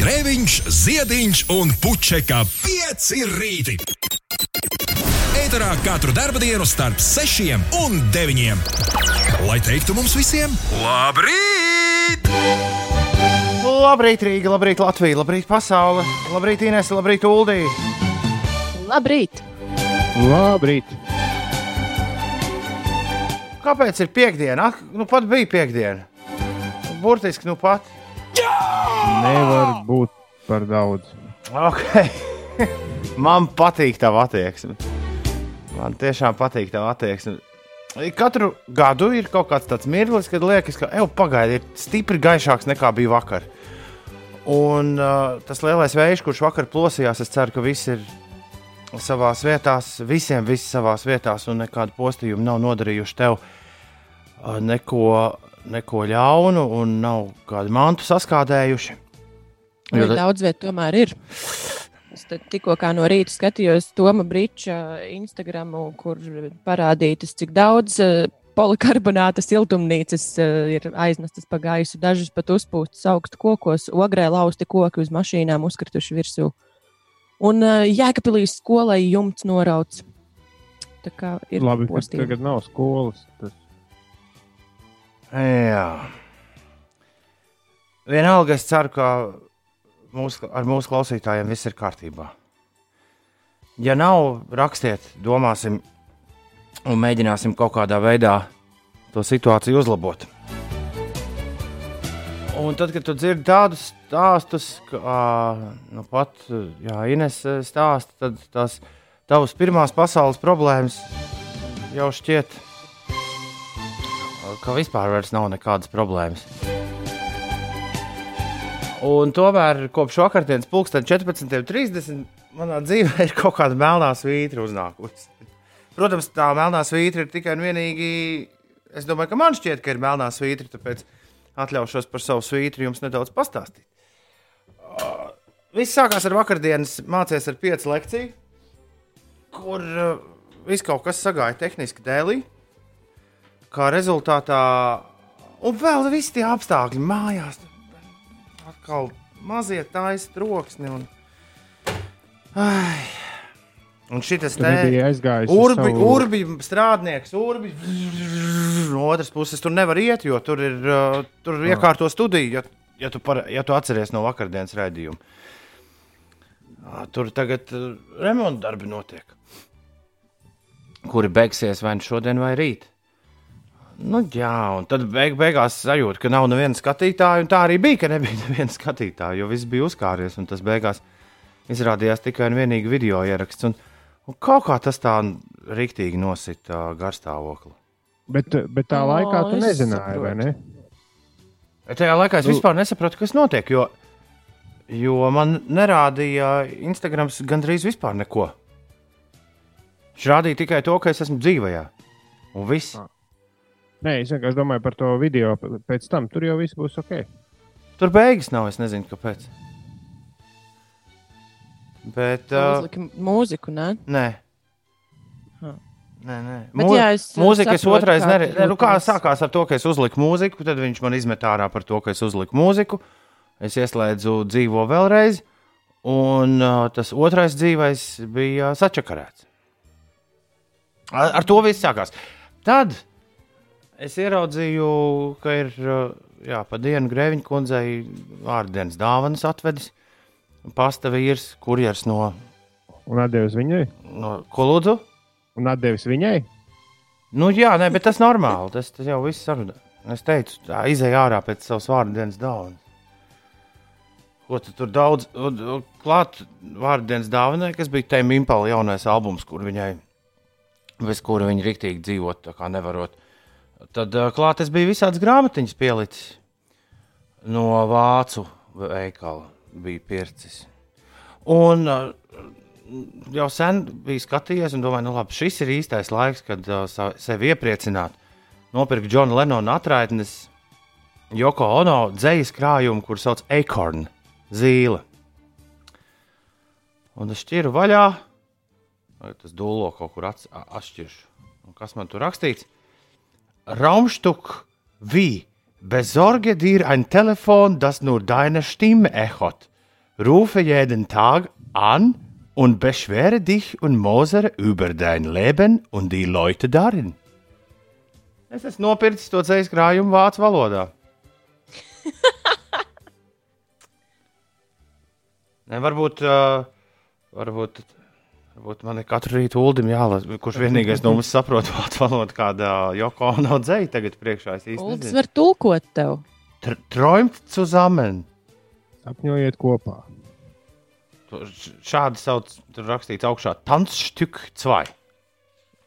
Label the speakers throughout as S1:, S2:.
S1: Grēviņš, Ziediņš un Puķeka 5 rīti. Eterā katru dienu starp 6 un 9. Lai teiktu mums visiem, labrīt!
S2: Labrīt, Rīga, labrīt, Latvija, labrīt, pasaule, labrīt, Inês, labrīt, Uldī.
S3: Labrīt!
S4: Labrīt!
S2: Kāpēc ir piekdiena? Ak, nu pat bija piekdiena. Burtiski, nu pat.
S4: Nevar būt par daudz.
S2: Okay. Man patīk tā attieksme. Man tiešām patīk tā attieksme. Katru gadu ir kaut kāds tāds mirklis, kad liekas, ka jau pagaidi ir stipri gaišāks nekā bija vakar. Un uh, tas lielais vējš, kurš vakar plosījās, es ceru, ka viss ir savā vietā, visiem viss savā vietā, un nekādu postījumu nav nodarījuši tev uh, neko, neko ļaunu, un nav kādu mantu saskādējuši.
S3: Jo da... Daudz vietu tomēr ir. Es tikko no rīta skatījos Toma Brīča Instagram, kur parādītas, cik daudz uh, polikarbonāta siltumnīcas uh, ir aiznestas pa gaisu. Dažas pat uzpūstas augstu kokos, ogrē lausti koki uz mašīnām uzkrituši virsū. Un uh, Jēkabīlīs skolai jumts norauts. Tā kā ir
S4: labi, ka tagad nav skolas. Tas...
S2: Jā. Vienalga, es ceru, ka mūs, ar mūsu klausītājiem viss ir kārtībā. Ja nav, rakstiet, domāsim, un mēģināsim kaut kādā veidā to situāciju uzlabot. Un tad, kad tu dzirdi tādus stāstus, kā nu, pat jā, Ines stāsta, tad tās tavas pirmās pasaules problēmas jau šķiet, ka vispār nav nekādas problēmas. Un tomēr kopš vakardienas pulksten 14.30 manā dzīvē ir kaut kāda melnā svītra uznākusi. Protams, tā melnā svītra ir tikai un vienīgi. Es domāju, ka man šķiet, ka ir melnā svītra, tāpēc atļaušos par savu svītru jums nedaudz pastāstīt. Uh, viss sākās ar vakardienas mācīties ar piecu lekciju, kur uh, viss kaut kas sagāja tehniski dēlī. Kā rezultātā, un vēl visi tie apstākļi mājās, atkal mazie taisa troksni. Un, ai, un šis te
S4: bija aizgājis.
S2: Urbi,
S4: savu...
S2: urbi strādnieks, urbi. No otras puses, tur nevar iet, jo tur ir uh, tur ir iekārto studiju, ja, ja, tu par, ja tu atceries no vakardienas raidījuma. Tur tagad uh, remonta darbi notiek, kuri beigsies vai nu šodien vai rīt. Nu, jā, un tad beig, beigās sajūta, ka nav neviena skatītāja. Tā arī bija, ka nebija neviena skatītāja, jo viss bija uzkāries. Tas beigās izrādījās tikai un vienīgi video ieraksts. Un, un kaut kā tas tā rīktīgi nosita uh, garstāvokli.
S4: Bet, bet tā o, laikā tu nezināji, saprotu. vai ne?
S2: Tajā laikā es vispār nesapratu, kas notiek. Jo, jo man nerādīja Instagram gandrīz vispār neko. Viņš rādīja tikai to, ka es esmu dzīvajā. Un viss. Ah.
S4: Nē, es vienkārši domāju par to video pēc tam. Tur jau viss būs ok.
S2: Tur beigas nav, es nezinu, kāpēc. Bet.
S3: Uh, Uzlika mūziku, ne?
S2: Nē. Huh. Nē, nē. Mū, jā, es mūzika es otrais neredzu. Nu, kā sākās ar to, ka es uzliku mūziku, tad viņš man izmet ārā par to, ka es uzliku mūziku. Es ieslēdzu dzīvo vēlreiz, un uh, tas otrais dzīvais bija sačakarēts. Ar, ar to viss sākās. Tad es ieraudzīju, ka ir jā, pa dienu grēviņa kundzei vārdienas dāvanas atvedis. Pasta vīrs, kurjers no.
S4: Un atdevis viņai?
S2: No, ko lūdzu?
S4: Un atdevis viņai?
S2: Nu, jā, nē, bet tas normāli. Tas, tas jau viss sarunā. Es teicu, tā izēja ārā pēc savas vārdienas dāvanas. Ko tu tur daudz klāt vārdienas dāvanai, kas bija Tēma Impala jaunais albums, kur viņai, bez kura viņa riktīgi dzīvot, tā kā nevarot. Uh, Tad klāt es biju visādas grāmatiņas pielicis no vācu veikala, bija pircis. Un jau sen biju skatījies, un domāju, nu labi, šis ir īstais laiks, kad sevi iepriecināt. Nopirku Džona Lenona atraitnes, Joko Ono dzīslu krājumu, kur sauc Acorn zīle. Un es šķiru vaļā, tas dūlo kaut kur atšķiršu. Un kas man tur rakstīts? Raumstück wie besorge dir ein Telefon, das nur deine Stimme echot. rufe jeden Tag an und beschwere dich und mosere über dein Leben und die Leute darin. Es esmu nopircis to ceļu vācu valodā. ne, varbūt, uh, varbūt, varbūt man ir katru rītu uldim jālasa, kurš vienīgais no mums saprot vācu valodu, kāda Joko nav dzēja tagad priekšā. Es īsti
S3: Uldis var tulkot tev.
S2: Tr- Träumt zusammen.
S4: Sapņojiet kopā.
S2: Šādi sauc, tur rakstīts augšā, Tanzstück 2.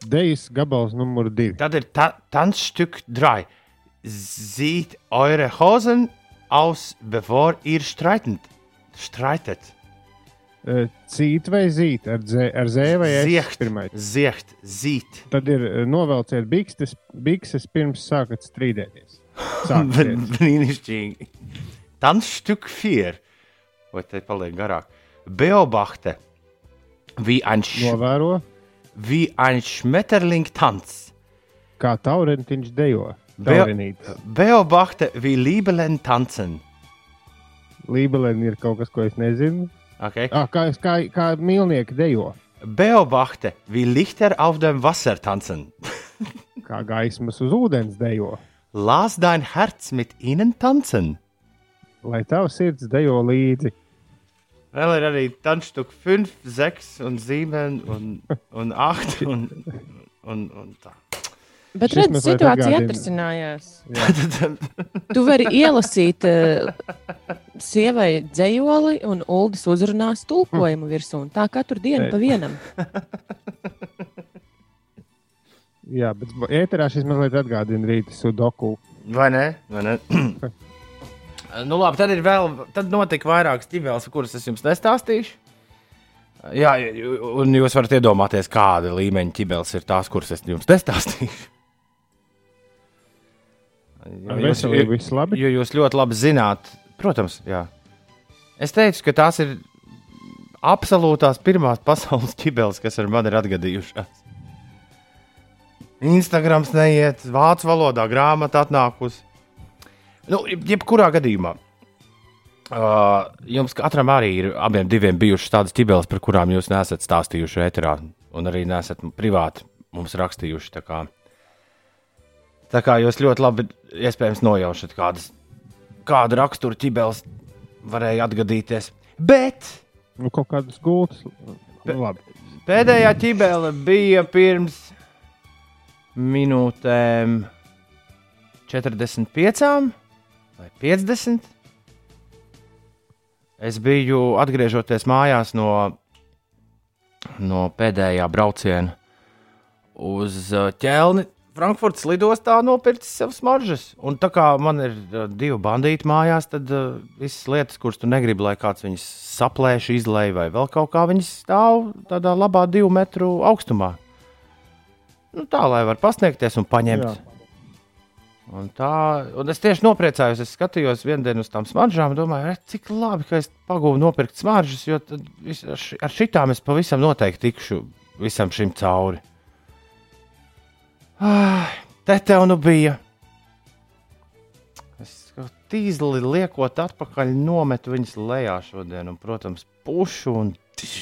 S4: Dejas gabals numur divi.
S2: Tad ir ta Tanzstück 3. Sieht eure Hosen aus, bevor ihr streitet? Streitet.
S4: Eh, Cīt vai zīt ar, zē, ar zē vai
S2: Zieht. Zieht, sieht.
S4: Tad ir eh, novelciet bikses, bikses pirms sākat strīdēties.
S2: Brīnišķīgi. Tanzstück 4. Vai te paliek garāk? Beobachte. Wie ein, Sch
S4: Novēro,
S2: wie ein Schmetterling tanz.
S4: kā taurentiņš dejo.
S2: Be-
S4: Taurenītis.
S2: Beobachte, wie Liebelen tanzen.
S4: Lībelēn ir kaut kas, ko es nezinu.
S2: Okay.
S4: Ah, kā, kā, kā mīlnieki dejo.
S2: Beobachte, wie Lichter auf dem Wasser tanzen.
S4: Kā gaismas uz ūdens dejo.
S2: Lass dein Herz mit ihnen tanzen.
S4: Lai tavs sirds dejo līdzi.
S2: Vēl ir arī Tančtuk 5, 6 un 7 un, un 8 un, un, un tā.
S3: Bet redz, situācija atrisinājās. Tu vari ielasīt uh, sievai dzējoli, un Uldis uzrunās tulkojumu virsū. un Tā katru dienu pa vienam.
S4: Jā, bet ēterā šis mazliet atgādina rīta sudoku.
S2: vai ne? Vai ne? nu, labi, tad ir vēl, tad notika vairākas ķiveles, kuras es jums nestāstīšu. Jā, un jūs varat iedomāties, kāda līmeņa ķibeles ir tās, kuras es jums nestāstīšu.
S4: Ar veselību viss labi.
S2: Jo jūs ļoti labi zināt, protams, jā. Es teicu, ka tās ir absolūtās pirmās pasaules ķibeles, kas ar mani ir atgadījušās. Instagrams neiet, vācu valodā grāmata atnākusi. Nu, jebkurā gadījumā. Uh, jums katram arī ir abiem diviem bijušas tādas ķibeles, par kurām jūs nesat stāstījuši ēterā, un arī nesat privāti mums rakstījuši. Tā kā, tā kā jūs ļoti labi iespējams nojaušat, kādas, kāda rakstura ķibeles varēja atgadīties. Bet
S4: Nu, kaut kādas gultas. Nu, labi.
S2: pēdējā ķibele bija pirms minūtēm 45 vai 50. Es biju atgriežoties mājās no, no pēdējā brauciena uz uh, ķelni. Frankfurtas lidostā nopircis sev smaržas. Un tā kā man ir uh, divi bandīti mājās, tad uh, visas lietas, kuras tu negribi, lai kāds viņas saplēš, izlaiž vai vēl kaut kā, viņas stāv tādā labā divu metru augstumā. Nu, tā lai var pasniegties un paņemt.
S4: Jā.
S2: Un tā, un es tieši nopriecājos, es skatījos vienu dienu uz tām smaržām, domāju, "Re, cik labi, ka es pagūvu nopirkt smaržas, jo vis- ar šitām es pavisam noteikti tikšu visam šim cauri. Ai, Te tev nu bija. Es tīzli liekot atpakaļ, nometu viņas lejā šodien, un, protams, pušu un tiš.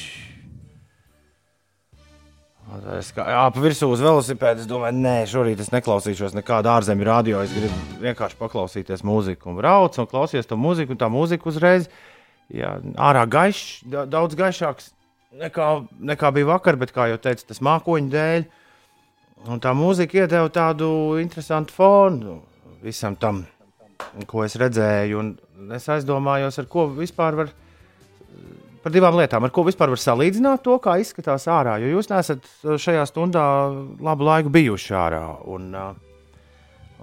S2: Un tad Es kā jā, pa virsū uz velosipēda. Es domāju, nē, šorīt es neklausīšos nekādu ārzemju radio. Es gribu vienkārši paklausīties mūziku. Un braucu un klausījos to mūziku, un tā mūzika uzreiz jā, ārā gaišs, da- daudz gaišāks nekā, nekā bija vakar, bet, kā jau teicu, tas mākoņu dēļ. Un tā mūzika iedeva tādu interesantu fonu visam tam, ko es redzēju. Un es aizdomājos, ar ko vispār var. Par divām lietām, ar ko vispār var salīdzināt to, kā izskatās ārā. Jo jūs nesat šajā stundā labu laiku bijuši ārā. Un, uh,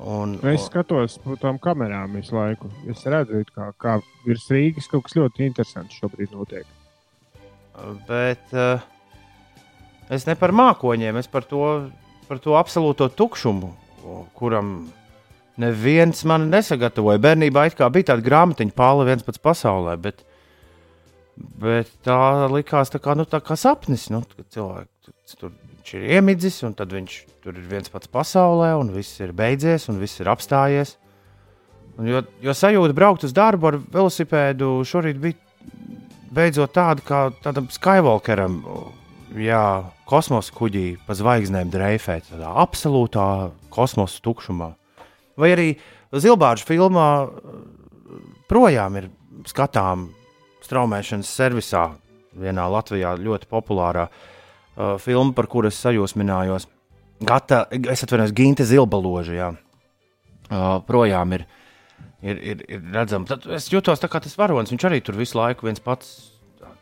S2: un,
S4: Es skatos uz tām kamerām visu laiku. Es redzu, kā, kā virs Rīgas kaut kas ļoti interesants šobrīd notiek.
S2: Bet uh, es ne par mākoņiem, es par to, par to absolūto tukšumu, kuram neviens man nesagatavoja. Bērnībā bija tāda grāmatiņa, pāri viens pats pasaulē, bet, bet tā likās tā kā, nu, tā kā sapnis. Nu, cilvēks tur ir iemidzis, un tad viņš tur ir viens pats pasaulē, un viss ir beidzies, un viss ir apstājies. Un jo, jo sajūta braukt uz darbu ar velosipēdu šorīt bija beidzot tāda kā tādam Skywalkeram, jā, kosmosa kuģī pa zvaigznēm dreifēt, tādā absolūtā kosmosa tukšumā. Vai arī Zilbāģa filmā projām ir skatām straumēšanas servisā, vienā Latvijā ļoti populārā uh, filma, par kuru es sajūsminājos. Gata, es atvainojos, Ginte Zilbaloža, jā, uh, projām ir, ir, ir, ir redzama. Tad es jūtos tā kā tas varonis, viņš arī tur visu laiku viens pats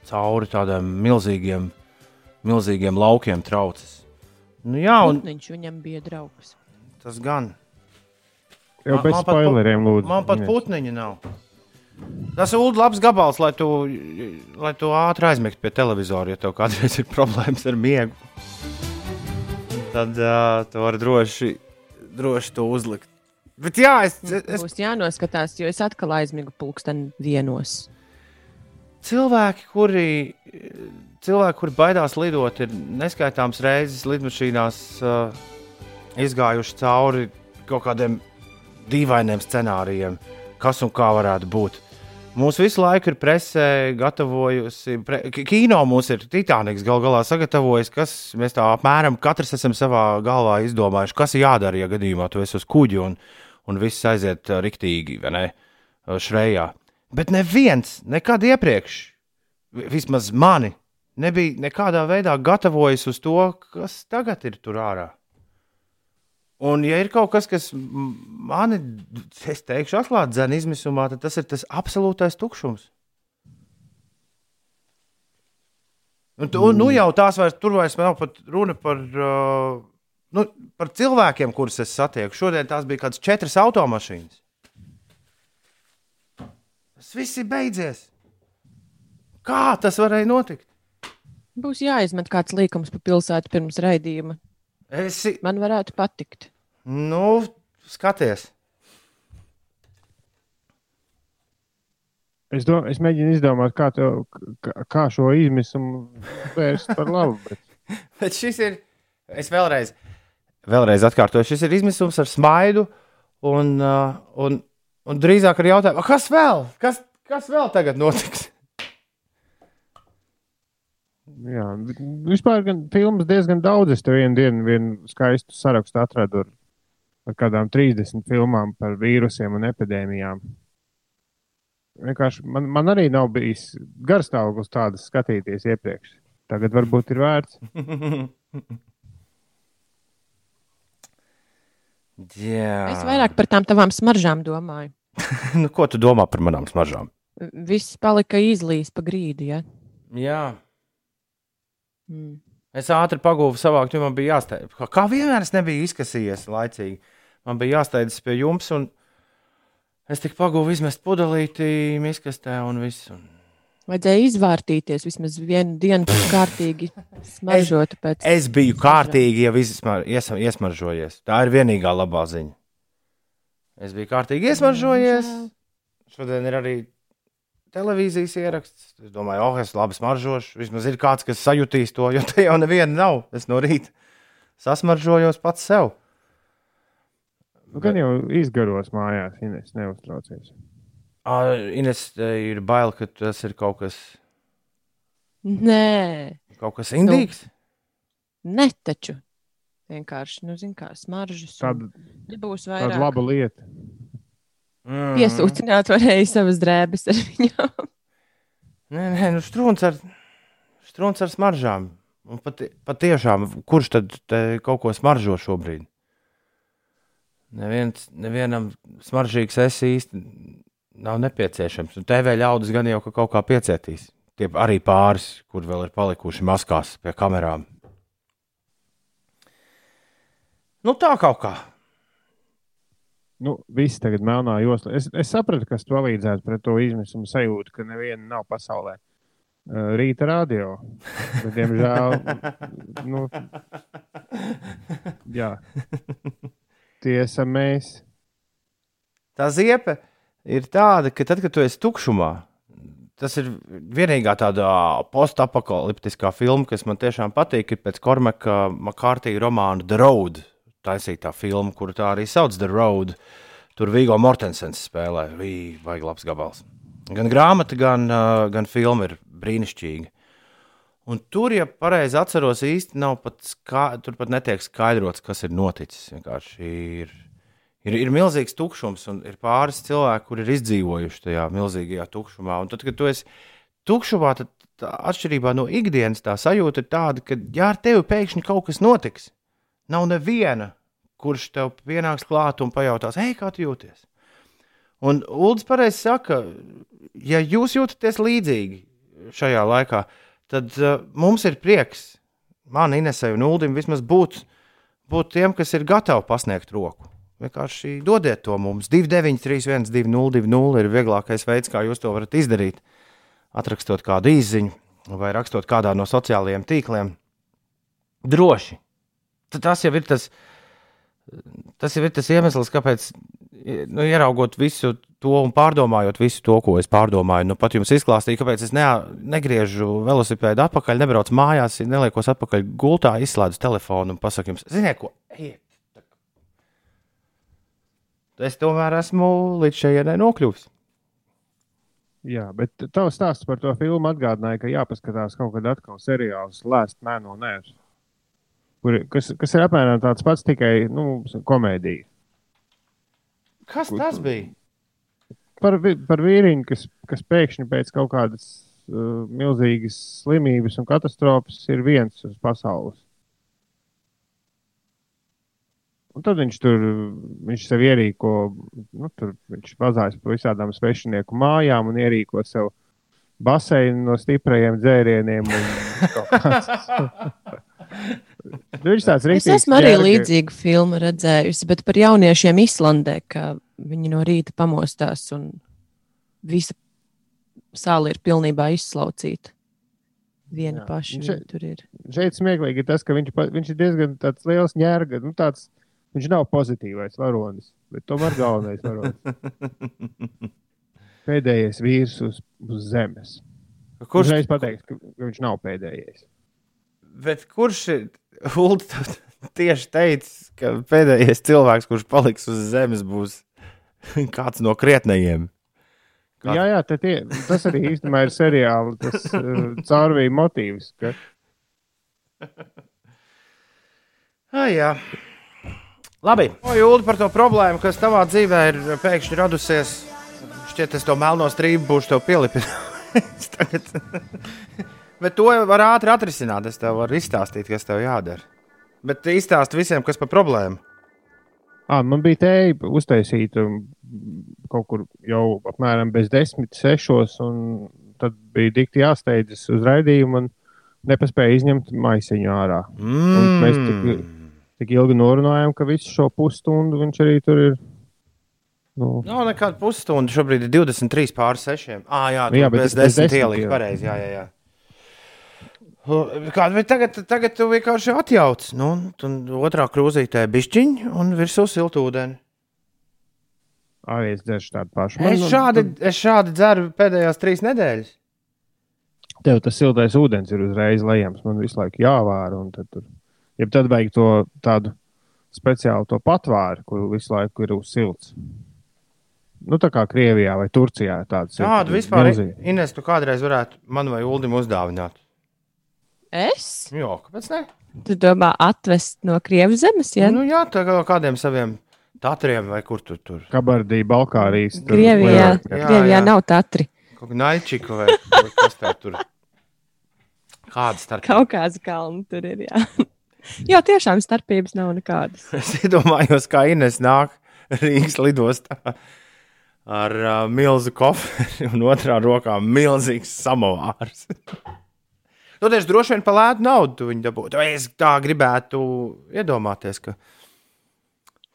S2: cauri tādiem milzīgiem, milzīgiem laukiem traucis. Nu, jā, un
S3: Viņš viņam bija draugs.
S2: tas gan.
S4: Jau
S2: Man-
S4: bez
S2: man pat pu-
S4: spoileriem, lūdzu.
S2: Man pat putniņa nav. Tas ir Ulu labs gabals, lai tu, lai tu ātri aizmigtu pie televizora, ja tev kādreiz ir problēmas ar miegu. Tad uh, tu vari droši, droši to uzlikt. Bet jā, es, es,
S3: Būs jānoskatās, jo es atkal aizmigu pulksteni vienos.
S2: cilvēki, kuri, cilvēki, kuri baidās lidot, ir neskaitāms reizes lidmašīnās uh, izgājuši cauri kaut kādiem dīvainiem scenārijiem, kas un kā varētu būt. Mūsu visu laiku ir presē gatavojusi, pre, ki- kino mums ir Titaniks gal galā sagatavojis, kas mēs tā apmēram katrs esam savā galvā izdomājuši, kas ir jādara, ja gadījumā tu esi uz kuģa un, un viss aiziet ā, riktīgi, vai ne, ā, šrejā. Bet neviens nekad iepriekš, vi- vismaz mani, nebija nekādā veidā gatavojis uz to, kas tagad ir tur ārā. Un, ja ir kaut kas, kas mani, es teikšu, atklāti dzēna izmisumā, tad tas ir tas absolūtais tukšums. Un, tu, nu jau tās vairs, tur vairs nav pat runa par, uh, nu, par cilvēkiem, kurus es satieku. Šodien tās bija kādas četras automašīnas. Tas viss ir beidzies. Kā tas varēja notikt?
S3: Būs jāizmet kāds līkums pa pilsētu pirms raidījuma.
S2: Esi,
S3: Man varētu patikt.
S2: nu, skaties.
S4: Es, do, es mēģinu izdomāt, kā, tev, kā, šo izmisumu vērst par labu. Bet...
S2: Bet šis ir. Es vēlreiz, vēlreiz atkārtoju, šis ir izmisums ar smaidu un, uh, un, un drīzāk ar jautājumu, "A, kas vēl? Kas, kas vēl tagad notiks?
S4: Jā, vispār gan filmas diezgan daudz. Es tev vienu dienu vienu skaistu sarakstu atradu ar, ar kādām 30 filmām par vīrusiem un epidēmijām. Vienkārši man, man arī nav bijis garstāvoklis tādas skatīties iepriekš. Tagad varbūt ir vērts.
S2: Jā,
S3: Es vairāk par tām tavām smaržām domāju.
S2: nu, ko tu domā par manām smaržām?
S3: Viss palika izlīs pa grīdu. Ja?
S2: Jā,
S3: Mm.
S2: es ātri pagūvu savākt, jo man bija jāsteidz. Kā, kā vienmēr es nebiju izkasījies laicīgi. Man bija jāsteidzas pie jums, un es tik pagūvu izmest pudelīti, miskastē un viss. Un...
S3: Vajadzēja izvārtīties vismaz vienu dienu, pēc kārtīgi smaržot. Pēc...
S2: Es biju kārtīgi jau izsmar, ies, iesmaržojies. Tā ir vienīgā labā ziņa. Es biju kārtīgi iesmaržojies. Šodien ir arī televīzijas ieraksts. Es domāju, oh, es labi smaržošu. Vismaz ir kāds, kas sajutīs to, jo te jau neviena nav. Es no rīta sasmaržojos pats sev.
S4: Nu, gan jau izgaros mājās, Ines, neuztraucies.
S2: Ah, Ines, ir bail, ka tas ir kaut kas,
S3: Nē,
S2: kaut kas indīgs.
S3: ne taču. Vienkārši, nu, zini, kā smaržas.
S4: Tāda,
S3: Nebūs
S4: tāda
S3: vairāk.
S4: laba lieta.
S2: Mm.
S3: Piesūcināt varēja savas drēbes ar viņu.
S2: Nē, nē, nu strūns ar, strūns ar smaržām. Un Pati, patiešām, kurš tad kaut ko smaržo šobrīd? Neviens, nevienam smaržīgs es īsti nav nepieciešams. Un TV ļaudis gan jau ka kaut kā piecietīs. Tie arī pāris, kur vēl ir palikuši maskās pie kamerām. Nu, tā kaut kā.
S4: Nu, viss tagad melnā joslā. Es, es sapratu, kas palīdzētu pret to izmisumu sajūtu, ka neviena nav pasaulē. Uh, Rīta radio. Bet, diemžēl, nu, jā, tie esam mēs.
S2: Tā ziepe ir tāda, ka tad, kad tu esi tukšumā, tas ir vienīgā tāda postapokaliptiskā filma, kas man tiešām patīk, ir pēc Kormaka Makārtī romāna The Road. Taisītā filma, kuru tā arī sauc The Road. Tur Vigo Mortensens spēlē. Vī, vajag labs gabals. Gan grāmata, gan, uh, gan filma ir brīnišķīga. Un tur, ja pareizi atceros, īsti nav pat, tur pat netiek skaidrots, kas ir noticis. Vienkārši ir, ir, ir milzīgs tukšums, un ir pāris cilvēki, kur ir izdzīvojuši tajā milzīgajā tukšumā. Un tad, kad tu esi tukšumā, tad tā, atšķirībā no ikdienas tā sajūta ir tāda, ka, ja ar tevi pēkšņi kaut kas notiks, nav neviena, kurš tev pienāks klāt un pajautās, hei, kā tu jūties? Un Ulrichs pareizi saka, ja jūs jūtaties līdzīgi šajā laikā, tad uh, mums ir prieks, man, Inesai un Uldim, vismaz būt, būt tiem, kas ir gatavi pasniegt roku. Vienkārši dodiet to mums. 293, 202, ir vieglākais veids, kā jūs to varat izdarīt. Atrakstot kādu īsiņu vai rakstot kādā no sociālajiem tīkliem. Droši. Tas jau ir tas, tas, jau ir tas iemesls, kāpēc nu, ieraugot visu to un pārdomājot visu to, ko es pārdomāju, nu, pat jums izklāstīju, kāpēc es ne, negriežu velosipēdu atpakaļ, nebraucu mājās, neliekos atpakaļ gultā, izslēdzu telefonu un pasaku jums, ziniet, ko? Ejiet. Es tomēr esmu līdz šejienai nokļuvis.
S4: Jā, bet tavs stāsts par to filmu atgādināja, ka jāpaskatās kaut kad atkal seriāls Last Man on Earth, kur, kas, kas ir apmēram tāds pats, tikai nu, komēdija.
S2: Kas tas bija?
S4: Par, par vīriņu, kas, kas pēkšņi pēc kaut kādas uh, milzīgas slimības un katastrofas ir viens uz pasaules. Un tad viņš tur viņš sev ierīko, nu, tur viņš vazājas pa visādām svešinieku mājām un ierīko sev baseinu no stiprajiem dzērieniem. Viņš tāds
S3: es esmu arī ģērgi. līdzīgu filmu redzējusi, bet par jauniešiem Islandē, ka viņi no rīta pamostās un visa sāla ir pilnībā izslaucīta. Viena Jā. paša šeit, tur ir.
S4: Šeit smieklīgi ir tas, ka viņš, viņš ir diezgan liels ņērga. Nu, tāds, viņš nav pozitīvais varonis, bet tomēr galvenais varonis. Pēdējais vīrs uz, uz zemes. Kurš reiz pateiks, ka viņš nav pēdējais?
S2: Bet kurš ir Ulda tieši teicis, ka pēdējais cilvēks, kurš paliks uz zemes, būs kāds no krietnējiem?
S4: Kāds... Jā, jā tie, tas arī īstenībā ir seriāla tas, uh, caurvīja motīvs. Ka...
S2: ah, jā. Labi. Jūli, par to problēmu, kas tavā dzīvē ir pēkšņi radusies. Šķiet, es to melno strīpu būšu tev pielipinājis. Bet to var ātri atrisināt. Es tev varu izstāstīt, kas tev jādara. Bet izstāst visiem, kas par problēmu.
S4: À, man bija tēja uztaisīta kaut kur jau apmēram bez desmit, sešos, un tad bija dikti jāsteidzas uz raidījumu un nepaspēja izņemt maisiņu ārā. Mm. Un mēs tik, tik ilgi norunājām, ka visu šo pusstundu viņš arī tur ir.
S2: Nu. Nav nekāda pusstunda. Šobrīd ir 23 pār 6. Ah, jā, jā bet bez 10 ielikt pareizi. Jā, jā, jā. Kāda ir tagad, tagad tu vienkārši atjauc, nu, un otrā krūzītē bišķiņa un virsū siltūdeni.
S4: Arī es dzeršu tādu pašu.
S2: Man, es, šādi, es šādi dzeru pēdējās trīs nedēļas.
S4: Tev tas siltais ūdens ir uzreiz lejams, man visu laiku jāvāra. Tad, tur, ja tad vajag to tādu speciālu to patvēru, kur visu laiku ir uz silts. Nu, tā kā Krievijā vai Turcijā tāds
S2: ir. Tādu vispār, Ines, tu kādreiz varētu man vai Uldim uzdāvināt.
S3: Es?
S2: Jā, kāpēc ne?
S3: Tu domā, atvest no Krievijas zemes? Ja?
S2: Nu, jā, tā kā kādiem saviem tatriem vai kur tur tur.
S4: Kabardī, Balkārijas.
S3: Tur, Krievijā, jā, Krievijā jā. nav tatri.
S2: Kaut kā naičiku vai kas tā tur. Kādas starpības?
S3: Kaut kāds kalns tur ir, jā. jā, tiešām starpības nav nekādas.
S2: es iedomājos, kā Ines nāk Rīgas lidostā ar uh, milzu koferi un otrā rokā milzīgs samovārs. Nu, tieši droši vien par lētu naudu viņi dabūtu. Es tā gribētu iedomāties, ka,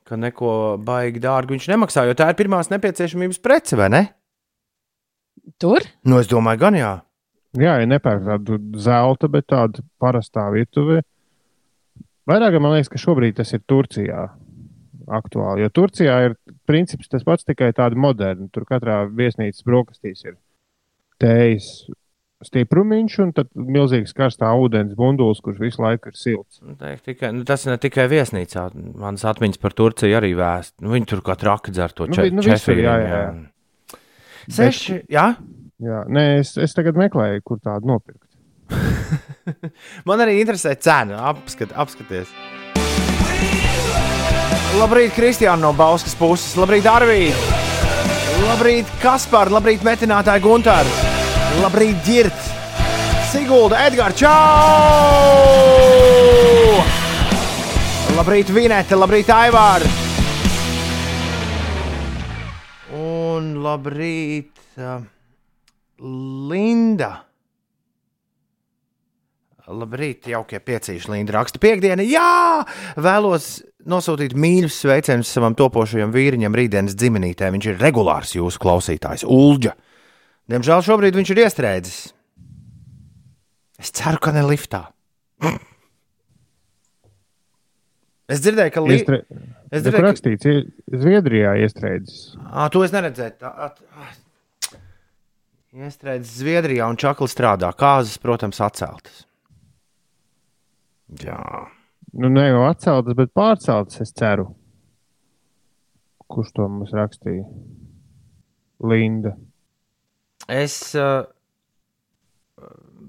S2: ka neko baigi dārgu viņš nemaksā, jo tā ir pirmās nepieciešamības prece, vai ne?
S3: Tur?
S2: Nu, es domāju, gan jā.
S4: Jā, ja nepērk tādu zelta, bet tādu parastā virtuvē. Vairāk man liekas, ka šobrīd tas ir Turcijā aktuāli. Jo Turcijā ir princips tas pats, tikai tādi moderni. Tur katrā viesnīcas brokastīs ir tējas stiprumiņš un tad milzīgs karstā ūdens bundulis, kurš visu laiku ir silts.
S2: Nu, teik, tikai, nu, tas ne tikai viesnīcā. Manas atmiņas par Turciju arī vēst. Nu, viņi tur kā traki dzer to nu, nu,
S4: čefīru. Jā, jā, jā.
S2: Seši, bet, jā?
S4: Jā, nē, es, es tagad meklēju, kur tādu nopirkt.
S2: Man arī interesē cena. Apskat, apskaties. Labrīt, Kristiāna no Bauskas puses. Labrīt, Arvīd! Labrīt, Kaspar! Labrīt, metinātāji Guntāri! Labrīt, Girt! Sigulda, Edgars, čau! Labrīt, Vinete! Labrīt, Aivār! Un labrīt, uh, Linda! Labrīt, jaukie piecīši Linda raksta. Piektdiena, jā! Vēlos nosūtīt mīļus sveicienus savam topošajam vīriņam rītdienas dziminītē. Viņš ir regulārs jūsu klausītājs, Ulģa. Diemžēl šobrīd viņš ir iestrēdzis. Es ceru, ka ne liftā. Es dzirdēju, ka
S4: Iestre...
S2: Es
S4: rakstīts, ka Zviedrijā iestrēdzis.
S2: À, to es neredzēju. At... Iestrēdzis Zviedrijā un čakli strādā. Kāzas, protams, atceltas. Jā.
S4: Nu, ne jau atceltas, bet pārceltas, es ceru. Kurš to mums rakstīja? Linda.
S2: Es uh,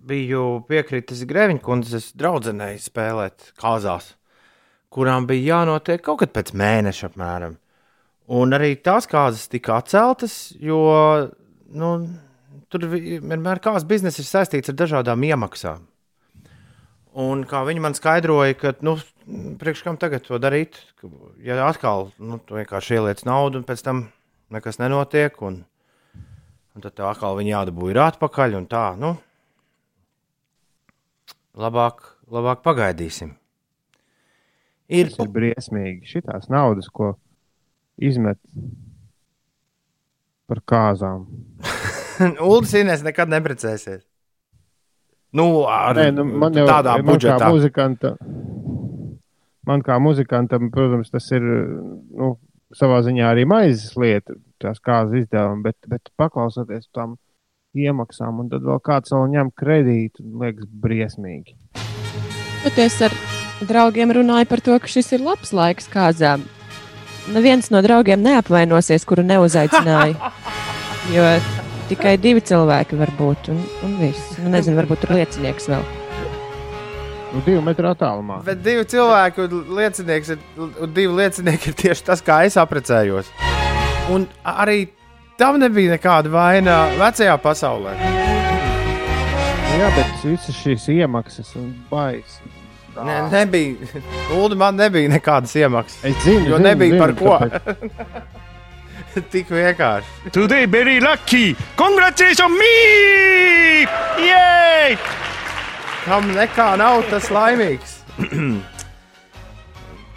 S2: biju piekritis Grēviņkundzes draudzenei spēlēt kāzās, kurām bija jānotiek kaut kad pēc mēneša apmēram. Un arī tās kāzas tika atceltas, jo nu, tur vienmēr kāds biznesa ir saistīts ar dažādām iemaksām. Un kā viņi man skaidroja, ka, nu, priekš kam tagad to darīt, ja atkal, nu, tu vienkārši ieliec naudu un pēc tam nekas nenotiek, un, un tad tev atkal viņi jādabū ir atpakaļ un tā, nu, labāk, labāk pagaidīsim.
S4: Ir, Tas ir briesmīgi. Šitās naudas, ko izmet par kāzām.
S2: Uldis Inês nekad neprecēsies. Nu, ar
S4: Nē, nu, man jau
S2: tādā
S4: man
S2: budžetā.
S4: Kā muzikanta, man kā muzikantam, protams, tas ir nu, savā ziņā arī maizes lieta, tās kāzas izdevumi, bet, bet paklausoties tam iemaksām, un tad vēl kāds vēl ņem kredītu, liekas briesmīgi.
S3: Bet es ar draugiem runāju par to, ka šis ir labs laiks kāzām. Neviens no draugiem neapvainosies, kuru neuzaicināja. Jo tikai divi cilvēki var būt. Un, un viss. Nu, nezinu, varbūt tur liecinieks vēl.
S4: Nu, divu metru attālumā.
S2: Bet divi cilvēki un liecinieks ir, un divi liecinieki ir tieši tas, kā es apprecējos. Un arī tam nebija nekāda vaina vecajā pasaulē.
S4: Jā, bet visas šīs iemaksas un baisas.
S2: Ne, nebija. Ulu man nebija nekādas iemaksas.
S4: Es zinu,
S2: jo
S4: zinu,
S2: nebija
S4: zinu,
S2: par ko. Tik vienkārši.
S5: Today very lucky. Congratulations me! Yay!
S2: Kam nekā nav tas laimīgs?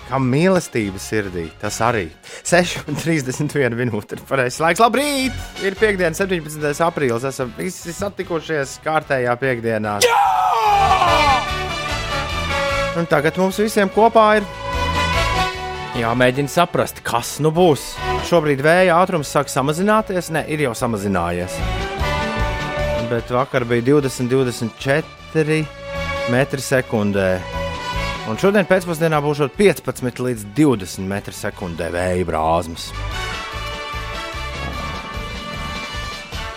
S2: Kam mīlestība sirdī, tas arī 6,31 minūte ir pareizais laiks. Labrīt! Ir piekdiena, 17. aprīlis. Esam visi satikušies kārtējā piekdienā. Un tagad mums visiem kopā ir jāmēģina saprast, kas nu būs. Šobrīd vēja ātrums sāk samazināties, ne, ir jau samazinājies. Bet vakar bija 20, 24 metri sekundē. Un šodien pēcpusdienā būs 15 līdz 20 metri sekundē vēja brāzmas.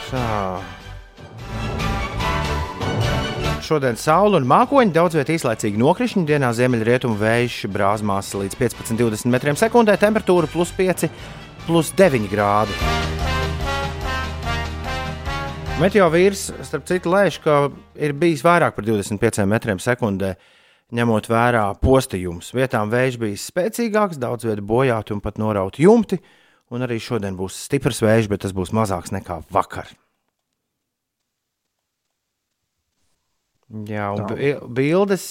S2: Tā. Šodien saule un mākoņi daudz vietā īslaicīgi nokrišņi. Dienā ziemeļrietumu vējš brāzmās līdz 15-20 metriem sekundē, temperatūra plus 5, plus 9 grādi. Meteo vīrs, starp citu, lēš, ka ir bijis vairāk par 25 metriem sekundē, ņemot vērā postījumus. Vietām vējš bija spēcīgāks, daudz vietu bojāti un pat norauti jumti, un arī šodien būs stiprs vējš, bet tas būs mazāks nekā vakar. Jā, un bi- bildes,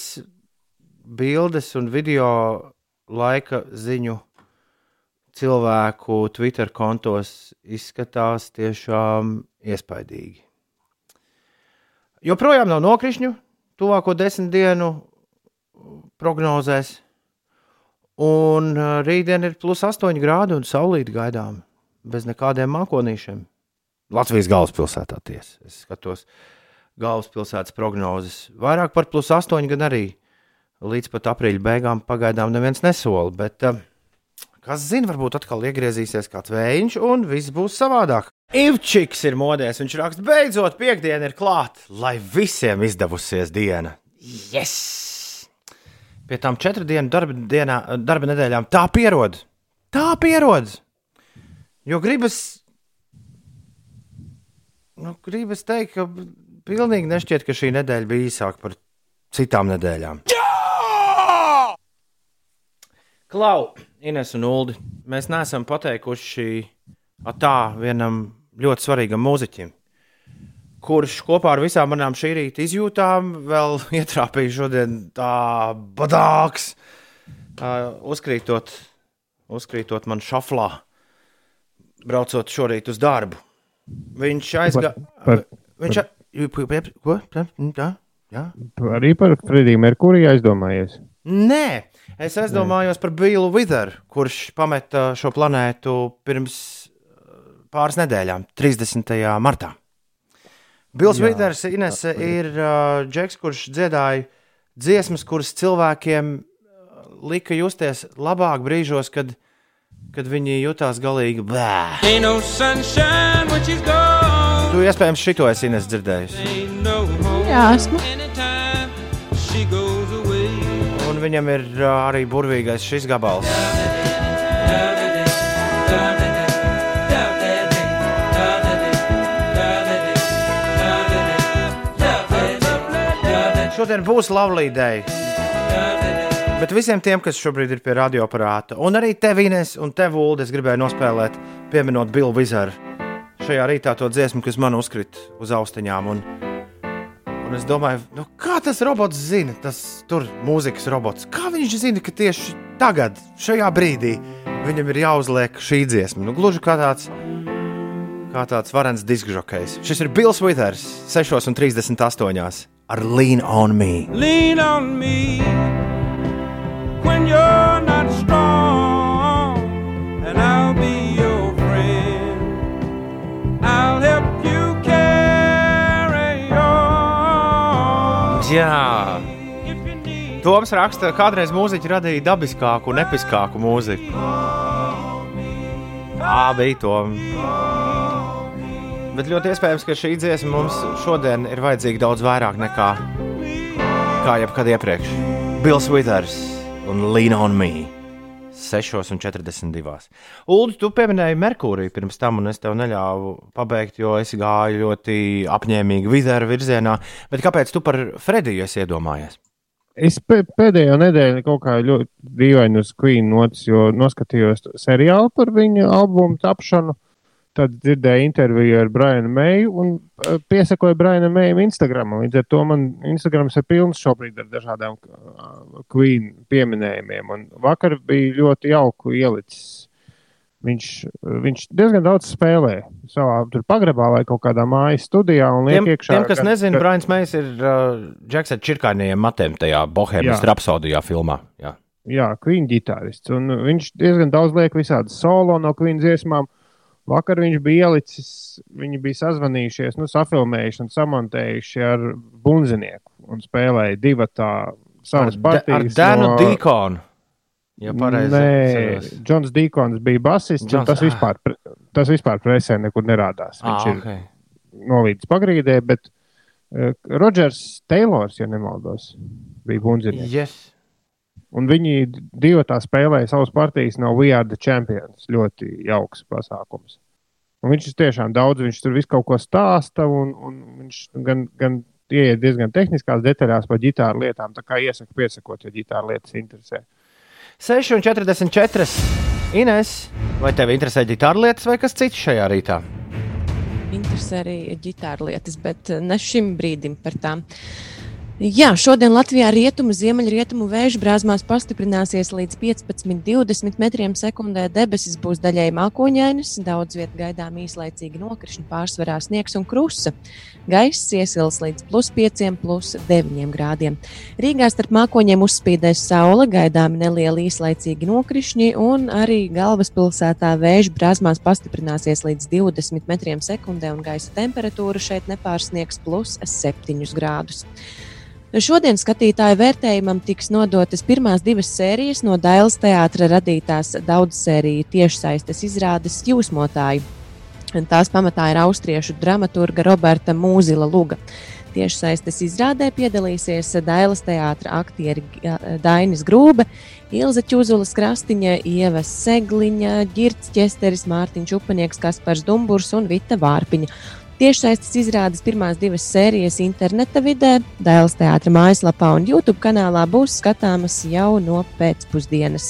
S2: bildes un video laika ziņu cilvēku Twitter kontos izskatās tiešām iespaidīgi. Joprojām nav nokrišņu, tuvāko desmit dienu prognozēs. Un ā, rītdien ir plus 8 grādi un saulīt gaidām, bez nekādiem mākonīšiem. Latvijas galvaspilsētā tiesa. Es skatos galvaspilsētas prognozes. Vairāk par plus 8, gan arī līdz pat aprīļa beigām pagaidām neviens nesola. Bet, ā, kas zina, varbūt atkal iegriezīsies kāds vējš un viss būs savādāk. Ivčiks ir modies. Viņš raksta, beidzot, piekdiena ir klāta, lai visiem izdevusies diena. Yes! Pie tām četru dienu darba, dienā, darba nedēļām tā pierod. Tā pierod. Jo gribas, nu, gribas teikt, ka pilnīgi nešķiet, ka šī nedēļa bija īsāka par citām nedēļām. Jā! Klau, Ines un Uldi, mēs neesam pateikuši tā vienam ļoti svarīgam mūziķim, kurš kopā ar visām manām šī rīta izjūtām vēl ietrāpīja šodien tā badāks, uzkrītot, uzkrītot man šaflā, braucot šorīt uz darbu. Viņš aizgāja. Viņš aizgāja.
S4: Arī par Frediju Merkuriju aizdomājies.
S2: Nē, es aizdomājos par Billu Witheru, kurš pameta šo planētu pirms pāris nedēļām, 30. martā. Bils Viters Ines ir uh, džeks, kurš dziedāja dziesmas, kuras cilvēkiem lika justies labāk brīžos, kad, kad viņi jutās galīgi blē. No tu iespējams šito esi Ines dzirdējusi.
S3: Jā, esmu.
S2: Un viņam ir uh, arī burvīgais šis gabals. Šodien būs Lavlīdei. Bet visiem tiem, kas šobrīd ir pie radioaparāta, un arī tev, Ines, un tev, Ulu, es gribēju nospēlēt, pieminot Billu Vizaru. Šajā rītā to dziesmu, kas man uzkrita uz austiņām. Un, un es domāju, nu, kā tas robots zina, tas tur mūzikas robots. Kā viņš zina, ka tieši tagad, šajā brīdī, viņam ir jāuzliek šī dziesma? Nu, gluži kā tāds kā tāds varens diskžokejs. Šis ir Bills Withers, 6,38 ar Lean on Me. Lean on me when you're not strong, and I'll be your friend. I'll help you carry on. Jā. Toms raksta, ka kādreiz mūziķi radīja dabiskāku un episkāku mūziku. Tā bija Toms. Bet ļoti iespējams, ka šī dziesma mums šodien ir vajadzīga daudz vairāk nekā kā jebkad iepriekš. Bills Withers un Lean on Me. 6,42. Ulu, tu pieminēji Merkūriju pirms tam, un es tev neļāvu pabeigt, jo es gāju ļoti apņēmīgi Vizera virzienā. Bet kāpēc tu par Frediju iedomājies?
S4: Es pēdējo nedēļu kaut kā ļoti dīvaini uz Queen notis, jo noskatījos seriālu par viņa albumu tapšanu tad dzirdēju interviju ar Brianu Meiju un eh, piesakoju Brianam Mejam Instagram. Līdz ar to man Instagrams ir pilns šobrīd ar dažādām eh, Queen pieminējumiem. Un vakar bija ļoti jauku ielicis. Viņš, viņš diezgan daudz spēlē savā pagrabā vai kaut kādā mājas studijā.
S2: Tiem, iekšā, tiem, kas ka, nezina, ka... Brians Mejs ir uh, Džeks ar čirkainajiem matiem tajā Bohēmas rapsodijā filmā. Jā,
S4: jā Queen ģitārists. Un viņš diezgan daudz liek visādas solo no Queen dziesmām. Vakar viņš bija ielicis, viņi bija sazvanījušies, nu, safilmējuši un samontējuši ar bunzinieku un spēlēja divu tā savas partijas.
S2: Ar Dānu no... Dīkonu. Ja Nē,
S4: Džons Dīkons bija basists, Jones, un tas vispār, tas vispār presē nekur nerādās. Viņš ah, okay. ir novīdis pagrīdē, bet uh, Rodžers Teilors, ja nemaldos, bija bunzinieks.
S2: Yes.
S4: Un viņi divi tā spēlēja savas partijas Are the Champions. Ļoti jauks pasākums. Un viņš tiešām daudz, viņš tur visu kaut ko stāsta, un, un viņš gan, gan ieiet diezgan tehniskās detaļās par ģitāru lietām. Tā kā iesaku piesakot, ja ģitāra lietas interesē.
S2: 6,44. Ines, vai tev interesē ģitāra lietas vai kas cits šajā rītā?
S3: Interesē arī ģitāra lietas, bet ne šim brīdim par tām. Uh, Jā, šodien Latvijā rietumu, ziemeļrietumu vēju brāzmās pastiprināsies līdz 15-20 metriem sekundē. Debesis būs daļai mākoņainas, daudz vietā gaidām īslaicīgi nokrišņi, pārsvarā sniegs un krusta. Gaiss iesils līdz plus 5, plus 9 grādiem. Rīgā starp mākoņiem uzspīdēs saule, gaidām nelieli īslaicīgi nokrišņi, un arī galvaspilsētā vēju brāzmās pastiprināsies līdz 20 metriem sekundē, un gaisa temperatūra šeit nepārsniegs plus 7 grādus. Šodien skatītāju vērtējumam tiks nodotas pirmās divas sērijas no Dailas teātra radītās daudzsēriju tiešsaistes izrādes Jūsmotāji. Tās pamatā ir austriešu dramaturga Roberta Mūzila Luga. Tiešsaistes izrādē piedalīsies Dailas teātra aktieri Dainis Grūbe, Ilza Čuzulas Krastiņa, Ieva Segliņa, Girts Česteris, Mārtiņš Upanieks, Kaspars Dumburs un Vita Vārpiņa. Tiešsaistes izrādes pirmās divas sērijas interneta vidē, Dailas teātra mājaslapā un YouTube kanālā būs skatāmas jau no pēcpusdienas.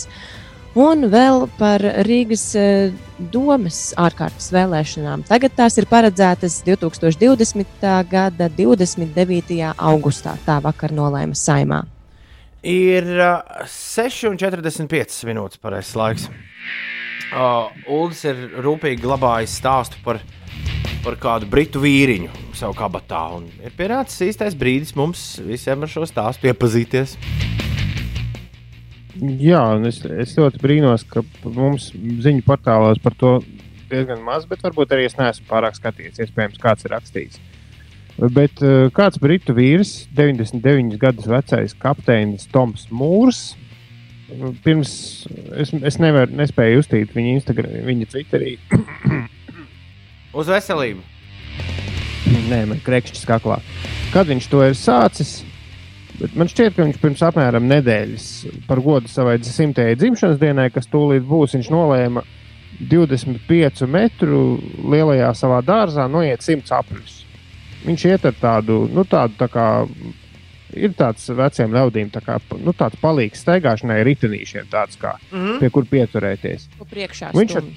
S3: Un vēl par Rīgas eh, domas ārkārtas vēlēšanām. Tagad tās ir paredzētas 2020. gada 29. augustā. Tā vakar nolēma saimā.
S2: Ir uh, 6,45 minūtes pareizais laiks. Uh, Uldis ir rūpīgi glabājis stāstu par, par kādu britu vīriņu savā kabatā. Un ir pienācis īstais brīdis mums visiem ar šo stāstu iepazīties.
S4: Jā, es, es ļoti brīnos, ka mums ziņu portālos par to diezgan maz, bet varbūt arī es neesmu pārāk skatījies. Iespējams, kāds ir rakstījis. Bet uh, kāds britu vīrs, 99 gadus vecais kapteinis Toms Mūrs, pirms es, es nevaru, nespēju uztīt viņa Instagram, viņa Twitterī.
S2: Uz veselību!
S4: Nē, man krekšķis kaklā. Kad viņš to ir sācis, Bet man šķiet, ka viņš pirms apmēram nedēļas par godu savai simtajai dzimšanas dienai, kas tūlīt būs, viņš nolēma 25 metru lielajā savā dārzā noiet 100 apļus. Viņš iet ar tādu, nu, tādu tā kā. Ir tāds veciem ļaudīm, tā kā, nu, tāds palīgs staigāšanai, ritenīšiem, tāds kā, mm -hmm. pie kur pieturēties.
S3: Priekšā
S4: viņš ir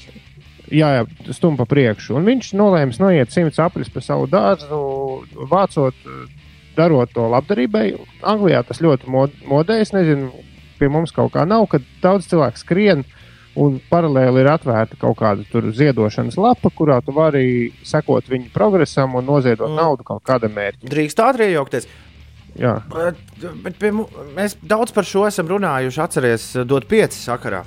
S4: jā, stumpa priekšu. Un viņš nolēma noiet 100 apļus pa savu dārzu, vācot darot to labdarībai. Anglijā tas ļoti mod, modē. Es nezinu, pie mums kaut kā nav, kad daudz cilvēku skrien. Un paralēli ir atvērta kaut kāda ziedošanas lapa, kurā tu vari sekot viņu progresam un noziedot mm. naudu kaut kādam mērķim.
S2: Drīkst ātri iejaukties. Bet, bet pie, mēs daudz par šo esam runājuši. Atcerieties, dot pieci sakarā.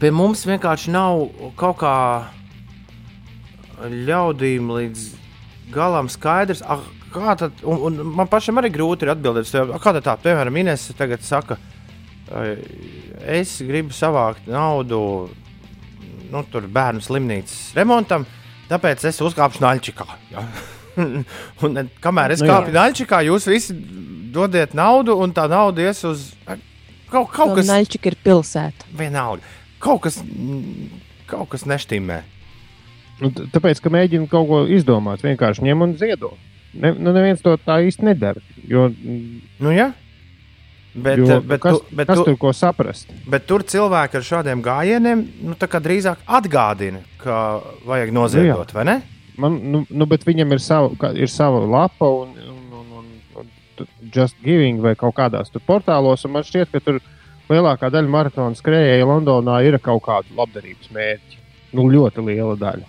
S2: Pie mums vienkārši nav kaut kā ļaudīm līdz galam skaidrs, ah, kā tad, un, un man pašam arī grūti ir atbildēt, tev, kā tā, piemēram, Inês tagad saka, es gribu savākt naudu nu, bērnu slimnīcas remontam, tāpēc es uzkāpšu Naļčikā. Ja? un kamēr es nu, kāpu Naļčikā, jūs visi dodiet naudu, un tā nauda ies uz kaut, kaut kas.
S3: Naļčika ir pilsēta.
S2: Vienalga. Kaut kas, kaut kas neštīmē.
S4: Nu, tāpēc, ka mēģina kaut ko izdomāt, vienkārši ņem un ziedot. Ne, nu, neviens to tā īsti nedara. Jo,
S2: nu, ja? Bet,
S4: jo,
S2: bet,
S4: kas,
S2: tu, bet
S4: kas
S2: tu,
S4: tur ko saprast?
S2: Bet tur cilvēki ar šādiem gājieniem nu, drīzāk atgādina, ka vajag noziedot, nu, vai ne?
S4: Man, nu, nu, bet viņam ir sava, ir sava lapa un, un, un, un, un just giving vai kaut kādās tur portālos. Man šķiet, ka tur lielākā daļa maratona skrejēja Londonā ir kaut kāda labdarības mērķa. Nu, ļoti liela daļa.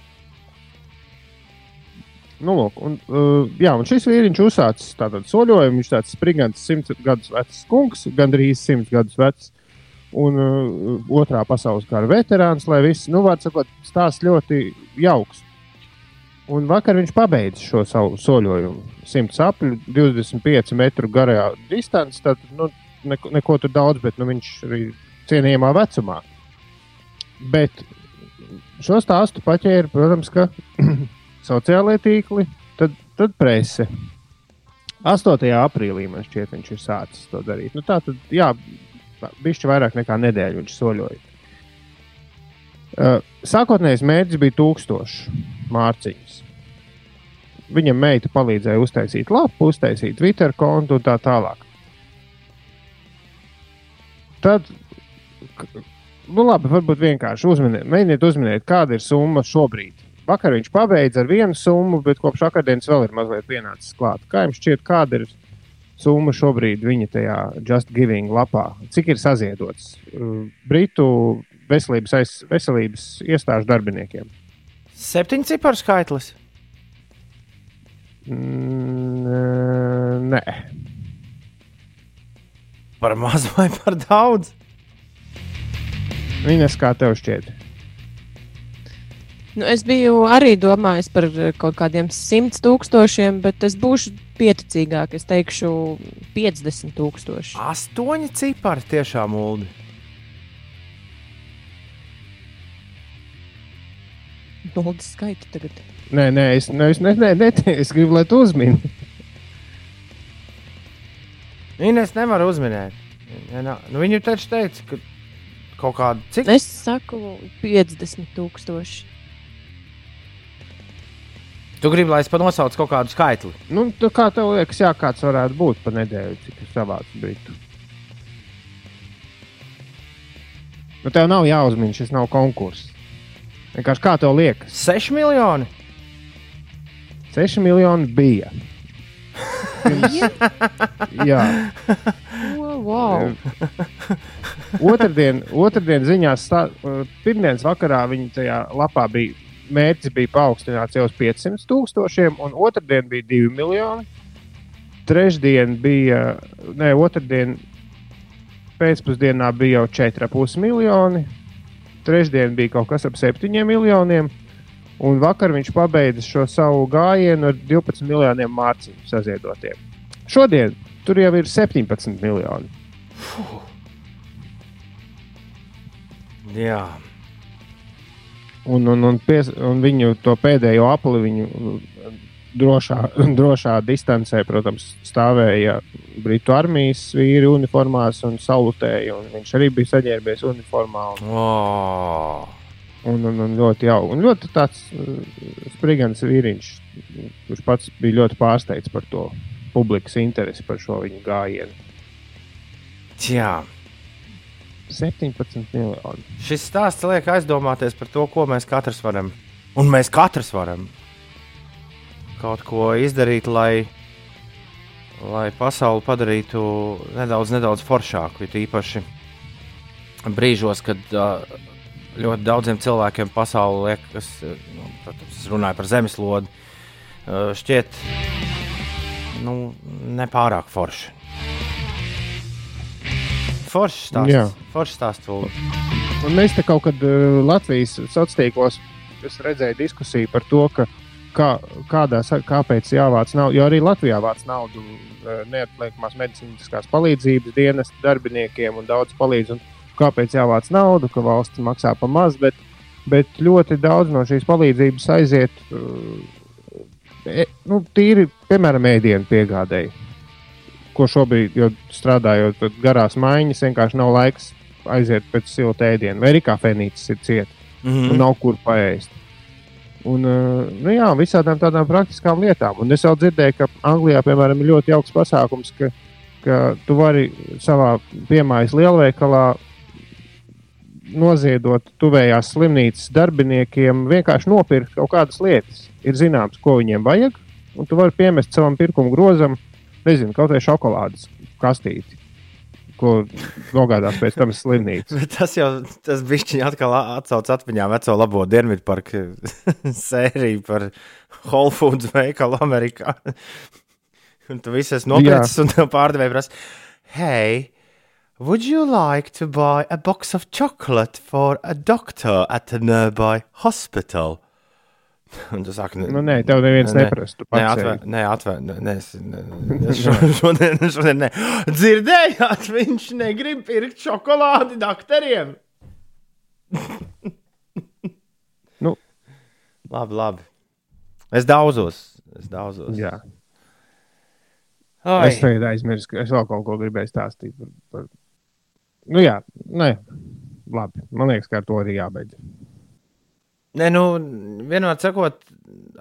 S4: Nu, lūk, un, uh, jā, un šis vīriņš uzsācis tādu soļojumu. Viņš ir tāds sprigants, simts gadus vecs kungs, gandrīz simts gadus vecs. Un uh, otrā pasaules kara veterāns, lai viss, nu, var sakot, stāsts ļoti jauks. Un vakar viņš pabeidza šo savu soļojumu. 100 sapļu, 25 metru garajā distancē. Tad nu, neko, neko tur daudz, bet nu, viņš arī cienījamā vecumā. Bet šo stāstu paķēra, protams, ka sociālai tīkli, tad, tad prese. 8. aprīlī man šķiet, viņš ir sācis to darīt. Nu, tā tad, jā, bišķi vairāk nekā nedēļu viņš soļoja. Uh, sākotnējais mērķis bija 1000 mārciņas. Viņam meita palīdzēja uztaisīt lapu, uztaisīt Twitter kontu un tā tālāk. Tad, nu labi, varbūt vienkārši uzminiet, mēģiniet uzminēt, kāda ir summa šobrīd Vakar viņš pabeidza ar vienu summu, bet kopš akadēmijas vēl ir mazliet pienācis klāt. Kā jums šķiet, kāda ir summa šobrīd viņa tajā Just Giving lapā? Cik ir saziedots uh, Britu veselības, aiz, veselības iestāžu darbiniekiem?
S2: Septiņu ciparu skaitlis.
S4: Mm, nē.
S2: Par maz vai par daudz?
S4: Viņa kā tev šķiet?
S3: Nu, es biju arī domājis par eh, kaut kādiem simt tūkstošiem, bet es būšu pieticīgāk. Es teikšu, 50 tūkstoši.
S2: Astoņi cipari tiešām mūldi.
S3: Nulles skaitu tagad.
S4: Nē, nē, es, nē, es, ne, ne, ne, es gribu, lai tu uzmini.
S2: Ines nevar uzminēt. Ja, nā- nu, viņu taču teica, ka kaut kāda cik
S3: Es saku 50 tūkstoši.
S2: Tu gribi, lai es panosaucu kaut kādu skaitli.
S4: Nu, tu, kā tev liekas, jā, kāds varētu būt pa nedēļu, cik tu savāc britu? Nu, tev nav jāuzmina, šis nav konkurss. Vienkārši kā tev liekas,
S2: 6 miljoni.
S4: 6 miljoni bija. Jā,
S3: Oh, wow.
S4: otrdien, otrdien ziņās, stā, pirmdienas vakarā viņi tajā lapā bija. Mērķis bija paaugstināts jau uz 500 tūkstošiem, un otrdien bija 2 miljoni. Trešdien bija, ne, otrdien pēcpusdienā bija jau 4,5 miljoni. Trešdien bija kaut kas ap 7 miljoniem. Un vakar viņš pabeidza šo savu gājienu ar 12 miljoniem mārciņu saziedotiem. Šodien tur jau ir 17 miljoni.
S2: Jā.
S4: Un, un, un, pies, un viņu to pēdējo apli viņu drošā, drošā distancē, protams, stāvēja Britu armijas vīri uniformās un salutēja. Un viņš arī bija saģērbies uniformā. Un,
S2: Oh.
S4: Un, un, un ļoti jauks. Un ļoti tāds uh, sprigans vīriņš, kurš pats bija ļoti pārsteigts par to publikas interesi par šo viņa gājienu.
S2: Jā.
S4: 17 miljoni.
S2: Šis stāsts liek aizdomāties par to, ko mēs katrs varam. Un mēs katrs varam kaut ko izdarīt, lai, lai pasauli padarītu nedaudz, nedaudz foršāku. It īpaši brīžos, kad uh, ļoti daudziem cilvēkiem pasaulē liekas, uh, nu, protams, es runāju par zemeslodi, uh, šķiet nu, nepārāk forši. Foršs stāsts. Foršs stāsts.
S4: Un mēs te kaut kad uh, Latvijas sociālos redzējām diskusiju par to, ka, kā, kādā, kāpēc jāvāc naudu. Jo arī Latvijā vāc naudu uh, neatliekamās medicīniskās palīdzības dienas darbiniekiem un daudz palīdz. Un kāpēc jāvāc naudu, ka valsts maksā pa maz, bet, bet ļoti daudz no šīs palīdzības aiziet uh, e, nu, tīri, piemēram, ēdienu piegādēji. Ko šobrīd, jo strādājot garās maiņas, vienkārši nav laiks aiziet pēc silta ēdiena, vai arī kafejnīcas ir cieta
S2: Mm
S4: un nav kur paēst. Un, uh, nu jā, visādām tādām praktiskām lietām. Un es jau dzirdēju, ka Anglijā, piemēram, ir ļoti jauks pasākums, ka, ka tu vari savā piemājas lielveikalā noziedot tuvējās slimnīcas darbiniekiem, vienkārši nopirkt kaut kādas lietas. Ir zināms, ko viņiem vajag, un tu vari piemest savam pirkuma grozam, nezinu, kaut vai šokolādes kastīti, ko nogādās pēc tam slimnīcā.
S2: Tas jau tas bišķiņi atkal atcauc atmiņā veco labo Dienvidu parku sēriju par Whole Foods veikalu Amerikā. Un tu viss esi nopircis, un tev pārdevēja prasa, hei, would you like to buy a box of chocolate for a doctor at a nearby hospital? Un tu saki,
S4: Nu, nē, tev neviens
S2: Nē,
S4: neprasa. tu
S2: Nē,
S4: ej.
S2: nē, atver, nē, es- nē, nē, šo- šodien, šodien, nē. Dzirdējāt, viņš negrib pirkt šokolādi doktoriem.
S4: Nu.
S2: Labi, labi. Es daudzos. Es daudzos.
S4: Jā.
S2: Ai.
S4: Es tagad aizmirsu, ka es vēl kaut ko gribēju stāstīt. Par, par... Nu, jā, nē, labi. Man liekas, ka ar to arī jābeidz.
S2: Nē, nu, vienmēr sakot,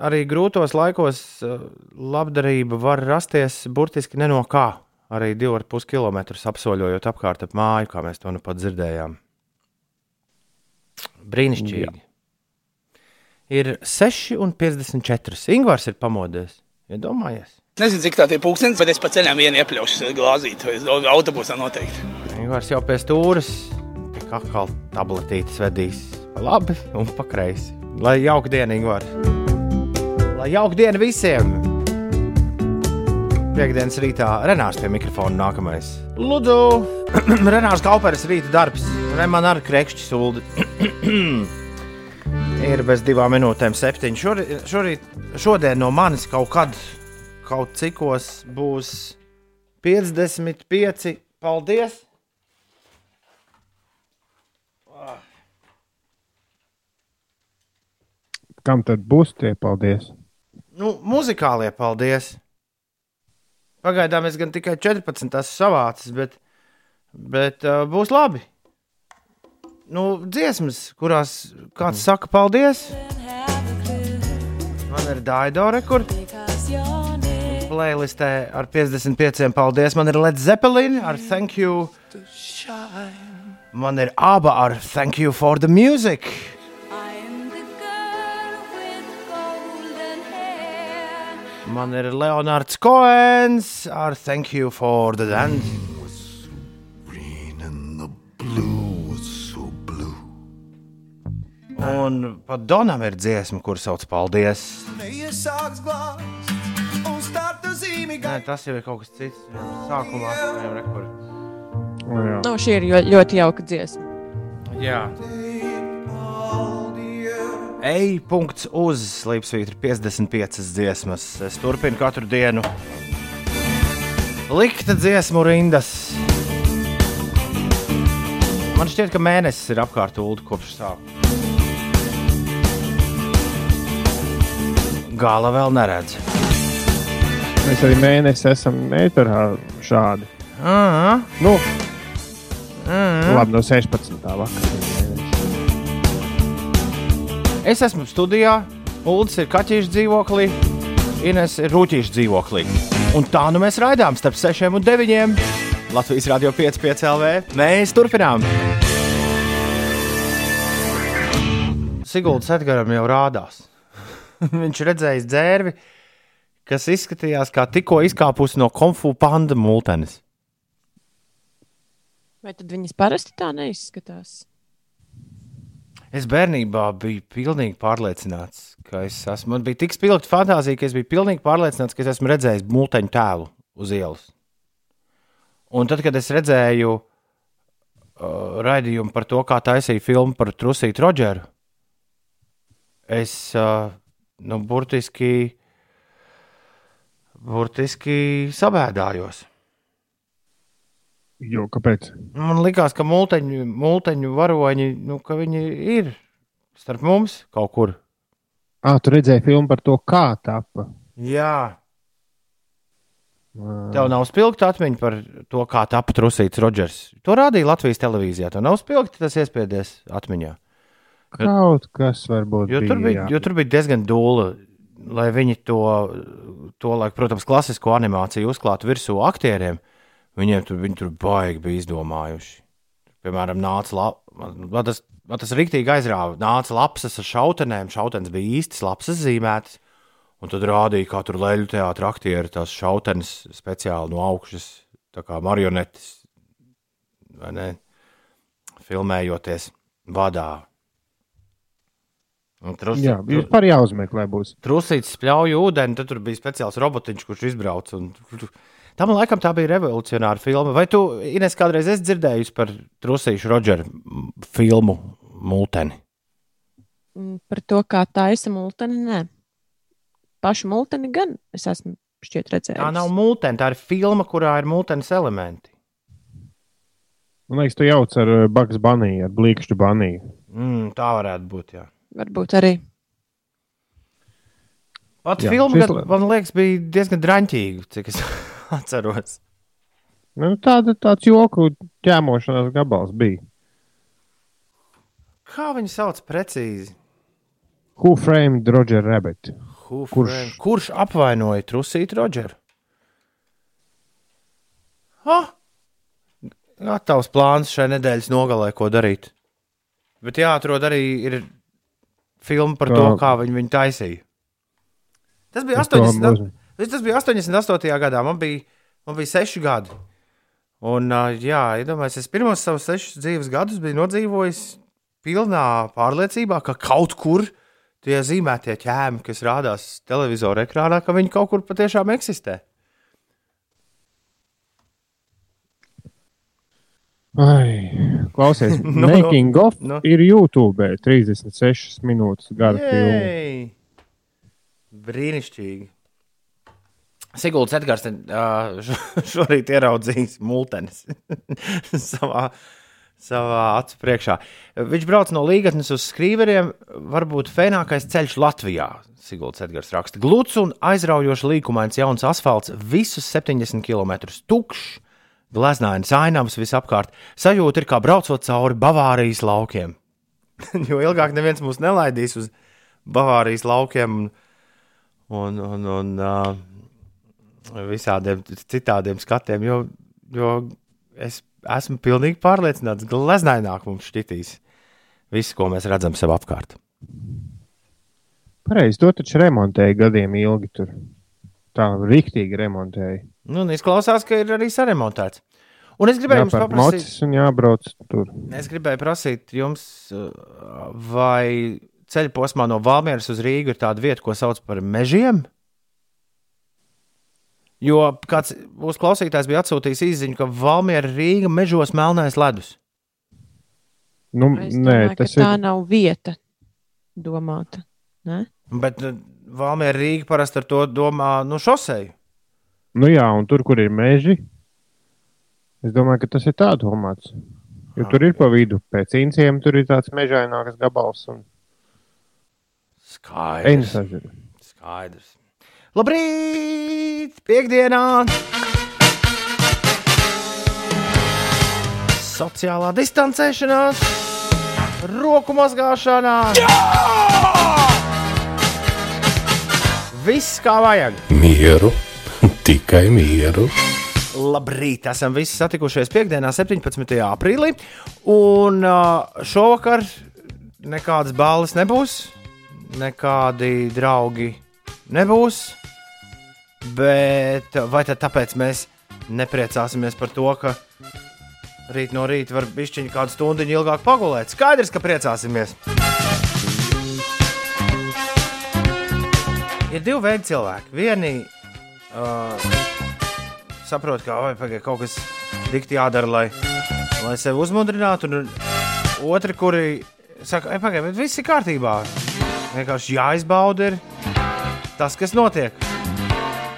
S2: arī grūtos laikos eh, labdarība var rasties burtiski ne no kā. Arī 2,5 km apsoļojot apkārt ap māju, kā mēs to nu pat dzirdējām. Brīnišķīgi. Ir 6,54. Ingūns ir pamodies. Iedomājies.
S6: Nezinu, cik tā ir pūkstens, bet es pa ceļam vienu iepļaušu glāzīt. Autobusā noteikti.
S2: Ingūns jau pie stūres, pie kakla tabletītes vedīs pa labi un pa kreisi. Lai jauka diena, Ingūns! Lai jauka diena visiem! Piektdienas rītā Renārs pie mikrofona nākamais. Lūdzu! Renārs Kauperis rīta darbs. Re man ar krekšķi sūdi. Ir bez divām minūtēm septiņi. Šorīt, šorīt, šodien no manis kaut kad, kaut cikos būs 55. Paldies!
S4: Kam tad būs tie paldies?
S2: Nu, muzikālie paldies. Pagaidām es gan tikai 14 esmu savācis, bet, bet uh, būs labi. Nu, dziesmas, kurās kāds saka paldies. Man ir Daidore, kur playlistē ar 55 paldies. Man ir Led Zeppelin ar Thank You. Man ir aba ar Thank You for the Music. Man ir Leonards Koens ar Thank You for the Dance. Un pat Donam ir dziesma, kur sauc Paldies. Nē, tas jau ir kaut kas cits. Sākumā jau rekur.
S4: O, jā.
S3: Nu, šī ir ļoti, ļoti jauka dziesma.
S2: Jā. Ej, punkts uz slīpsvītra 55 dziesmas. Es turpinu katru dienu. Likta dziesmu rindas. Man šķiet, ka mēnesis ir apkārt ulu kopš sākuma. Gala vēl neredz.
S4: Mēs arī mēnesi esam ēterā šādi.
S2: Aha.
S4: Nu,
S2: Mhm.
S4: labi, no 16. vakarā.
S2: Es esmu studijā, Ulas ir kaķīša dzīvoklī, Ines ir rūtīša dzīvoklī. Un tā nu mēs raidām starp 6 un 9. Latvijas Rādio 5,5 LV. Mēs turpinām. Siguldas Edgars jau rādās. Viņš redzējis dzērvi, kas izskatījās kā tikko izkāpusi no konfu panda multenes.
S3: Vai tad viņas parasti tā neizskatās?
S2: Es bērnībā biju pilnīgi pārliecināts, ka es esmu. Man bija tik spilgta fantāzija, ka es biju pilnīgi pārliecināts, ka es esmu redzējis mūteņu tēlu uz ielas. Un tad, kad es redzēju uh, raidījumu par to, kā taisīja filmu par Trusītu Rodžeru, es uh, nu, burtiski, burtiski sabēdājos.
S4: Jo, kāpēc?
S2: Man liekas, ka mūteņu, mūteņu varoņi nu, ka viņi ir starp mums kaut kur.
S4: Ah, tu redzēji filmu par to, kā tapa.
S2: Jā, tev nav spilgta atmiņa par to, kā tapu Trusīts Rodžers. To rādīja Latvijas televīzijā. Tev nav spilgti tas iespiedies atmiņā.
S4: Kaut kas varbūt
S2: Jo tur
S4: bija.
S2: bija, jo tur bija diezgan dūla, lai viņi to, to laik, protams, klasisko animāciju uzklātu virsū aktieriem. Viņiem tur, viņi tur baigi bija izdomājuši. Piemēram, nāca la... man, man tas, man tas rīktīgi aizrāva. Nāca lapas ar šautenēm, šautenes bija īstas lapas zīmētas. Un tad rādīja, kā tur leļu teātris aktieri tās šautenes speciāli no augšas, tā kā marionetes, vai ne? Filmējoties vadā. Un trus,
S4: Jā, vispār jāuzmeklē būs.
S2: trusīts spļauja ūdeni, tad tur bija speciāls robotiņš, kurš izbrauca. Un... Tam laikam tā bija revolucionāra filma. Vai tu, Ines, kādreiz esi dzirdējusi par trusīšu Rodžeru filmu Multeni?
S3: Mm, Par to, kā taisa multeni, nē. Pašu multeni gan es esmu šķiet redzējis.
S2: Tā nav multeni, tā ir filma, kurā ir multenes elementi.
S4: Man liekas, tu jauc ar uh, Bugs Bunny, ar blīkšķu baniju.
S2: Mm, tā varētu būt. Jā.
S3: Varbūt arī.
S2: Pat
S4: Jā,
S2: filma,
S4: šis la-
S2: man liekas, bija diezgan draņķīga, cik es atceros.
S4: Nu, tāda, tāds joku ķēmošanās gabals bija.
S2: Kā viņi sauc precīzi?
S4: Who framed Roger Rabbit?
S2: Who
S4: Kurš?
S2: frame- Kurš apvainoja Trusītu Rodžeru? Ah! Gatavs plāns šai nedēļas nogalē, ko darīt. Bet jāatrod arī ir filma par to,
S4: Kā-
S2: viņi viņu taisīja. Tas bija
S4: Es to
S2: 80.
S4: mūs-
S2: Tas bija 88. gadā, man bija, man bija 6 gadi. Un, jā, iedomājieties, es pirmos savus sešus dzīves gadus biju nodzīvojis pilnā pārliecībā, ka kaut kur tie zīmētie ķēmi, kas rādās televizora ekrānā, ka viņi kaut kur patiešām eksistē.
S4: Ai, klausies,
S2: Nu,
S4: no,
S2: nu,
S4: Making of
S2: nu.
S4: no. ir YouTube 36 minūtes gara filma.
S2: Brīnišķīgi. Sigulds Edgars šorīt ieraudzījis multenes savā, savā acu priekšā. Viņš brauc no līgatnes uz skrīveriem, varbūt fēnākais ceļš Latvijā. Sigulds Edgars raksta, gluds un aizraujoši līkumains jauns asfalts, visus 70 km tukšs, gleznainas ainavas visapkārt. Sajūta ir kā braucot cauri Bavārijas laukiem. jo ilgāk neviens mūs nelaidīs uz Bavārijas laukiem un, un, un, un uh, visādiem citādiem skatiem, jo, jo es esmu pilnīgi pārliecināts, ka gleznaināk mums šķitīs viss, ko mēs redzam sev apkārt.
S4: Pareizi, to taču remontēja gadiem ilgi. Tur. Tā rīktīgi remontēja.
S2: Nu, izklausās, ka ir arī saremontēts. Un es gribēju jums paprasīt. Es gribēju prasīt jums, vai ceļa posmā no Valmieras uz Rīgu ir tāda vieta, ko sauc par mežiem? Jo kāds mūsu klausītājs bija atsūtījis īsiņu, ka Valmiera Rīga mežos melnais ledus.
S4: Nu,
S3: Es
S4: nē,
S3: domāju,
S4: tas
S3: tā
S4: ir.
S3: nav vieta domāta. Ne?
S2: Bet uh, Valmiera Rīga parasti ar to domā nu, šoseju.
S4: Nu, jā, un tur, kur ir meži, es domāju, ka tas ir tā domāts. Jo tur ir pa vidu, pēc inciem tur ir tāds mežaināks gabals. Un...
S2: Skaidrs. Skaidrs. Labrīt! Piektdienā! Sociālā distancēšanās, roku mazgāšanā. Viss kā vajag.
S7: Mieru, tikai mieru.
S2: Labrīt! Esam visi satikušies piekdienā, 17. aprīlī. Un šovakar nekādas balvas nebūs, nekādi draugi nebūs. Bet vai tad tāpēc mēs nepriecāsimies par to, ka rīt no rīta var bišķiņu kādu stundu ilgāk pagulēt? Skaidrs, ka priecāsimies! Ir divi veidi cilvēki. Vieni uh, saprot, ka pagaid, kaut kas dikti jādara, lai, lai sevi uzmundrinātu, un otri, kuri saka, pagaidi, bet viss ir kārtībā. Vienkārši jāizbauda ir tas, kas notiek.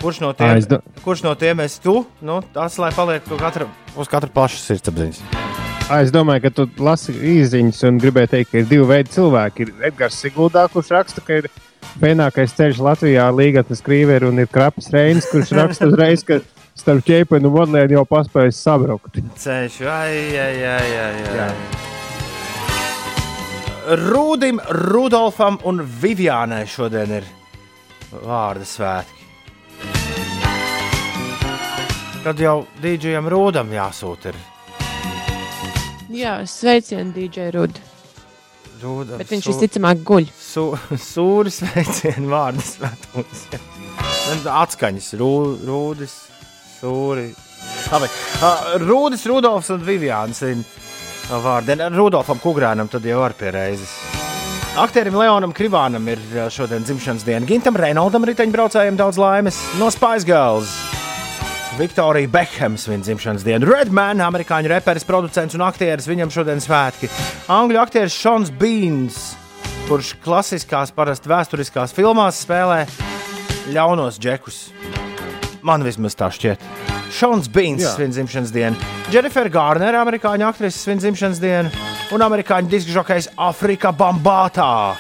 S2: Kurš no tiem,
S4: Aizda-
S2: kurš no tiem esi tu? Nu, tas, lai paliek katra, uz katra paša sirdsapziņas.
S4: Es domāju, ka tu lasi īsiņas un gribēji teikt, ka ir divi veidi cilvēki. Ir Edgars Siguldā, kurš raksta, ka ir pēnākais ceļš Latvijā, Līgatnes Krīveri un ir Krapas Reinis, kurš raksta uzreiz, ka starp ķēpenu un modlēnu jau paspējis sabrukt.
S2: Ceļš, ai, ai, ai, ai, ai. Rūdim, Rudolfam un Vivianai šodien ir vārda svētki. Tad jau dīdžiem Rūdam jāsūta. Ir.
S3: Jā, sveicienu DJ Rud.
S2: Rūdam,
S3: Bet viņš visticamāk guļ.
S2: su, sūris veicienu vārdu svētkos. Atskaņas, rū, rūdis, sūri. Labi. Rūdis, Rudolfs un Vivians ir vārdi. Rudolfam Kugrānam tad jau var pie reizes. Aktierim Leonam Krivānam ir šodien dzimšanas diena. Gintam Reinaldam riteņbraucējiem daudz laimes no Spice Girls. Viktorija Bekhams viņa dzimšanas diena. Redman, amerikāņu reperis, producents un aktieris, viņam šodien svētki. Angļu aktieris Šons Beans, kurš klasiskās, parasti vēsturiskās filmās spēlē ļaunos džekus. Man vismaz tā šķiet. Šons Beans
S4: Jā.
S2: svin dzimšanas dienu, Jennifer Garner, amerikāņu aktrise svin dzimšanas dienu un amerikāņu diska žokejs Afrika Bambātā.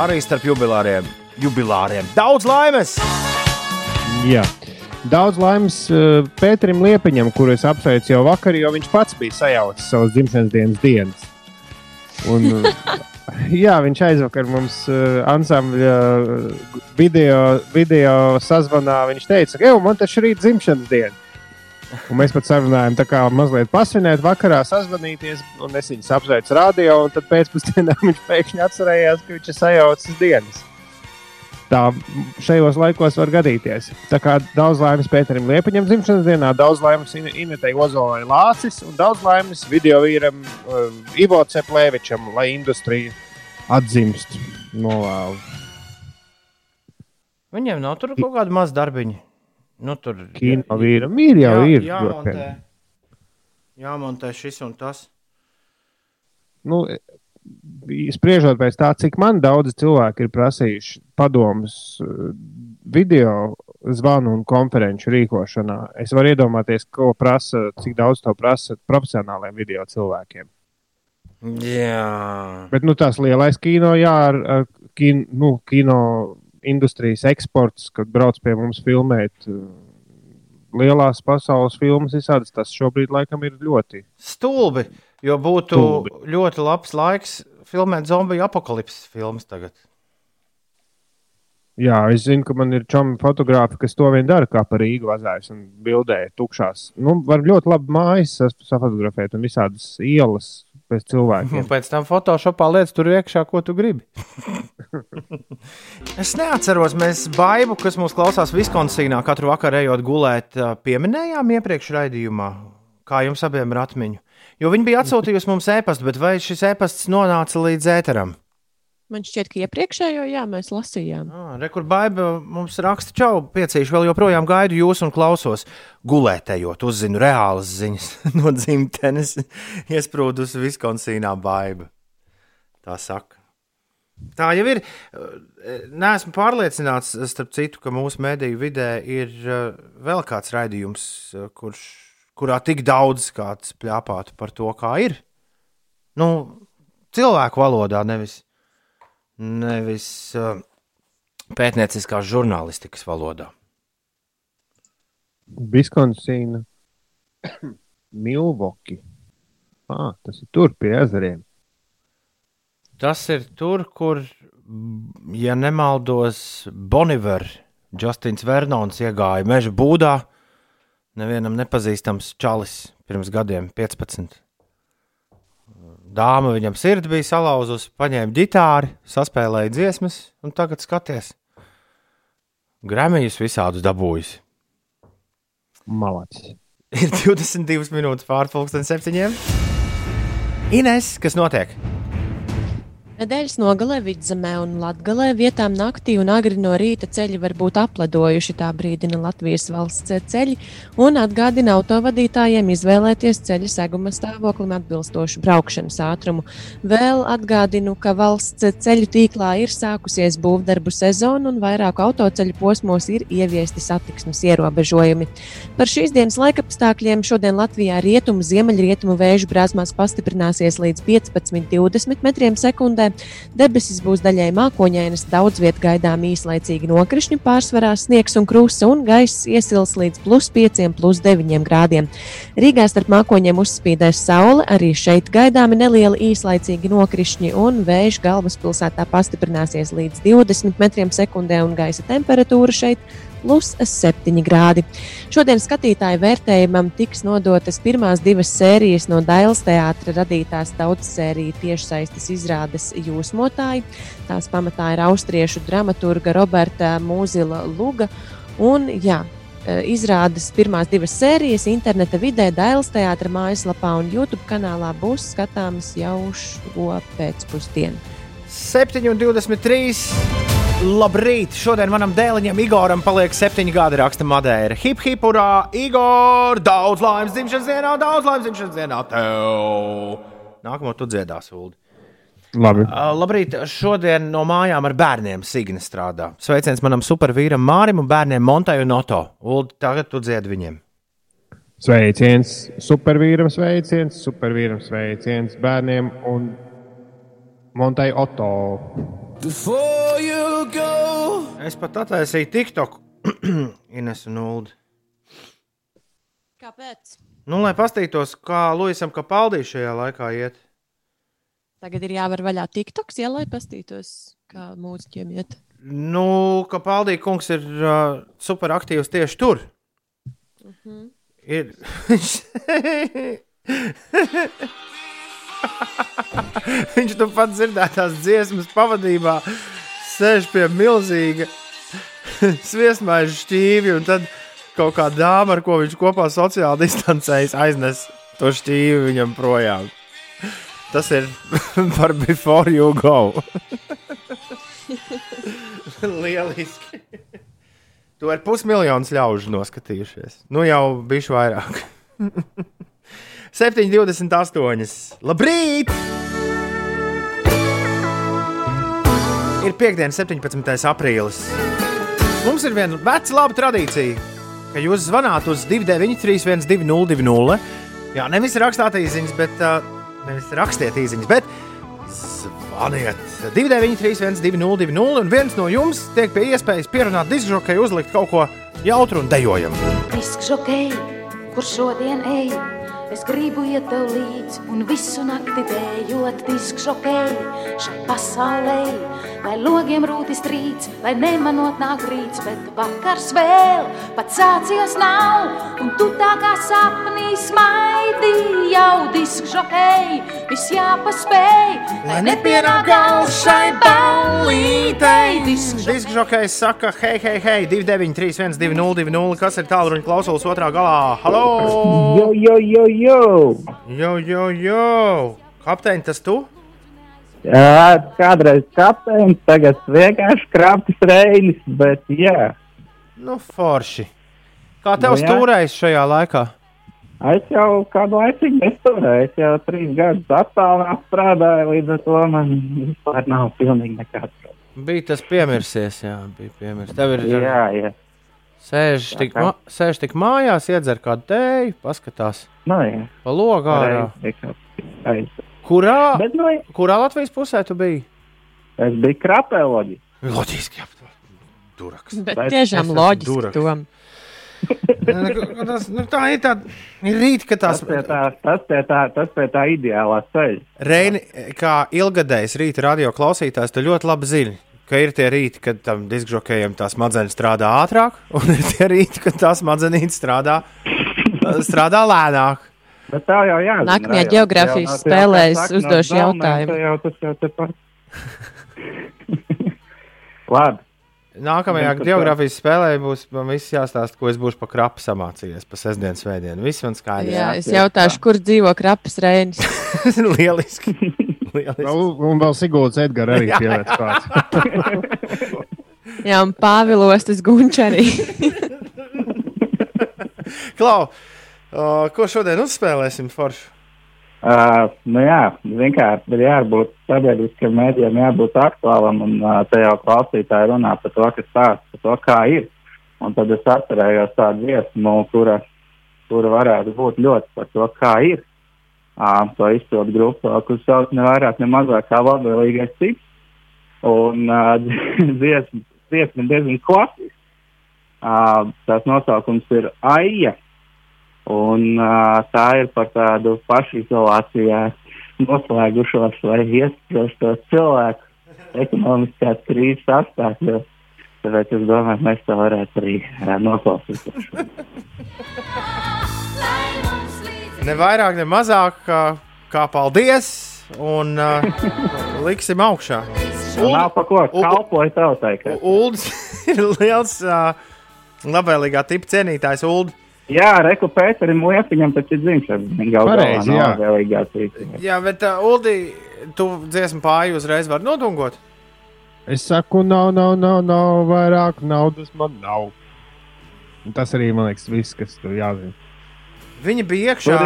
S2: Arī starp jubilāriem. jubilāriem. Daudz laimes!
S4: Jā. Daudz laimes uh, Pēterim Liepiņam, kuru es apsveicu jau vakar, jo viņš pats bija sajaucis savas dzimšanas dienas dienas. Un, uh, jā, viņš aizvakar mums uh, ansambļa video, video sazvanā. Viņš teica, ka man taču rīt dzimšanas diena. Un mēs pat sarunājām, tā kā mazliet pasvinēt, vakarā sazvanīties, un es viņu apsveicu radio, un tad pēcpusdienā viņš pēkšņi atcerējās, ka viņš ir sajaucis dienas. Tā šajos laikos var gadīties. Tā kā daudz laimes Pēterim Liepaņam dzimšanas dienā, daudz laimes In- Inetei Ozolai Lācis un daudz laimes video vīram uh, Ivo Ceplēvičam, lai industrija atzimst. Novēlu.
S2: Viņiem nav tur kaut kāda maza darbiņa. Nu, tur
S4: Kino vīram ir jau
S2: jā,
S4: ir.
S2: jāmontē, jāmontē šis un tas.
S4: Nu, spriežot pēc tā, cik man daudz cilvēku ir prasījuši padomus uh, video zvanu un konferenču rīkošanā, es varu iedomāties, ko prasa, cik daudz to prasa profesionāliem video cilvēkiem.
S2: Jā,
S4: Bet nu, tās lielais kino, jā, ar, ar kin, nu, kino industrijas eksports, kad brauc pie mums filmēt uh, lielās pasaules filmas, visādas, tas šobrīd laikam ir ļoti.
S2: stulbi. Jo būtu
S4: Stulbi.
S2: ļoti labs laiks filmēt zombiju apakalipses filmas tagad.
S4: Jā, es zinu, ka man ir čomi fotografi, kas to vien dara, kā par Rīgu vazājas un bildē tukšās. Nu, var ļoti labi mājas safotografēt un visādas ielas pēc
S2: Un
S4: cilvēkiem.
S2: pēc tam Photoshopā lietas tur iekšā, ko tu gribi. es neatceros, mēs baidu, kas mūs klausās Viskonsīnā, katru vakaru ejot gulēt, pieminējām iepriekš raidījumā, kā jums abiem ir atmiņu. Jo viņi bija atsūtījusi mums ēpastu, bet vai šis ēpasts nonāca līdz ēteram?
S3: Man šķiet, ka iepriekšējo jā, mēs lasījām.
S2: Ah, Rekur baiba mums raksta, čau, piecīši, vēl joprojām gaidu jūs un klausos. Gulētējot, uzzinu reālas ziņas no dzimtenes, iesprūdus Viskonsīnā baiba. Tā saka. Tā jau ir. Nē, esmu pārliecināts, starp citu, ka mūsu mediju vidē ir eh, vēl kāds raidījums, eh, kurš, kurā tik daudz kāds pļāpātu par to, kā ir. Nu, cilvēku valodā, nevis, nevis uh, pētnieciskās žurnālistikas valodā.
S4: Viskonsīna, Milvoki. Ah, tas ir tur pie ezeriem.
S2: Tas ir tur, kur, ja nemaldos, Boniver, Justins Vernons iegāja meža būdā. Nevienam nepazīstams čalis pirms gadiem, 15. Dāma viņam sirdi bija salauzusi, paņēma ģitāri, saspēlēja dziesmas, un tagad skaties. Grēmējus visādus dabūjis.
S4: Malacis.
S2: Ir 22 minūtes pārpusdienas septiņiem. Ines, kas notiek?
S3: Nedēļas nogalē vidzemē un latgalē vietām naktī un agri no rīta ceļi var būt apladojuši. Tā brīdina Latvijas valsts ceļi un atgādina autovadītājiem izvēlēties ceļa seguma stāvoklim atbilstošu braukšanas ātrumu. Vēl atgādinu, ka valsts ceļu tīklā ir sākusies būvdarbu sezona un vairāku autoceļu posmos ir ieviesti satiksmes ierobežojumi. Par šīs dienas laikapstākļiem šodien Latvijā rietumu, ziemeļrietumu vēju brāzmās pastiprināsies līdz 15-20 metriem sekundē. Debesis būs daļai mākoņainas, daudz vietā gaidām īslaicīgi nokrišņi, pārsvarā sniegs un krusta, un gaiss iesils līdz plus 5, plus 9 grādiem. Rīgā starp mākoņiem uzspīdēs saule, arī šeit gaidāmi nelieli īslaicīgi nokrišņi, un vējš galvaspilsētā pastiprināsies līdz 20 metriem sekundē, un gaisa temperatūra šeit plus 7 grādi. Šodien skatītāju vērtējumam tiks nodotas pirmās divas sērijas no Dailas teātra radītās daudzsēriju tiešsaistes izrādes Jūsmotāji. Tās pamatā ir austriešu dramaturga Roberta Mūzila Luga. Un, jā, e, Izrādes pirmās divas sērijas interneta vidē, Dailas teātra mājaslapā un YouTube kanālā būs skatāmas jau šo pēcpusdienu.
S2: 7,23. Labrīt! Šodien manam dēliņam Igoram paliek septiņi gadi, raksta Madeira. Hip, hip, urā! Igor! Daudz laimes dzimšanas dienā, daudz laimes dzimšanas dienā tev! Nākamo tu dziedās, Ulu.
S4: Labi.
S2: Uh, labrīt! Šodien no mājām ar bērniem Signa strādā. Sveiciens manam supervīram Mārim un bērniem Montai un Oto. Ulu, tagad tu dziedi viņiem.
S4: Sveiciens supervīram, sveiciens, supervīram, sveiciens bērniem un Montai Oto.
S2: Es pat attaisīju TikTok, Ines un Ulu.
S3: Kāpēc?
S2: Nu, lai paskatītos, kā Luisam Kapaldī šajā laikā iet.
S3: Tagad ir jāvar vaļā TikToks, ja lai pastītos, kā mūziķiem iet.
S2: Nu, ka Paldija kungs ir uh, superaktīvs tieši tur. Ir. Viņš tu pats dzirdētās dziesmas pavadībā sēž pie milzīga sviestmaiņa šķīvi, un tad kaut kā dāma, ar ko viņš kopā sociāli distancējas, aiznes to šķīvi viņam projām. Tas ir par before you go. Lieliski. To ir pusmiljons ļaužu noskatījušies. Nu jau bijuši vairāk. 7,28. Labrīt! Ir piekdiena, 17. aprīlis. Mums ir viena veca laba tradīcija, ka jūs zvanāt uz 293, 1202. Jā, nevis rakstāt īsiņas, bet Nevis rakstiet īsiņas, bet zvaniet 293, 202, un viens no jums tiek pie iespējas pierunāt diskžokai, uzlikt kaut ko jautru un dejojamu.
S8: Diskžokei, kur šodien ej? Es gribu iet tev līdzi un visu nakti dējot diskžokei šai pasaulē. Lai logiem rūtis trīc, lai nemanot nāk rīts, bet vakars vēl pat sācies nav. Un tu tā kā sapnī smaidi jau diskžokei, viss jāpaspēj, lai nepienāk gals šai ballītei.
S2: Diskžokais saka, hei, hei, hei, 293, 202, kas ir tālruņa klausulas otrā galā? Halo!
S9: Jo, jo, jo, jo!
S2: Jo, jo, jo! Kapteini, tas tu?
S9: Jā, kādreiz kapteinis, tagad vienkārši krāpjas reinis, bet jā.
S2: Nu, forši. Kā tev
S9: Nu, jā.
S2: stūrējis šajā laikā?
S9: Es jau kādu laiku nesturēju, es jau trīs gadus attālināti strādāju, līdz ar to man vispār nav pilnīgi nekāds.
S2: Bija tas piemirsies, jā, bija piemirsies. Tev ir
S9: Jā, jā.
S2: Sēž
S9: Tā
S2: tik, ma sēž tik mājās, iedzer kādu tēju, paskatās
S9: Nu, jā.
S2: pa ārā.
S9: Reiz,
S2: Kurā,
S9: Bet, nu,
S2: kurā Latvijas pusē tu biji?
S9: es biju krapēloģi.
S2: Loģiski, jā. Duraks.
S3: Bet
S9: Bet
S3: tiešām loģiski
S2: duraks.
S3: tom.
S2: tas, nu, tā ir tā, ir rīt, ka tās
S9: Tas pie tā, tas pie tā, tas pie tā ideālā ceļa.
S2: Reini, kā ilgadējs rīta radio klausītājs, tu ļoti labi zini, ka ir tie rīti, kad tam diskžokējam tā smadzenes strādā ātrāk, un ir tie rīti, kad tā smadzenīte strādā, strādā lēnāk.
S9: Bet tā jau jā.
S3: Nākamajā geogrāfijas spēlē es uzdošu jautājumu.
S9: Jau tas jau tepat. Labi.
S2: Nākamajā geogrāfijas spēlē būs man viss jāstāsta, ko es būšu pa krapu samācījies pa sestdienas svētdienu. Viss man skaidrs.
S3: Jā, es jautāšu, kur dzīvo krapas reinis.
S2: Lieliski. Lieliski.
S4: Un, un vēl Sigūds Edgars arī pieliec klāt.
S3: Jā, un Pāvilos tas gunčs arī.
S2: Klau, uh, ko šodien uzspēlēsim foršu?
S9: Uh, nu jā, vienkārši ir jābūt sabiedriskam mēdījam, jābūt aktuālam, un uh, te jau klausītāji runā par to, kas stāsta, par to, kā ir. Un tad es atcerējos tādu dziesmu, kura, kura varētu būt ļoti par to, kā ir. To izpildu grupu, kurš sauc ne vairāk, ne mazāk kā labvēlīgais cips. Un uh, dziesma, dziesma diezgan klasiska. Uh, tās nosaukums ir Aija. Un, uh, tā ir par tādu pašizolācijā noslēgušos vai iestrādājušos cilvēku ekonomiskās krīzes apstākļos. Tāpēc es domāju, mēs to varētu arī uh, noklausīties.
S2: Ne vairāk, ne mazāk, kā, kā paldies, un uh, liksim augšā.
S9: Un nav pa ko kalpoja tautai.
S2: Uldis ir liels, uh, labvēlīgā tipa cienītājs. Uld.
S9: Jā, Reku Pēterim Liepiņam taču ir dzimšanas galā
S4: Pareizi, jā.
S9: cita.
S2: Jā, bet uh, Uldi, tu dziesmu pāri uzreiz vari notungot.
S4: Es saku, nav, nav, nav, nav vairāk naudas man nav. Un tas arī man liekas, viss, kas tur jāzina.
S2: Viņa bija iekšā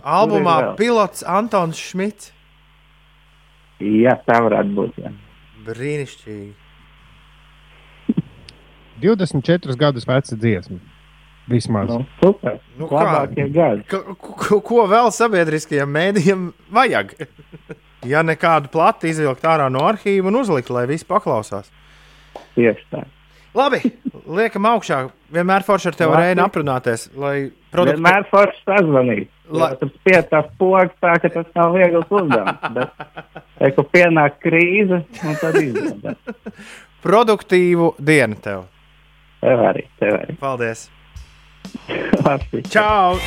S2: albumā. Pilots Antons Šmits.
S9: Jā, tā varētu būt. Jā.
S2: Brīnišķīgi.
S4: 24 gadus veca dziesma. Vismaz.
S9: Nu, super.
S2: Nu,
S9: Labākie gadi.
S2: Ko, ko, ko vēl sabiedriskajiem mēdījiem vajag? ja nekādu plati izvilkt ārā no arhīva un uzlikt, lai visi paklausās.
S9: Tieši tā.
S2: Labi, liekam augšā. Vienmēr forši ar tevi varēja aprunāties. Lai produkti...
S9: Vienmēr forši sazvanīt.
S2: La-.
S9: Tur spiedās pogas, tā ka tas nav viegls uzdevums. Bet, kad pienāk krīze, un tad izdodas.
S2: Produktīvu dienu tev.
S9: Tev arī, tev arī.
S2: Paldies!
S9: Labi.
S2: Čau!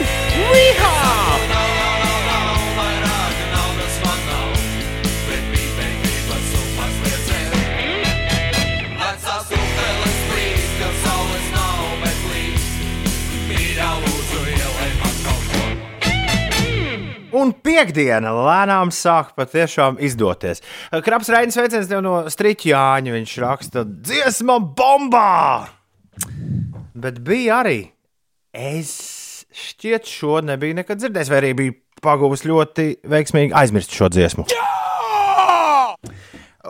S2: Un piekdiena lēnām sāk patiešām izdoties. Kraps Rainis veicins tev no Striķāņa. Viņš raksta dziesma bombā! Bet bija arī. Es šķiet, šo nebiju nekad dzirdējis, vai arī biju pagūvis ļoti veiksmīgi aizmirst šo dziesmu.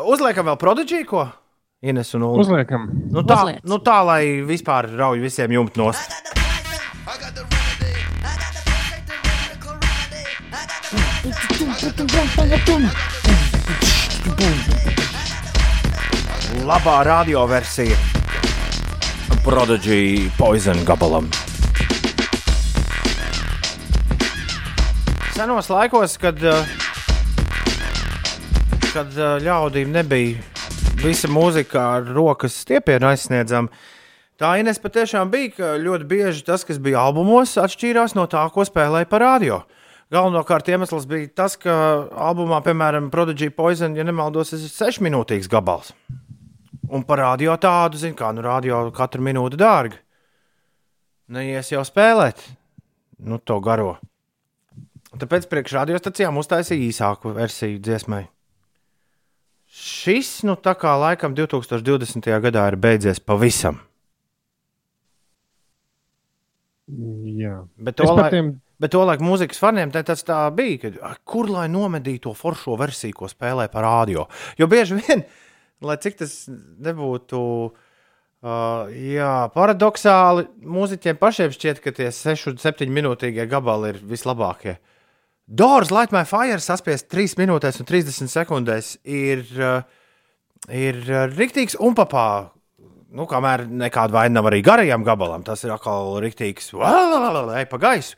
S2: Uzliekam vēl prodigiju, ko? Ines un Ulu.
S4: Uzliekam.
S2: Nu tā,
S3: Uzliec.
S2: nu tā, lai vispār rauj visiem jumt nost. Labā radioversija Prodigy Poison gabalam. Senos laikos, kad, eh, kad eh, ļaudīm nebija visa mūzika ar rokas stiepienu aizsniedzama, tā Ines patiešām bija, ka ļoti bieži tas, kas bija albumos, atšķīrās no tā, ko spēlēja par radio. Galvenokārt iemesls bija tas, ka albumā, piemēram, Prodigy Poison, ja nemaldos, ir sešminūtīgs gabals. Un par radio tādu, zinu, kā nu radio katru minūti dārgi. Neies jau spēlēt, nu, to garo. Tāpēc priekšradiostacijām uztaisīja īsāku versiju dziesmai. Šis, nu, tā kā laikam 2020. gadā ir beidzies pavisam.
S4: Jā,
S2: Bet to,
S4: par
S2: laik,
S4: tiem-
S2: bet to laiku mūzikas faniem tas tā bija, ka "Ai, kur lai nomedītu to foršo versiju, ko spēlē par radio. Jo bieži vien, lai cik tas nebūtu uh, jā, paradoxāli, mūziķiem pašiem šķiet, ka tie 6-7 minūtīgie gabali ir vislabākie. Doors Light My Fire saspiest 3 minūtēs un 30 sekundēs ir, uh, ir uh, riktīgs un papā. Nu, kamēr nekāda vaina nav arī garajam gabalam, tas ir atkal rīktīgs, ej pa gaisu.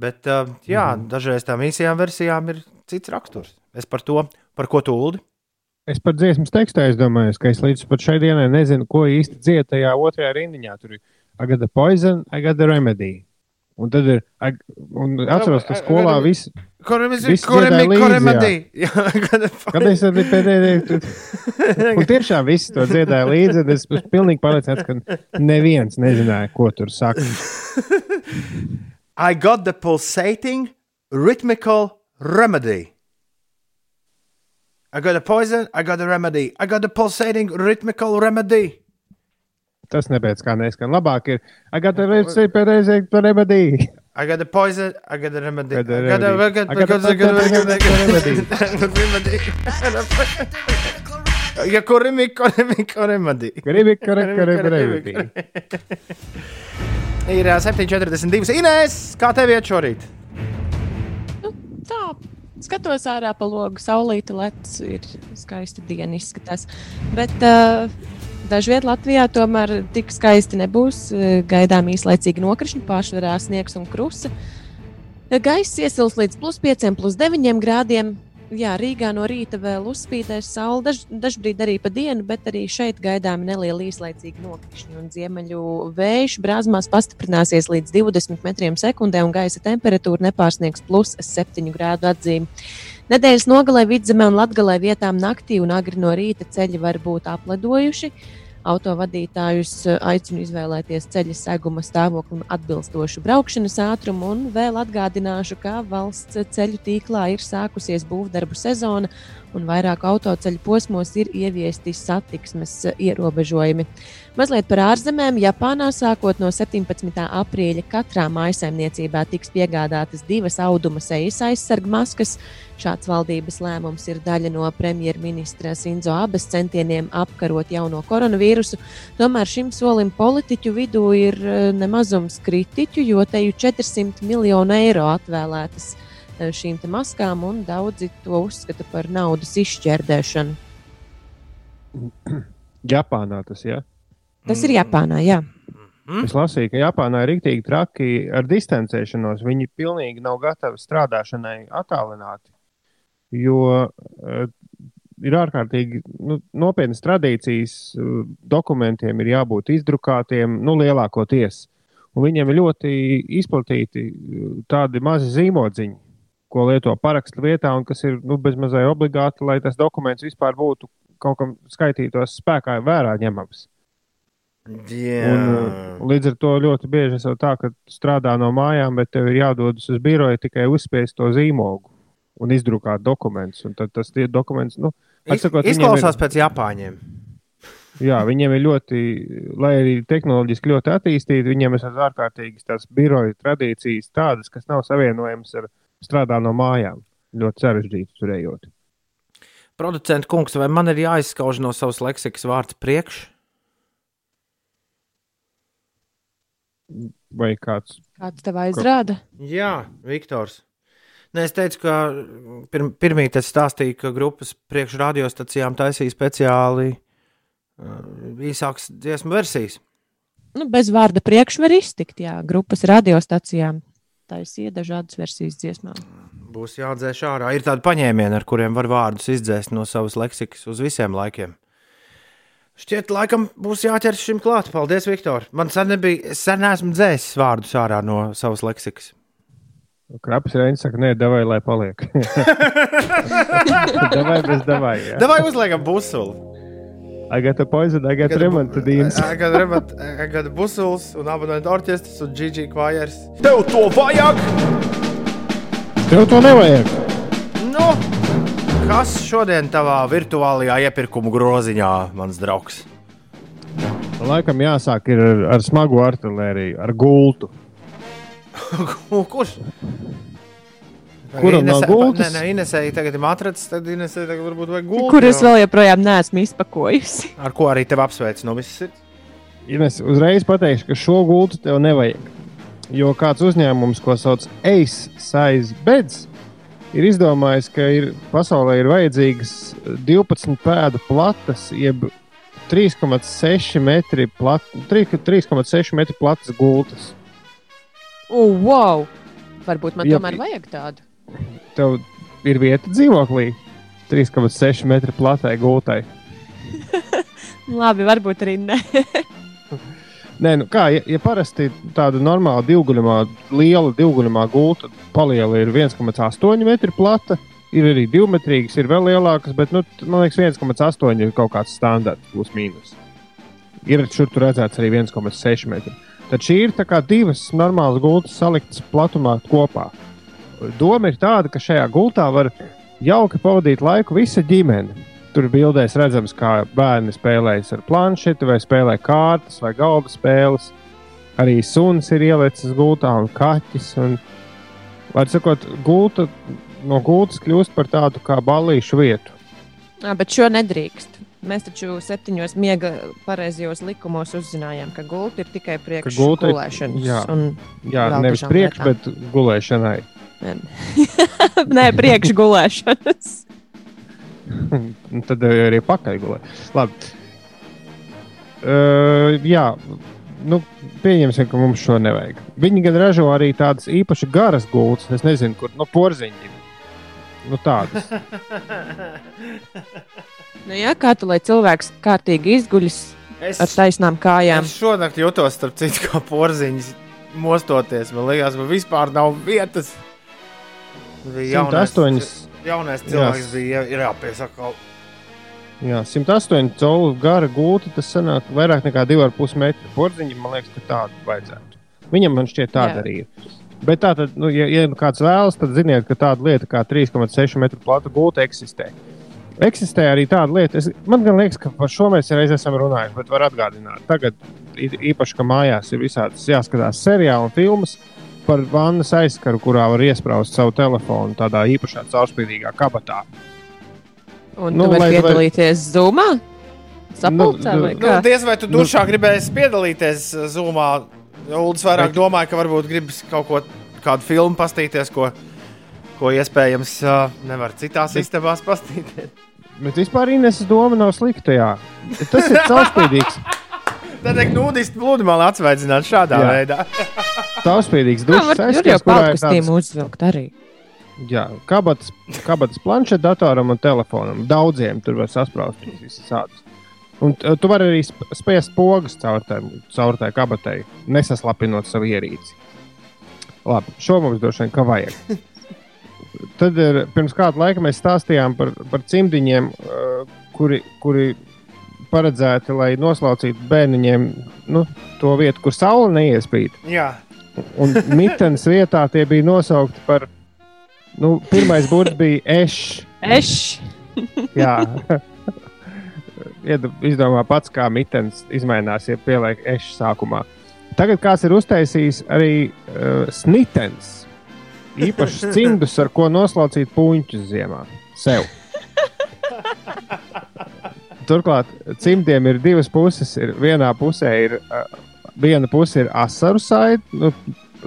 S2: Bet, jā, mm. dažreiz tām īsajām versijām ir cits raksturs. Es par to, par ko tu uldi.
S4: Es par dziesmas tekstu aizdomājos, ka es līdz pat šai dienai nezinu, ko īsti dzied tajā otrajā rindiņā. Tur ir I got the poison, I got the remedy. Un tad ir, I, un atceros, ka skolā viss.
S2: Kurim ir ir
S4: Kad es arī pēdējā, un tiešām visi to dziedāja līdzi, es esmu pilnīgi pārliecināts, ka neviens nezināja, ko tur saka.
S2: I got the pulsating rhythmical remedy. I got a poison, I got a remedy. I got the pulsating rhythmical remedy.
S4: Tas nepēc kā neskan. Labāk ir, I got the remedy.
S2: I got the poison, I got the remedy. I
S4: Got the
S2: got the
S4: remedy.
S2: I
S4: I
S2: got
S4: got
S2: the
S4: the
S2: remedy. Ja kurimi, kurimi, kurimi.
S4: Gribi, kuri, kuri, kuri.
S2: Ir ā, 7,42. Inês, kā tev iet šorīt?
S3: Tā, skatos ārā pa logu, saulīta lec, ir skaisti diena izskatās. Bet uh, dažviet Latvijā tomēr tik skaisti nebūs. Gaidām īslaicīgi nokrišņi, pārsvarā sniegs un krusta. Gaiss iesils līdz plus 5, plus 9 grādiem. Jā, Rīgā no rīta vēl uzspīdēs saule, daž, dažbrīd arī pa dienu, bet arī šeit gaidāmi nelieli īslaicīgi nokrišņi. Un ziemeļu vējš brāzmās pastiprināsies līdz 20 metriem sekundē, un gaisa temperatūra nepārsniegs plus 7 grādu atzīmi. Nedēļas nogalē vidzemē un latgalē vietām naktī un agri no rīta ceļi var būt apledojuši. Autovadītājus eh, aicinu izvēlēties ceļa seguma stāvoklim atbilstošu braukšanas ātrumu, un vēl atgādināšu, ka valsts ceļu tīklā ir sākusies būvdarbu sezona, un vairāk autoceļu posmos ir ieviesti satiksmes eh, ierobežojumi. Mazliet par ārzemēm. Japānā sākot no 17. aprīļa katrā mājsaimniecībā tiks piegādātas divas auduma sejas aizsarga maskas. Šāds valdības lēmums ir daļa no premjerministra Sinzo Abes centieniem apkarot jauno koronavīrusu. Tomēr šim solim politiķu vidū ir eh, nemazums kritiķu, jo te jau 400 miljonu eiro atvēlētas eh, šīm te maskām, un daudzi to uzskata par naudas izšķērdēšanu.
S4: Japānā tas ir. Ja?
S3: Tas ir Japānā, jā.
S2: Mm.
S4: Es lasīju, ka Japānā ir rīktīgi traki ar distancēšanos. Viņi pilnīgi nav gatavi strādāšanai attālināti. Jo uh, ir ārkārtīgi nu, nopietnas tradīcijas, uh, dokumentiem ir jābūt izdrukātiem, nu, lielākoties. Un viņiem ir ļoti izplatīti uh, tādi mazi zīmodziņi, ko lieto parakstu vietā, un kas ir nu, bezmazliet obligāti, lai tas dokuments vispār būtu kaut kam skaitītos spēkā vērā ņemams.
S2: Jā,
S4: Un, līdz ar to ļoti bieži ir tā, ka strādā no mājām, bet tev ir jādodas uz biroju tikai uzspiest to zīmogu un izdrukāt dokumentus. Un tad tas ir dokuments, nu, atsakot, viņiem
S2: izklausās
S4: ir,
S2: pēc Japāņiem.
S4: jā, viņiem ir ļoti, lai arī tehnoloģiski ļoti attīstīti, viņiem ir ārkārtīgi tās biroju tradīcijas tādas, kas nav savienojamas ar strādā no mājām. Ļoti sarežģīti turējot.
S2: Producents kungs, vai man ir jāizskauž no savas leksikas vārds priekš?
S4: Vai kāds
S3: Kāds tev aizrāda?
S2: Jā, Viktors. Nē, es teicu, ka pirm, pirmie tas stāstīja, ka grupas priekšradiostacijām taisīja speciāli uh, īsākas dziesmu versijas.
S3: Nu, bez vārda priekš var iztikt, jā, grupas radiostacijām taisīja dažādas versijas dziesmām.
S2: Būs jādzēš ārā. Ir tādi paņēmieni, ar kuriem var vārdus izdzēst no savas leksikas uz visiem laikiem. Šķiet, laikam būs jāķers šim klāt. Paldies, Viktor. Man sen nebija, sen neesmu dzēsis vārdus ārā no savas leksikas.
S4: Krapis Reinis saka, nē, devai, lai paliek. devai bez devai. Jā.
S2: Davai uzliekam busuli.
S4: I got a poison, I got remont dīns.
S2: I got remont, I got busuls un abonentu orķestris un GG kvajers.
S1: Tev to vajag!
S4: Tev to nevajag.
S2: Nu, kas šodien tavā virtuālajā iepirkumu groziņā, mans draugs?
S4: Laikam jāsāk ir ar, ar smagu artēriju, ar gultu.
S2: Kurš?
S4: Kuram nav gultas?
S2: Nē, nē, Inesēji tagad ir matracis, tad Inesēji tagad varbūt vajag gultu.
S3: Kur es vēl joprojām neesmu izpakojusi.
S2: Ar ko arī tev apsveic no visas sirds?
S4: Ines, uzreiz pateikšu, ka šo gultu tev nevajag. Jo kāds uzņēmums, ko sauc Ace Size Beds, ir izdomājis, ka ir, pasaulē ir vajadzīgas 12 pēdu platas, jeb 3,6 metri, plat, 3,6 metri platas gultas.
S3: Oh, wow! Varbūt man
S4: Jā,
S3: tomēr vajag tādu.
S4: Tev ir vieta dzīvoklī 3,6 metri platai gultai.
S3: Labi, varbūt arī ne.
S4: Nē, nu kā, ja, ja parasti tāda normāla divguļamā, liela divguļamā gulta paliela ir 1,8 metri plata, ir arī divmetrīgas, ir vēl lielākas, bet nu, man liekas, 1,8 ir kaut kāds standarts, plus mīnus. Ir šur tur redzēts arī 1,6 metri. Tad šī ir divas normālas gultas saliktas platumā kopā. Doma ir tāda, ka šajā gultā var jauki pavadīt laiku visa ģimene. Tur bildēs redzams, kā bērni spēlējas ar planšeti, vai spēlē kārtas, vai galda spēles. Arī suns ir ielicis gultā, un kaķis. Un, var sakot, gulta, no gultas kļūst par tādu kā ballīšu vietu.
S3: Jā, bet šo nedrīkst. Mēs taču septiņos miega pareizajos likumos uzzinājām, ka gulta ir tikai priekš
S4: gulta ir-
S3: gulēšanas.
S4: jā.
S3: un
S4: Jā, nevis priekš,
S3: lietām.
S4: bet gulēšanai.
S3: Nē, priekš gulēšanas.
S4: Un tad arī pakaļ gulē. Labi. Uh, jā, nu, pieņemsim, ka mums šo nevajag. Viņi gan ražo arī tādas īpaši garas gultas, es nezinu, kur no porziņiem. Nu, tādas.
S3: Nu, jā, kā tu lai cilvēks kārtīgi izguļas
S2: Es,
S3: ar taisnām kājām?
S2: es šonakt jutos, starp citu, kā porziņš mostoties. Man liekas, man vispār nav vietas. Bija
S4: 108.
S2: jaunais cilvēks,
S4: Jā.
S2: bija jā- jāpiesaka.
S4: Jā, 108 colu gara gulta, tas sanāk vairāk nekā 2,5 metru. Porziņam, man liekas, ka tādu vajadzētu. Viņam man šķiet tāda
S3: Jā.
S4: arī ir. Bet tā tad, nu, ja, ja kāds vēlas, tad ziniet, ka tāda lieta kā 3,6 metru plata gulta eksistē. Eksistē arī tāda lieta, es, man gan liekas, ka par šo mēs reiz esam runājuši, bet var atgādināt. Tagad i- īpaši, ka mājās ir visādas jāskatās seriāli un filmas par vannas aizskaru, kurā var iesprāst savu telefonu tādā īpašā caurspīdīgā kabatā.
S3: Un
S4: Nu,
S3: tu vari piedalīties Zoomā? Sapulcē
S4: Nu,
S3: vai
S2: Nu,
S3: kā?
S2: diez vai tu dušā gribēsi piedalīties uh, Zoomā. Uldis vairāk
S4: Bet-
S2: domāja, ka varbūt gribas kaut ko, kādu filmu pastīties, ko, ko iespējams nevar citās istabās pastīties.
S4: Bet vispār Ineses doma nav slikta. Jā. Tas ir caurspīdīgs.
S2: Tad ir nūdisti pludmali atsveidzināt šādā
S4: Jā.
S2: veidā.
S4: Caurspīdīgs
S3: Jā,
S4: dušas aizskars, kurā ir tāds,
S3: uzvilkt arī.
S4: jā, kabatas, kabatas planšetdatoram un telefonam. Daudziem tur var sasprāst visas tādas. Un tu vari arī sp- spiest pogas caur tai, caur tai kabatai, nesaslapinot savu ierīci. Labi, šo mums droši vien kā vajag. Tad ir, pirms kāda laika mēs stāstījām par, par cimdiņiem, uh, kuri, kuri paredzēti, lai noslaucītu bērniņiem nu, to vietu, kur saule neiespīd.
S2: Jā,
S4: Un mitens vietā tie bija nosaukti par. Nu, pirmais burts bija ešs.
S3: Eš!
S4: Jā, izdomā pats, kā mitens izmainās, ja pieliek ešs sākumā. Tagad kāds ir uztaisījis arī uh, snitens. Īpašs cimdus, ar ko noslaucīt puņķus ziemā. Sev. Turklāt cimdiem ir divas puses. Ir, vienā pusē ir uh, viena puse ir asaru saite, nu,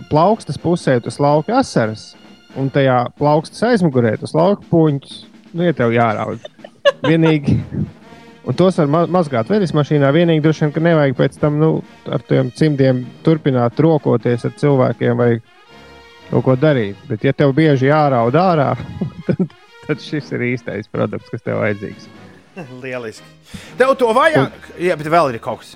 S4: plaukstas pusē tas lauka asaras. un tajā plaukstas aizmugurē tas lauka puņķis, nu, ja tev jāraud. Vienīgi, un tos var ma mazgāt veļas mašīnā, vienīgi droši vien, ka nevajag pēc tam, nu, ar tiem cimdiem turpināt rokoties ar cilvēkiem vai kaut ko darīt. Bet, ja tev bieži jāraud ārā, tad, tad šis ir īstais produkts, kas tev vajadzīgs.
S2: Lieliski. Tev to vajag, un, jā, bet vēl ir kaut kas.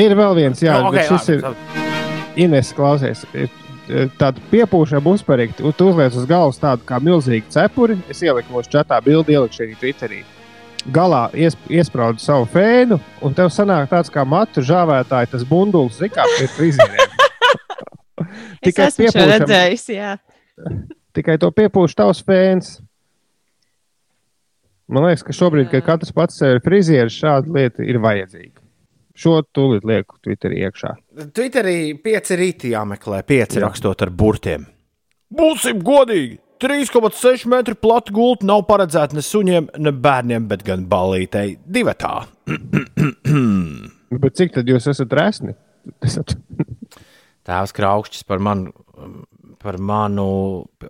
S4: Ir vēl viens, jā,
S2: Nu,
S4: no,
S2: ok,
S4: okay, šis
S2: labi,
S4: ir Ines, klausies. ir Tāda piepūšana uzparīga. Tu, tu uzliec uz galvas tādu kā milzīgu cepuri. Es ieliku mūsu čatā bildi, ieliku šeit Twitterī. Galā ies, iesprādu savu fēnu, un tev sanāk tāds kā matu žāvētāji, tas bundulis, zina, kā pie frizieriem.
S3: Es esmu šo redzējis, jā.
S4: tikai to piepūš tavs fēns. Man liekas, ka šobrīd, kad katrs pats sev ir frizieris, šāda lieta ir vajadzīga. Šo tūlīt lieku Twitterī iekšā.
S2: Twitterī pieci rīti jāmeklē, pieci rakstot ar burtiem. Būsim godīgi! 3,6 metru plata gulta nav paredzēta ne suņiem, ne bērniem, bet gan balītei divatā.
S4: Bet cik tad jūs esat resni? Esat...
S2: Tēvs Kraukšķis par manu, par manu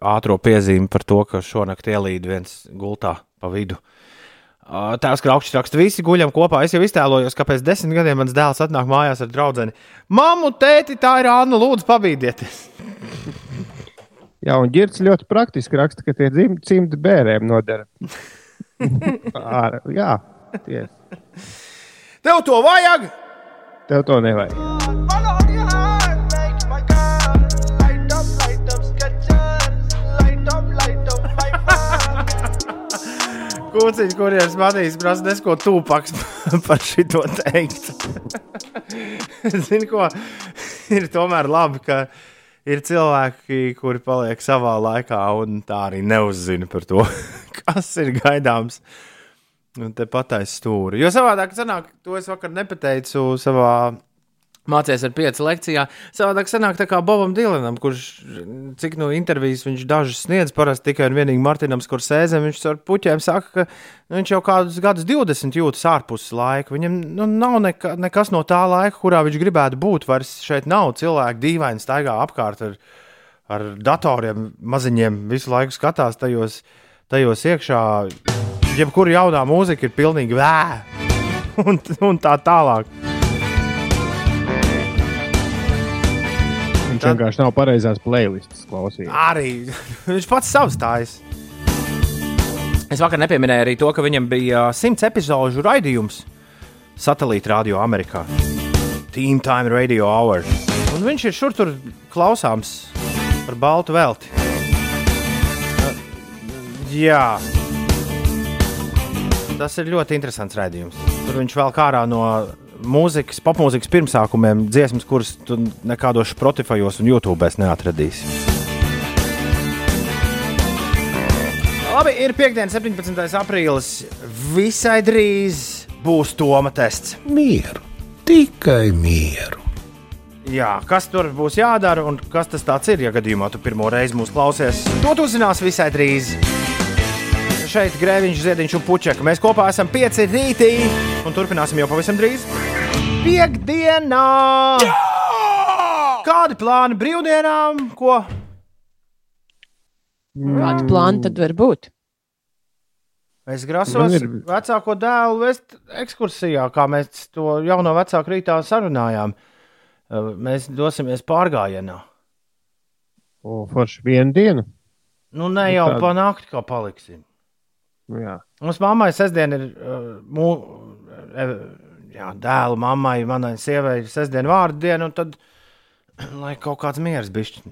S2: ātrā piezīmi par to, ka šonakt ielīd viens gultā pa vidu. Tēvs Kraukšķis raksta, visi guļam kopā. Es jau iztēlojos, ka pēc desmit gadiem mans dēls atnāk mājās ar draugu. Māmu, tēti, tā ir Anna, lūdzu, pabīdieties!
S4: Jā, un ģērbs ļoti praktiski raksta, ka tie dzim- cimdi bērniem nodara. Ār, jā, tiesa.
S2: Tev to vajag!
S4: Tev to nevajag.
S2: Kūciņš, kuriem smadīs, prasa nesko tūpaks par šito teikt. Zini, ko? Ir tomēr labi, ka ir cilvēki, kuri paliek savā laikā un tā arī neuzzina par to, kas ir gaidāms. Un te patais stūri. Jo savādāk, sanāk, to es vakar nepateicu savā mācījos ar pieci lekcijā. Savādāk sanāk tā kā Bobam Dilanam, kurš, cik no intervijas viņš dažas sniedz, parasti tikai un vienīgi Martinam Skursēzem, viņš ar puķiem saka, ka viņš jau kādus gadus 20 jūtas ārpus laika. Viņam nu, nav neka, nekas no tā laika, kurā viņš gribētu būt. Vairs šeit nav cilvēki dīvaini staigā apkārt ar, ar datoriem, maziņiem, visu laiku skatās tajos, tajos iekšā. Jebkura jaunā mūzika ir pilnīgi vē, un, un tā tālāk.
S4: Viņš vienkārši nav pareizās playlists klausījies.
S2: Arī viņš pats savs stājas. Es vakar nepieminēju arī to, ka viņam bija simts epizodu raidījums satelīta radio Amerikā. Team Time Radio Hour. Un viņš ir šur tur klausāms par baltu velti. Jā. Tas ir ļoti interesants raidījums. Tur viņš vēl kā ārā no mūzikas, popmūzikas pirmsākumiem dziesmas, kuras tu nekādos Spotifyos un YouTube neatradīsi. Labi, ir piekdiena, 17. aprīlis. Visai drīz būs Toma tests.
S7: Mieru, tikai mieru.
S2: Jā, kas tur būs jādara un kas tas ir, ja gadījumā tu pirmo reizi mūs klausies? To tu uzzināsi visai drīz. Šeit grēviņš, ziediņš un puķeka. Mēs kopā esam pieci rītī un turpināsim jau pavisam drīz. Piektdienā! Kādi plāni brīvdienām? Ko?
S3: Kādi plāni tad var būt?
S2: Es grasos
S4: ir-
S2: vecāko dēlu vest ekskursijā, kā mēs to jau no vecāka rītā sarunājām. Mēs dosimies pārgājienā.
S4: O, forši vienu dienu.
S2: Nu, ne jau
S4: tāda-
S2: pa nakti, kā paliksim.
S4: Jā.
S2: Mums mammai sestdien ir uh, mū, jā, dēla mammai, manai sievai ir sestdien vārdu diena, un tad, lai kaut kāds miers bišķi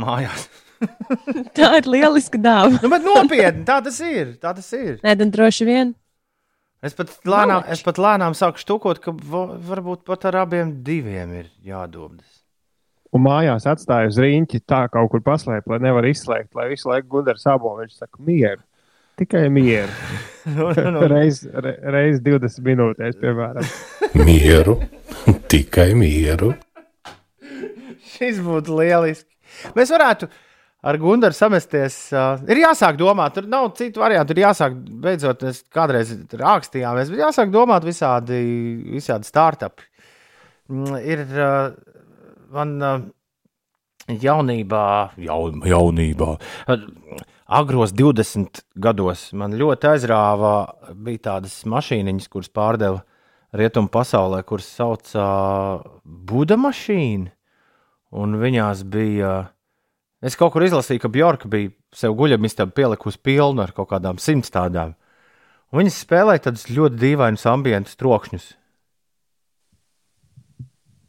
S2: mājās.
S3: Tā ir lieliska dāvana.
S2: Nu, bet nopietni, tā tas ir, tā tas ir.
S3: Nē, tad droši vien.
S2: Es pat lēnām, es pat lēnām sāku štukot, ka va- varbūt pat ar abiem diviem ir jādodas.
S4: Un mājās atstāja uz rīņķi tā kaut kur paslēpt, lai nevar izslēgt, lai visu laiku gudrs sabo. Viņš saka, mieru. Tikai mieru.
S2: Nu, nu, nu.
S4: Reiz, re, reiz 20 minūtēs, piemēram.
S7: Mieru, tikai mieru.
S2: Šis būtu lieliski. Mēs varētu ar Gunāru samesties. Uh, ir jāsāk domāt, tur nav citu variantu. Ir jāsāk, beidzot, mēs kādreiz rakstījāmies, bet jāsāk domāt visādi, visādi startupi. Mm, Ir uh, man uh, jaunībā, jaun, jaunībā, agros 20 gados man ļoti aizrāva. Bija tādas mašīniņas, kuras pārdeva rietumu pasaulē, kuras sauca Buda mašīna. Un viņās bija. Es kaut kur izlasīju, ka Bjorka bija sev guļamistabu pielikusi pilnu ar kaut kādām simts tādām. Un viņas spēlēja tādus ļoti dīvainus ambientus trokšņus.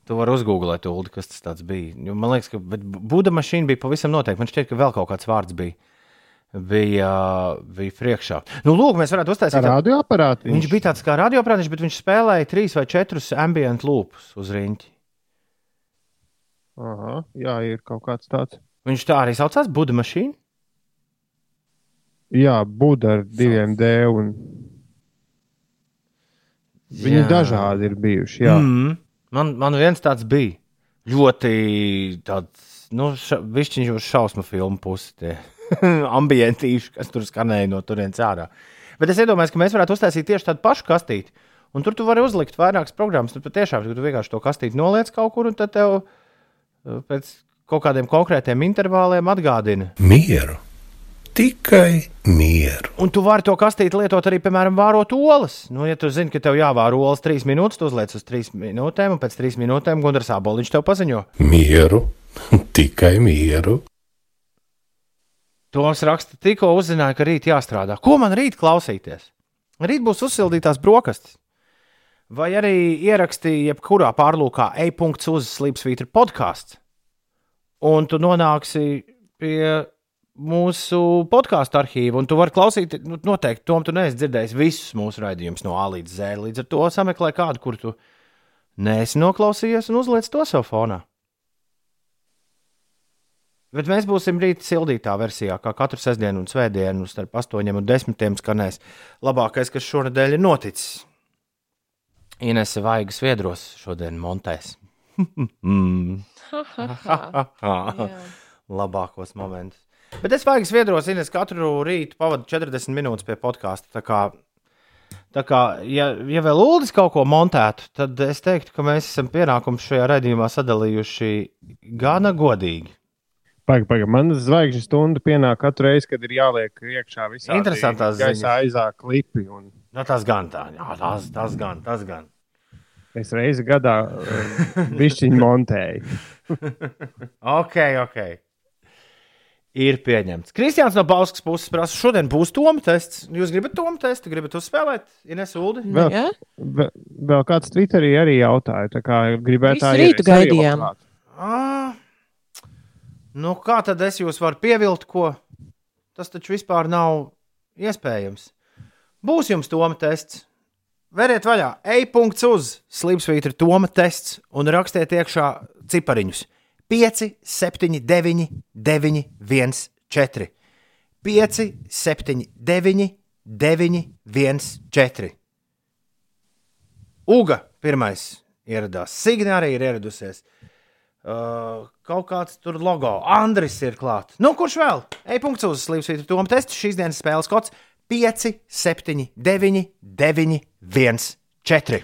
S2: Tu vari uzgooglēt, Ulu, kas tas bija. Jo Man liekas, ka Buda mašīna bija pavisam noteikti. Man šķiet, ka vēl kaut kāds vārds bija. Bija, bija priekšā. Nu, lūk, mēs varētu uztaisīt
S4: tādu radioaparātu.
S2: Viņš bija tāds kā radioaparāts, bet viņš spēlēja trīs vai četrus ambient lūpus uz rīņķi.
S4: Aha, jā, ir kaut kāds tāds.
S2: Viņš tā arī saucās Buda mašīna.
S4: Jā, Buda ar diviem D. Un... Viņi
S2: Jā.
S4: dažādi ir bijuši. Jā.
S2: Mm. Man, man viens tāds bija. Ļoti tāds, nu, ša, višķiņš uz šausmu filmu pusi. Tie ambientīši, kas tur skanēja no turienes ārā. Bet es iedomājos, ka mēs varētu uztaisīt tieši tādu pašu kastīti. Un tur tu vari uzlikt vairākas programmas. Tur patiešām tu vienkārši to kastīti noliec kaut kur, un tad tev uh, pēc kaut kādiem konkrētiem intervāliem atgādina.
S7: Mieru, tikai mieru.
S2: Un tu vari to kastīti lietot arī, piemēram, vārot olas. Nu, ja tu zini, ka tev jāvāro olas trīs minūtes, tu uzliec uz trīs minūtēm, un pēc trīs minūtēm Gunārs Aboliņš tev paziņo.
S7: Mieru, tikai mieru.
S2: Toms raksta, tikko uzzināja, ka rīt jāstrādā. Ko man rīt klausīties? Rīt būs uzsildītās brokastis. Vai arī ierakstīja jebkurā pārlūkā e-punkts uz Slipsvītra podkāsts. Un tu nonāksi pie mūsu podkāstu arhīva, un tu vari klausīt, nu, noteikti, Tom, tu neesi dzirdējis visus mūsu raidījumus no A līdz Z. Līdz ar to sameklē kādu, kur tu neesi noklausījies, un uzliec to savu fonā. Bet mēs būsim rīt sildītā versijā, kā katru sestdienu un svētdienu starp 8 un 10 skanēs labākais, kas šonadēļ ir noticis. Inese Vaigas viedros šodien montēs. Labākos momentus. Bet es vaigas viedros, Ines, katru rītu pavadu 40 minūtes pie podkāsta. Tā kā, tā kā ja, ja vēl Uldis kaut ko montētu, tad es teiktu, ka mēs esam pienākumu šajā redzējumā sadalījuši gana godīgi.
S4: Pagaid, pagaid. Man zvaigžņu stunda pienāk katru reizi, kad ir jāliek iekšā visā
S2: Interesantās ziņas.
S4: aizā klipi. Un
S2: Nu, tas gan tā, jā, tas, tas gan, tas gan.
S4: es reizi gadā bišķiņu montēju.
S2: Ok, ok. Ir pieņemts. Kristians no Bauskas puses prasa, šodien būs Toma tests. Jūs gribat Toma testu, gribat uzspēlēt? Ines Uldi?
S4: Vēl,
S3: Jā.
S4: vēl, vēl kāds Twitterī arī jautāja, tā kā gribētu
S3: Visu rītu gaidījām.
S2: À, nu, kā tad es jūs varu pievilkt, ko? Tas taču vispār nav iespējams. Būs jums Toma tests. Veriet vaļā, e-punkts uz Slimsvītra Toma tests un rakstiet iekšā cipariņus. 5, 7, 9, 9, 1, 4. 5, 7, 9, 9, 1, 4. Uga pirmais ieradās. Signā arī ir ieradusies. Uh, kaut kāds tur logo. Andris ir klāts. Nu, kurš vēl? E-punkts uz Slimsvītra Toma tests. Šīs dienas spēles kods 5, 7, 9, 9, 1, 4.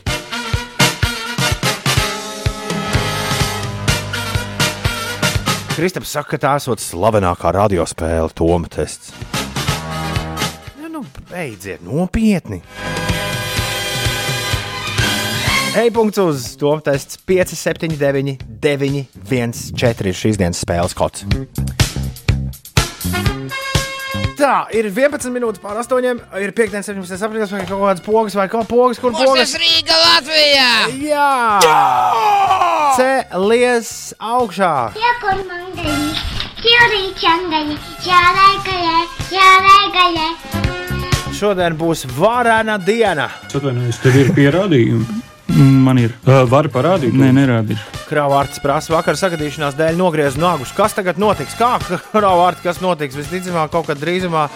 S2: Kristaps saka, ka tā esot slavenākā radiospēle, Toma tests. Nu, nu beidziet, nopietni! E-punkts uz Toma tests 5, 7, 9, 9, 1, 4 ir šīs dienas spēles kods. Tā ir 11 minūtes pār 8. Ir 5, 7, 8, aprīlis vai kaut kādas pogas vai kaut pogas, kur pogas.
S10: Rīga Latvijā!
S2: Jā! Augšā!
S10: Gaļai, žārai gaļai.
S2: Šodien būs varena diena.
S11: Es atvainojos, tev ir pierādījumi.
S12: Man ir.
S11: Uh, Vari parādīt?
S12: Nē, nerādīšu.
S2: Kravārds prasa, vakar sagadīšanās dēļ nogriezis nagus. Kas tagad notiks? Kā kravārds, kas notiks? Visticamāk, kaut kad drīzumā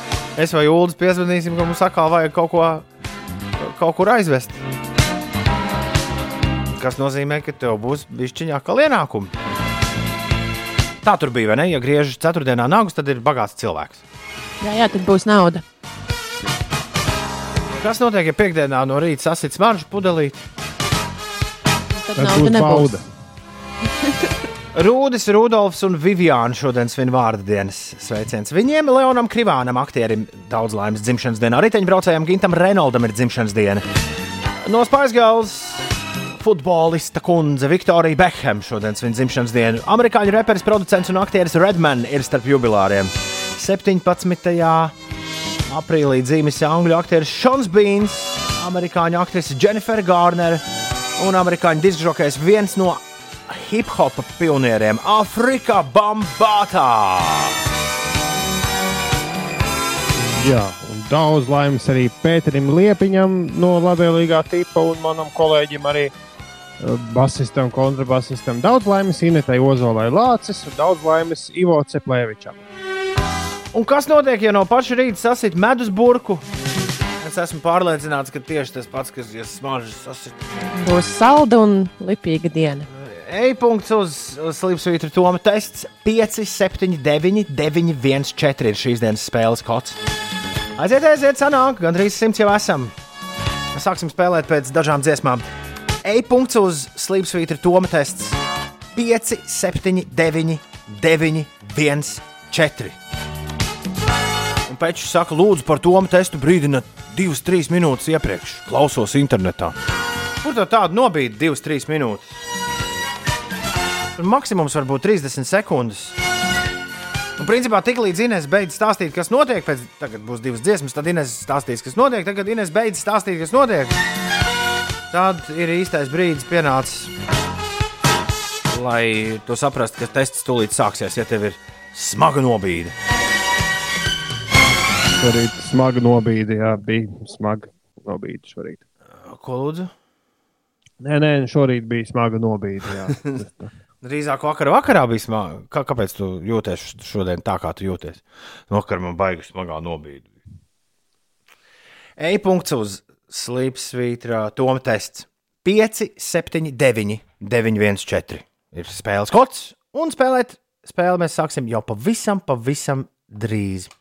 S2: es vai Ulas piezvanīsim, ka mums atkal vajag kaut ko kaut kur aizvest. kas nozīmē, ka tev būs bišķiņā kā ienākumi. Tā tur bija, vai ne? Ja griežas ceturtdienā nagus, tad ir bagāts cilvēks.
S3: Jā, jā, tad būs nauda.
S2: Kas notiek, ja piekdienā no rīta sasits maržu pudelī?
S3: Tad nauda nebūs.
S2: Rūdis, Rudolfs un Viviāna šodien svin vārdu dienas sveiciens. Viņiem, Leonam Krivānam, aktierim, daudz laimes dzimšanas dienā. Riteņbraucējiem Gintam Renoldam ir dzimšanas diena. No Spaisgals futbolista kundze Viktorija Bekham šodien svin dzimšanas dienu. Amerikāņu reperis, producents un aktieris Redman ir starp jubilāriem. 17. aprīlī dzīves angļu aktieris Šons Bīns, amerikāņu aktrise Jennifer Garner un amerikāņu diskžokējs viens no hip hopa pionieriem - Afrika Bambātā.
S4: Jā, un daudz laimes arī Pēterim Liepiņam no labvēlīgā tipa un manam kolēģim arī uh, basistam, kontrabasistam. Daudz laimes Inetai Ozolai Lācis un daudz laimes Ivo Ceplēvičam.
S2: Un kas notiek, ja no paša rīta sasit medus burku? Es esmu pārliecināts, ka tieši tas pats, kas ir smaržas sasit.
S3: Būs salda un lipīga diena.
S2: E-punkts uz, uz Slimsvītra Toma tests 5, 7, 9, 9, 1, 4 ir šīs dienas spēles kods. Aiziet, aiziet, sanāk, gandrīz simts jau esam. Sāksim spēlēt pēc dažām dziesmām. E-punkts uz Slimsvītra Toma tests 5, 7, 9, 9, 1, 4. Tam saka, lūdzu, par to testu brīdināt 2-3 minūtes iepriekš. Klausos internetā. Kur tā tāda nobīde 2-3 minūtes? Maksimums var būt 30 sekundes. Un, principā, tik līdz Inês beidz stāstīt, kas notiek, pēc tam būs divas dziesmas, tad Inês stāstīs, kas notiek. Tagad Inês beidz stāstīt, kas notiek. Tad ir īstais brīdis pienācis, lai tu saprastu, ka tests tūlīt sāksies, ja tev ir smaga nobīde.
S4: Šorīt smaga nobīde, jā, bija smaga nobīde šorīt.
S2: Ko lūdzu?
S4: Nē, nē, šorīt bija smaga nobīde.
S2: Drīzāk vakarā, vakarā bija smaga. Kā, kāpēc tu jūties šodien tā, kā tu jūties? Vakar man baigas smagā nobīde. E-punkts uz slīpsvītra Toma tests 5, 7, 9, 9, 1, 4 ir spēles kods. Un spēlēt spēli mēs sāksim jau pavisam, pavisam drīz.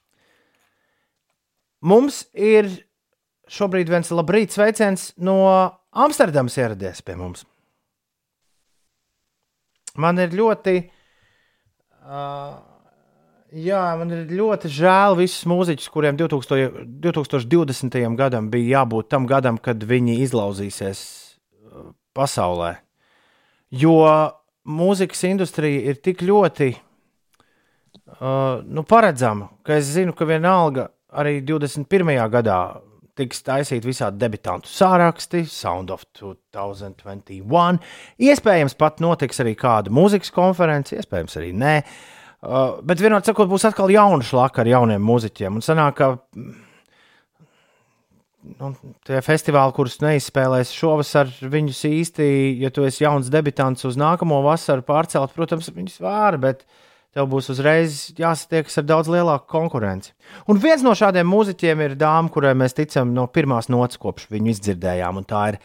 S2: Mums ir šobrīd viens labrīt sveiciens no Amsterdamas ieradies pie mums. Man ir ļoti, uh, jā, man ir ļoti žēl visus mūziķus, kuriem 2000, 2020. gadam bija jābūt tam gadam, kad viņi izlauzīsies pasaulē. Jo mūzikas industrija ir tik ļoti uh, nu, paredzama, ka es zinu, ka vienalga arī 21. gadā tiks taisīti visādi debitantu sāraksti, Sound of 2021. Iespējams, pat notiks arī kāda mūzikas konference, iespējams, arī nē. Uh, bet vienot sakot, būs atkal jauna šlaka ar jauniem mūziķiem. Un sanāk, ka nu, tie festivāli, kurus neizspēlēs šovasar, viņus īsti, ja tu esi jauns debitants uz nākamo vasaru pārcelt, protams, viņus var, bet tev būs uzreiz jāsatiekas ar daudz lielāku konkurenci. Un viens no šādiem mūziķiem ir dāma, kurai mēs ticam no pirmās nots, kopš viņu izdzirdējām, un tā ir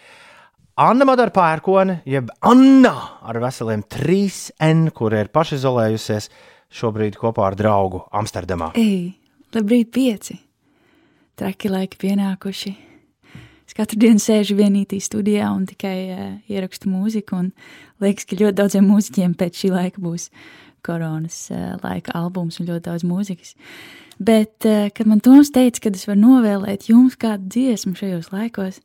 S2: Anna Madara Pērkone, jeb Anna ar veseliem 3N, kur ir pašizolējusies šobrīd kopā ar draugu Amsterdamā.
S12: Ei, labrīt, pieci! Traki laiki pienākuši. Es katru dienu sēžu vienītī studijā un tikai uh, ierakstu mūziku, liekas, ka ļoti daudziem mūziķiem pēc šī laika būs koronas uh, laika albums un ļoti daudz mūzikas. Bet, uh, kad man Toms teica, ka es varu novēlēt jums kādu dziesmu šajos laikos,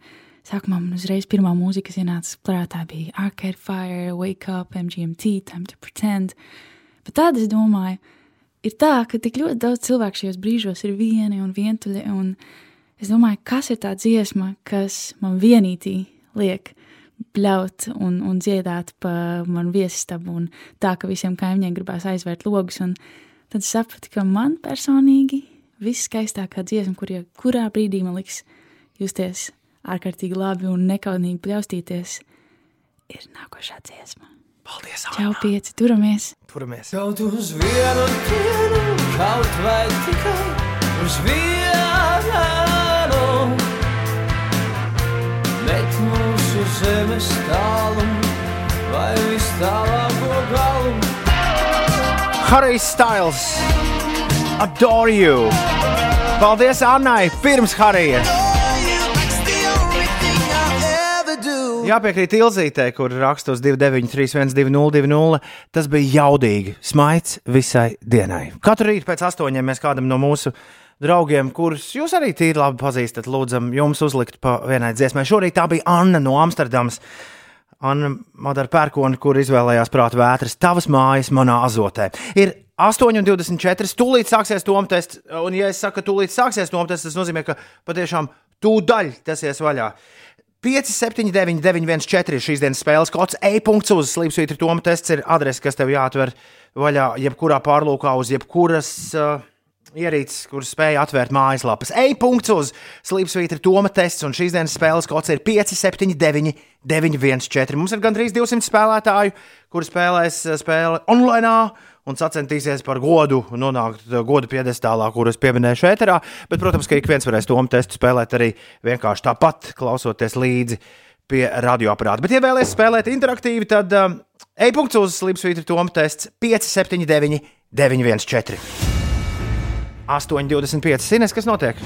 S12: sākumā man uzreiz pirmā mūzika, kas ienāca prātā, bija Arcade Fire, Wake Up, MGMT, Time to Pretend. Bet tad es domāju, ir tā, ka tik ļoti daudz cilvēku šajos brīžos ir vieni un vientuļi, un es domāju, kas ir tā dziesma, kas man vienītī liek bļaut un, un dziedāt pa manu viesistabu, un tā, ka visiem kaimiņiem gribās aizvērt logus. Un tad es sapratu, ka man personīgi viskaistākā dziesma, kur jau kurā brīdī man liks justies ārkārtīgi labi un nekaunīgi pļaustīties, ir nākošā dziesma.
S2: Paldies!
S12: Čau, pieci, turamies!
S2: Turamies!
S13: Kaut uz vienu dienu, kaut vai tikai uz vienu, bet mūsu zemes tālumu vai vis tālāko galu.
S2: Harry Styles, Adore You! Paldies Annai pirms Harijas! Jāpiekrīt Ilzītē, kur raksta uz 293, 202, tas bija jaudīgi. Smaids visai dienai. Katru rītu pēc astoņiem mēs kādam no mūsu draugiem, kurus jūs arī tīri labi pazīstat, lūdzam, jums uzlikt pa vienai dziesmai. Šorīt tā bija Anna no Amsterdamas. Anna Madara Pērkona, kur izvēlējās prāta vētras, tavas mājas manā azotē. Ir 8,24. Tūlīt sāksies tomtests, un, ja es saku, tūlīt sāksies tomtests, tas nozīmē, ka patiešām tūdaļ tas ies vaļā. 5, 7, 9, 9, 1, 4 ir šīs dienas spēles kods. E-punkts uz Slipsvītra Toma tests ir adrese, kas tev jāatver vaļā jebkurā pārlūkā uz jebkuras. Uh, ierīces, kuras spēja atvērt mājaslapas. E-punkts uz Slipsvītra Toma tests, un šīs dienas spēles kods ir 5, 7, 9, 9, 1, 4. Mums ir gandrīz 200 spēlētāju, kuri spēlēs spēli online un sacentīsies par godu, nonākt godu piedestālā, kurus pieminēju šeit. Bet, protams, ka ik viens varēs Toma testu spēlēt arī vienkārši tāpat, klausoties līdzi pie radioaparāta. Bet, ja vēlaties spēlēt interaktīvi, tad um, e-punkts uz Slipsvītra Toma tests 5, 7, 9, 9, 1, 4. 8,25. Sines, kas notiek?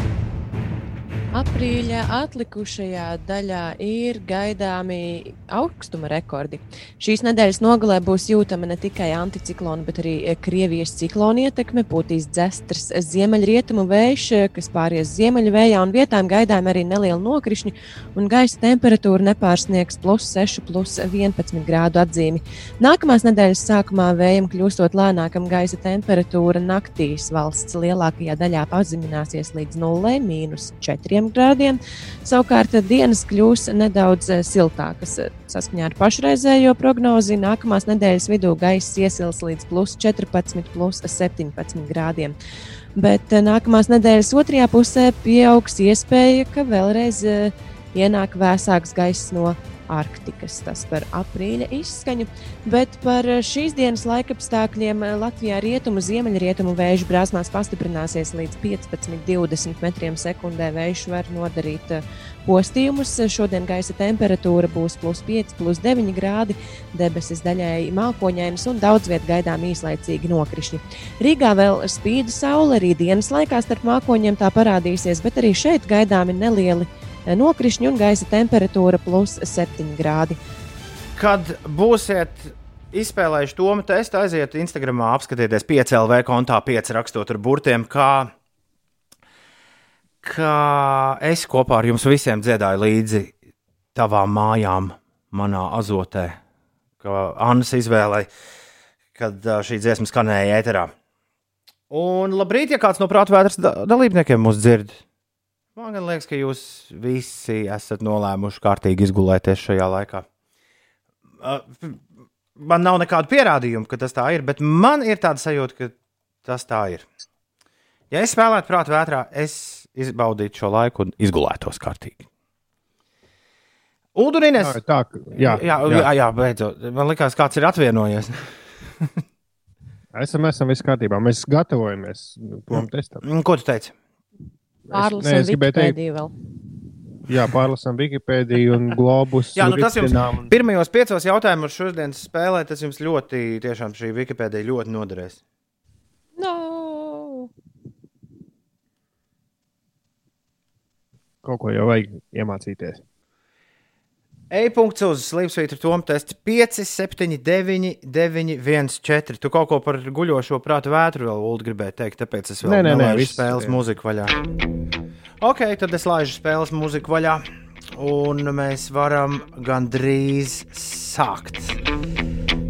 S3: Aprīļa atlikušajā daļā ir gaidāmi augstuma rekordi. Šīs nedēļas nogalē būs jūtama ne tikai anticiklona, bet arī Krievijas ciklona ietekme. Pūtīs dzestrs ziemeļrietumu vējš, kas pāries ziemeļvējā, un vietām gaidām arī neliela nokrišņa, un gaisa temperatūra nepārsniegs plus 6, plus 11 grādu atzīmi. Nākamās nedēļas sākumā vējam kļūstot lēnākam, gaisa temperatūra naktīs valsts lielākajā daļā pazemināsies līdz 0,4 grādiem. Savukārt dienas kļūs nedaudz eh, siltākas. Saskaņā ar pašreizējo prognozi nākamās nedēļas vidū gaiss iesils līdz plus 14, plus 17 grādiem. Bet eh, nākamās nedēļas otrajā pusē pieaugs iespēja, ka vēlreiz uh, ienāk vēsāks gaiss no Arktikas. Tas par aprīļa izskaņu, bet par šīs dienas laikapstākļiem Latvijā rietumu, ziemeļrietumu vēju brāzmās pastiprināsies līdz 15-20 metriem sekundē. Vējš var nodarīt eh, postījumus. Šodien gaisa temperatūra būs plus 5, plus 9 grādi, debesis daļēji mākoņainas un daudz viet gaidām īslaicīgi nokrišņi. Rīgā vēl spīd saule, arī dienas laikā starp mākoņiem tā parādīsies, bet arī šeit gaidāmi nelieli nokrišņi un gaisa temperatūra plus 7 grādi.
S2: Kad būsiet izspēlējuši to testu, aiziet Instagram, apskatieties 5LV kontā, 5 rakstot ar burtiem, kā, kā es kopā ar jums visiem dziedāju līdzi tavām mājām, manā azotē, kā Annas izvēlē, kad šī dziesma skanēja ēterā. Un labrīt, ja kāds no prātu vētras dalībniekiem mūs dzird. Man liekas, ka jūs visi esat nolēmuši kārtīgi izgulēties šajā laikā. Man nav nekādu pierādījumu, ka tas tā ir, bet man ir tāda sajūta, ka tas tā ir. Ja es spēlētu prātu vētrā, es izbaudītu šo laiku un izgulētos kārtīgi. Udurines.
S4: Tā, jā,
S2: jā, jā. jā, jā, beidzot. Man liekas, kāds ir atvienojies.
S4: esam, esam viss kārtībā. Mēs gatavojamies tam testam.
S2: Ko tu teici?
S3: Pārlasām Wikipēdiju vēl.
S4: Jā, pārlasām Wikipēdiju un globus.
S2: Jā, nu tas jums un... pirmajos piecos jautājumos šodienas spēlē, tas jums ļoti, tiešām šī Wikipēdija ļoti noderēs.
S3: No.
S4: Kaut ko jau vajag iemācīties.
S2: E-punkts uz Slimsvītra Tomu tests 5, 7, 9, 9, 1, 4. Tu kaut ko par guļošo prātu vētru vēl Ulu, gribēji teikt, tāpēc es vēl
S4: nē, nē, nē,
S2: visu spēles jā. mūziku vaļā. Ok, tad es laižu spēles mūziku vaļā, un mēs varam gandrīz sākt.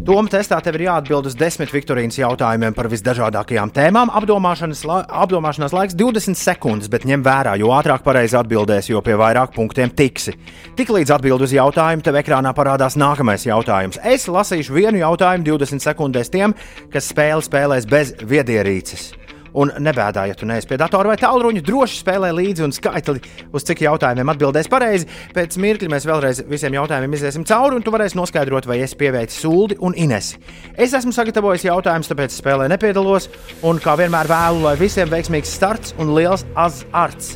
S2: Doma testā tev ir jāatbild uz desmit Viktorīnas jautājumiem par visdažādākajām tēmām. Apdomāšanas, la apdomāšanās laiks 20 sekundes, bet ņem vērā, jo ātrāk pareizi atbildēsi, jo pie vairāk punktiem tiksi. Tiklīdz atbild uz jautājumu, tev ekrānā parādās nākamais jautājums. Es lasīšu vienu jautājumu 20 sekundēs tiem, kas spēli spēlēs bez viedierīces. Un nebēdā, ja tu neesi pie datora vai tālruņa, droši spēlē līdzi un skaitli, uz cik jautājumiem atbildēs pareizi. Pēc mirkļa mēs vēlreiz visiem jautājumiem iziesim cauri, un tu varēsi noskaidrot, vai es pieveicu Sūdi un Inesi. Es esmu sagatavojis jautājumus, tāpēc spēlē nepiedalos, un kā vienmēr vēlu, lai visiem veiksmīgs starts un liels azarts.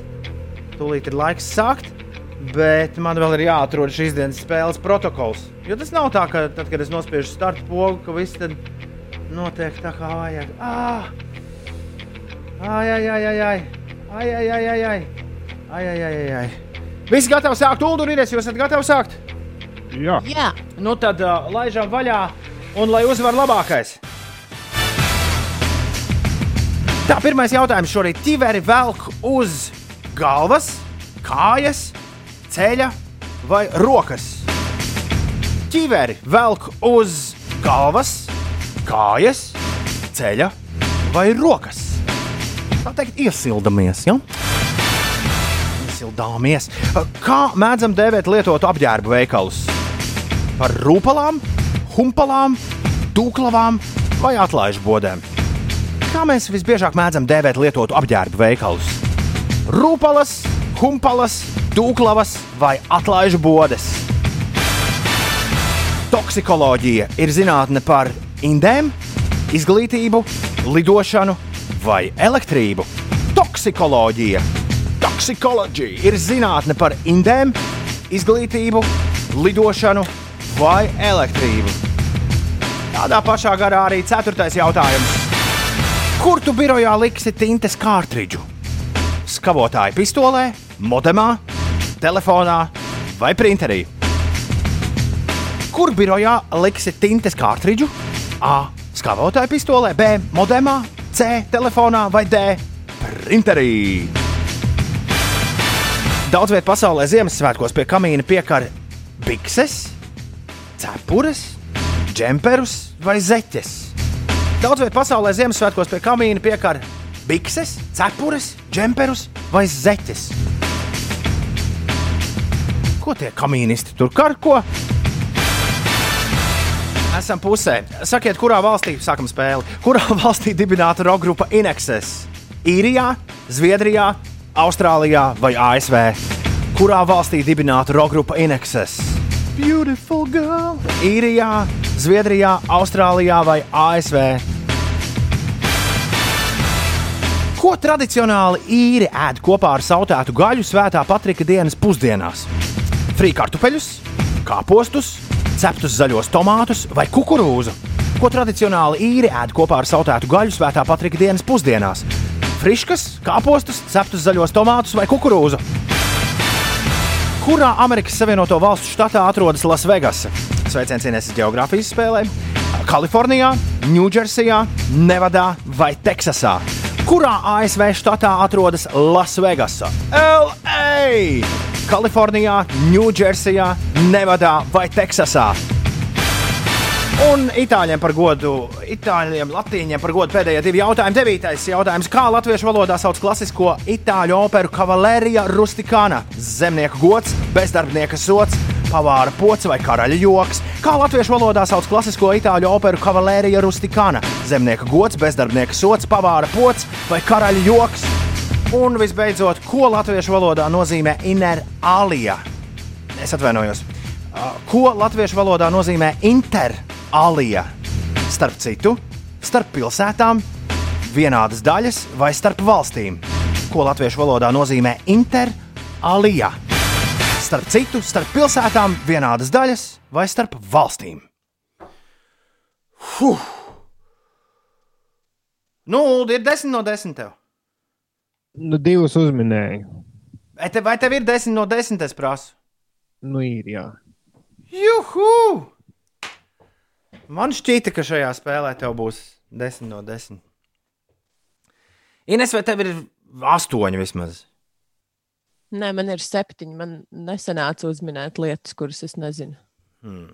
S2: Tūlīt ir laiks sākt. Bet man vēl ir jāatrod šīs dienas spēles protokols. Jo tas nav tā, ka tad, kad es nospiežu startu pogu, ka viss notiek tā kā vajag. Ah! Ai, ai, ai, ai, ai, ai, ai, ai, ai, ai, ai, ai, ai, ai. Visi gatavi sākt, Ulu, ir es, jūs esat gatavi sākt?
S4: Jā.
S3: Jā.
S2: Nu tad uh, laižam vaļā un lai uzvar labākais. Tā, pirmais jautājums šorīt. Tiveri velk uz galvas, kājas, ceļa vai rokas? Ķiveri velk uz galvas, kājas, ceļa vai rokas? Tā teikt, iesildamies. Ja? Iesildāmies. Kā mēdzam dēvēt lietotu apģērbu veikalus? Par rūpalām, humpalām, tūklavām vai atlaižu bodēm? Kā mēs visbiežāk mēdzam dēvēt lietotu apģērbu veikalus? Rūpalas, humpalas, tūklavas vai atlaižu bodes? Toksikoloģija ir zinātne par indēm, izglītību, lidošanu vai elektrību. Toksikoloģija. Toksikoloģija ir zinātne par indēm, izglītību, lidošanu vai elektrību. Tādā pašā garā arī ceturtais jautājums. Kur tu birojā liksi tintes kārtridžu? Skavotāja pistolē, modemā, telefonā vai printerī? Kur birojā liksi tintes kārtridžu? A. Skavotāja pistolē, B. modemā, C. telefonā vai D. printerī. Daudz vietā pasaulē Ziemassvētkos pie kamīna piekar bikses, cepures, džemperus vai zeķes. Daudz vietā pasaulē Ziemassvētkos pie kamīna piekar bikses, cepures, džemperus vai zeķes. Ko tie kamīnisti tur karko? Esam pusē. Sakiet, kurā valstī sākam spēli? Kurā valstī dibināta roka grupa Inexes? Īrijā, Zviedrijā, Austrālijā vai ASV? Kurā valstī dibināta roka grupa Inexes? Beautiful girl! Īrijā, Zviedrijā, Austrālijā vai ASV? Ko tradicionāli īri ēd kopā ar sautētu gaļu svētā Patrika dienas pusdienās? Frīkartupeļus, kāpostus, ceptus zaļos tomātus vai kukurūzu? Ko tradicionāli īri ēd kopā ar sautētu gaļu svētā Patrika dienas pusdienās? Friškas, kāpostus, ceptus zaļos tomātus vai kukurūzu? Kurā Amerikas Savienoto Valstu štatā atrodas Lasvegasa? Sveiciens Ieneses geogrāfijas spēlē. Kalifornijā, Ņūdžersijā, Nevadā vai Teksasā? Kurā ASV štatā atrodas Lasvegasa? LA! Kalifornijā, Ņūdžersijā, Nevadā vai Teksasā? Un itāļiem par godu, itāļiem, latīņiem par godu pēdējie divi jautājumi. Devītais jautājums. Kā latviešu valodā sauc klasisko itāļu operu Cavalērija Rustikāna? Zemnieka gods, bezdarbnieka sots, pavāra pocis vai karaļa joks. Kā latviešu valodā sauc klasisko itāļu operu Cavalērija Rustikāna? Zemnieka gods, bezdarbnieka sots, pavāra pocis vai karaļa joks. Un visbeidzot, ko latviešu valodā nozīmē inner alia? Es atvainojos. Uh, Ko latviešu valodā nozīmē interalija? Starp citu, starp pilsētām, vienādas daļas vai starp valstīm? Ko latviešu valodā nozīmē interalija? Starp citu, starp pilsētām, vienādas daļas vai starp valstīm? Huh. Nu, ir desmit no desmit. Tev.
S4: Nu, divus uzminēju.
S2: Vai tev, vai tev ir desmit no desmit? Es prasu.
S4: Nu, ir jā.
S2: Juhu! Man šķīta, ka šajā spēlē tev būs 10 no 10. Ines, vai tev ir 8 vismaz?
S3: Nē, man ir septiņi. Man nesanāca uzminēt lietas, kuras es nezinu.
S2: Hmm.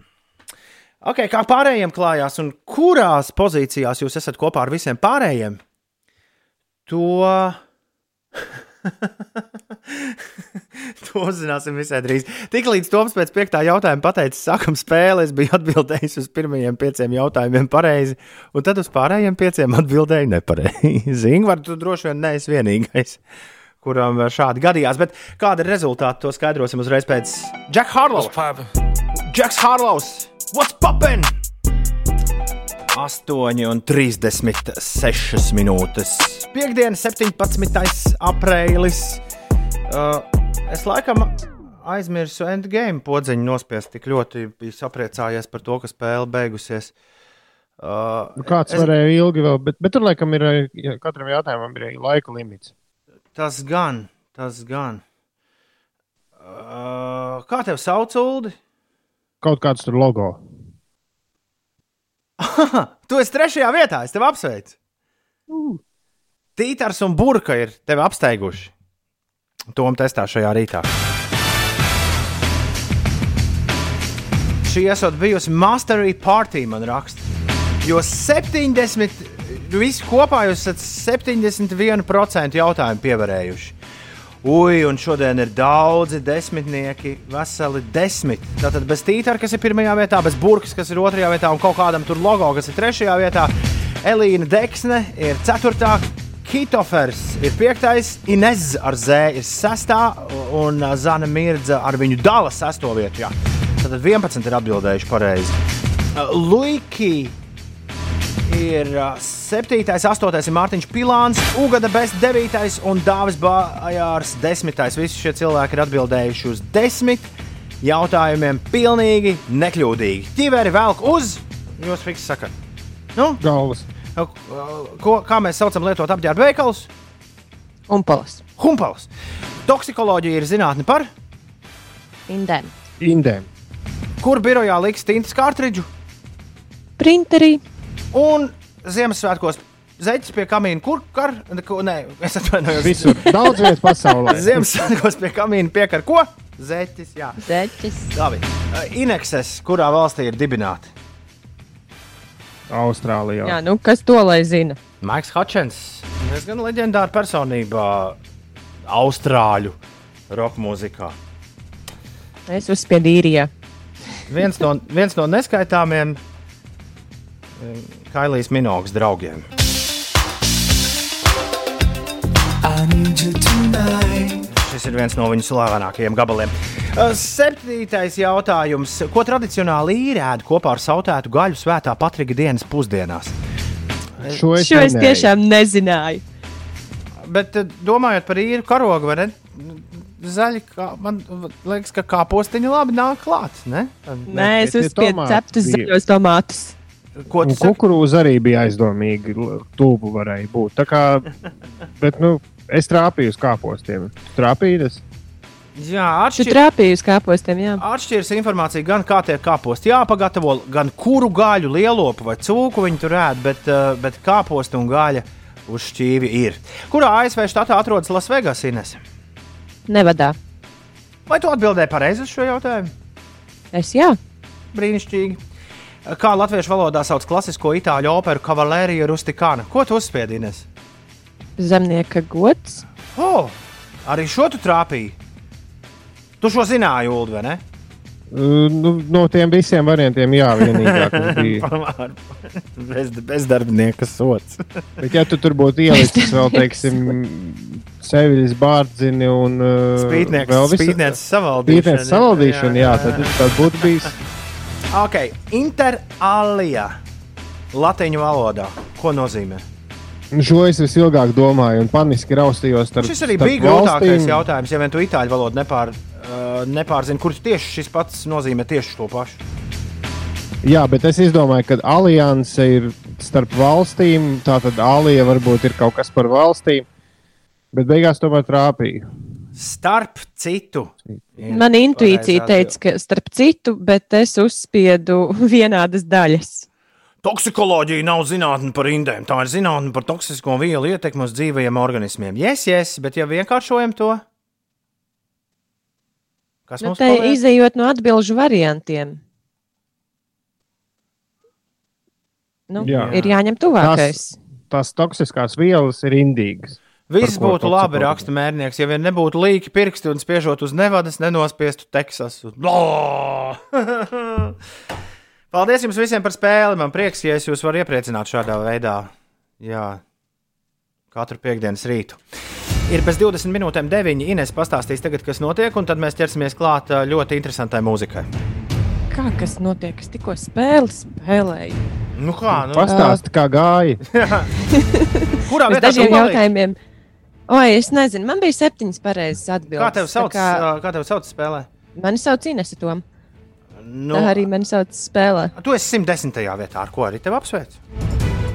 S2: Okay, kā pārējiem klājās, un kurās pozīcijās jūs esat kopā ar visiem pārējiem? To, to uzzināsim visai drīz. Tiklīdz Toms pēc piektā jautājuma pateica, sākam spēli, es biju atbildējis uz pirmajiem pieciem jautājumiem pareizi, un tad uz pārējiem pieciem atbildēju nepareizi. Ingūna, tu droši vien neesi vienīgais. Kuram šādi gadījās, bet kāda ir rezultāti, to skaidrosim uzreiz pēc Jacka Harlowa. Džeks Harlovs, what's poppin? 8 un 36 minūtes. Piektdiena, 17. aprīlis. Uh, es laikam aizmirsu endgame podziņu nospiest, tik ļoti biju sapriecājies par to, ka spēle beigusies. Uh,
S4: Nu, kāds es... varēja ilgi vēl, bet, bet tur laikam ir katram jautājumam ir laika limits.
S2: Tas gan, tas gan. Uh, kā tev sauc, Uldi?
S4: kaut kāds tur logo.
S2: tu esi trešajā vietā, es tevi apsveicu. Tītars un burka ir tevi apsteiguši. Tom testā šajā rītā. Šī esot bijusi Mastery Party, man raksta. Jo 70, visi kopā jūs esat 71% jautājumu pievarējuši. Ui, un šodien ir daudzi desmitnieki, veseli desmit. Tātad bez tītara, kas ir pirmajā vietā, bez burkas, kas ir otrajā vietā, un kaut kādam tur logo, kas ir trešajā vietā. Elīna Deksne ir ceturtā, Kitofers ir piektais, Inez ar Z ir sestā, un Zana Mirdza ar viņu dala sesto vietu. Jā. Tad 11 ir atbildējuši pareizi. Luiki ir uh, 7, 8 ir Mārtiņš Pilāns, Ugada Best 9 un Dāvis Bājārs 10. Visi šie cilvēki ir atbildējuši uz 10 jautājumiem pilnīgi nekļūdīgi. Ķiveri velk uz, jūs fiks sakat. Nu?
S4: Galvas.
S2: Ko, kā mēs saucam lietot apģērba veikalus?
S3: Humpalas.
S2: Humpalas. Toksikoloģija ir zinātne par
S3: Indēm.
S4: Indēm.
S2: kur birojā liks tintas kārtridžu
S3: Printerī.
S2: Un Ziemassvētkos zeķis pie kamīna. Kur kar? Nē, es atvainojos.
S4: Visur. Daudz vietas pasaulē.
S2: Ziemassvētkos pie kamīna piekar ko? Zeķis, jā.
S3: Zeķis.
S2: Labi. Uh, Inekses, kurā valstī ir dibināti?
S4: Austrālijā.
S3: Jā, nu kas to lai zina?
S2: Maiks Hutčens, diezgan leģendāra personība Austrāļu roka mūzikā.
S3: Es uzspiedu īrijā.
S2: Viens no, viens no neskaitāmiem Kailijas Minogas draugiem. Šis ir viens no viņu slavenākajiem gabaliem. Uh, Septītais jautājums. Ko tradicionāli īrēd kopā ar sautētu gaļu svētā Patrika dienas pusdienās?
S4: Šo es,
S3: Šo es tiešām nezināju.
S2: Bet uh, domājot par īru karogu, vai ne? Zaļi, kā, man liekas, ka kāpostiņa labi nāk klāt. Ne?
S3: Nē, es uzspiedu ceptus zaļos tomātus.
S2: Ko tu saki?
S4: kukurūza arī bija aizdomīgi. Tūbu varēja būt. Tā kā, bet, nu, es trāpīju uz kāpostiem. Tas.
S2: Jā,
S3: Tu
S2: atšķir,
S3: trāpīji uz kāpostiem, jā.
S2: atšķiras informācija gan kā tie kāposti jāpagatavo, gan kuru gaļu, lielopu vai cūku viņi tur ēd, bet, uh, bet kāposti un gaļa uz šķīvi ir. Kurā ASV štatā atrodas Lasvegas Ines?
S3: Nevadā.
S2: Vai tu atbildēji pareizi uz šo jautājumu?
S3: Es jā.
S2: Brīnišķīgi. Kā latviešu valodā sauc klasisko itāļu operu Cavalērija Rustikāna? Ko tu uzspiedi, Ines?
S3: Zemnieka gods.
S2: Oh, arī šo tu trāpīji. Tu šo zināji, Ulu, vai ne?
S4: Uh, Nu, no tiem visiem variantiem, jā, vienīgā, kas bija.
S2: Bez, bezdarbnieka sots.
S4: Bet, ja tu tur būtu ielicis vēl, teiksim, seviļas bārdzini un uh,
S2: Spītnieks,
S4: vēl visu-
S2: spītnieks savaldīšana.
S4: Spītnieks savaldīšana, jā, tad tad būtu bijis.
S2: Ok, interalija. Latīņu valodā. Ko nozīmē?
S4: Šo es visilgāk domāju un paniski raustījos. Starp,
S2: Šis arī bija grūtākais jautājums. Ja vien tu itāļu valodu nepār, uh, nepārzini, kurš tieši šis pats nozīmē tieši to pašu.
S4: Jā, bet es izdomāju, ka alianse ir starp valstīm. Tātad alija varbūt ir kaut kas par valstīm, bet beigās tomēr trāpīja.
S2: Starp citu. ir
S3: Man intuīcija teica, ka starp citu, bet es uzspiedu vienādas daļas.
S2: Toksikoloģija nav zinātne par indēm. Tā ir zinātne par toksisko vielu ietekmi uz dzīvajiem organismiem. Yes, yes, bet ja vienkāršojam to, kas
S3: Nu,
S2: mums paliek?
S3: izējot no atbildžu variantiem. Nu,
S4: Jā.
S3: ir jāņem tuvākais.
S4: Tās toksiskās vielas ir indīgas.
S2: Viss būtu labi, raksta mērnieks, ja vien nebūtu līki pirksti un spiežot uz nevadas, nenospiestu Teksasu. Paldies jums visiem par spēli. Man prieks, ja es jūs varu iepriecināt šādā veidā. Jā, katru piekdienas rītu. Ir bez 20 minūtēm 9. Ines pastāstīs, tagad, kas notiek, un tad mēs ķersimies klāt ļoti interesantai mūzikai.
S3: Kā tas notiek? Es tikko spēli spēlēju.
S2: Nu kā, nu?
S4: Pastāsti, kā gāja.
S2: Kurā vietā
S3: dažiem jautājumiem. Oi, es nezinu, man bija septiņas pareizas atbildes.
S2: Kā tev sauc,
S3: Tā
S2: kā... kā tev sauc spēlē?
S3: Mani sauc Inese Tom.
S2: Nu,
S3: Tā arī mani sauc spēlē.
S2: Tu esi 110. vietā, ar ko arī tevi apsveic.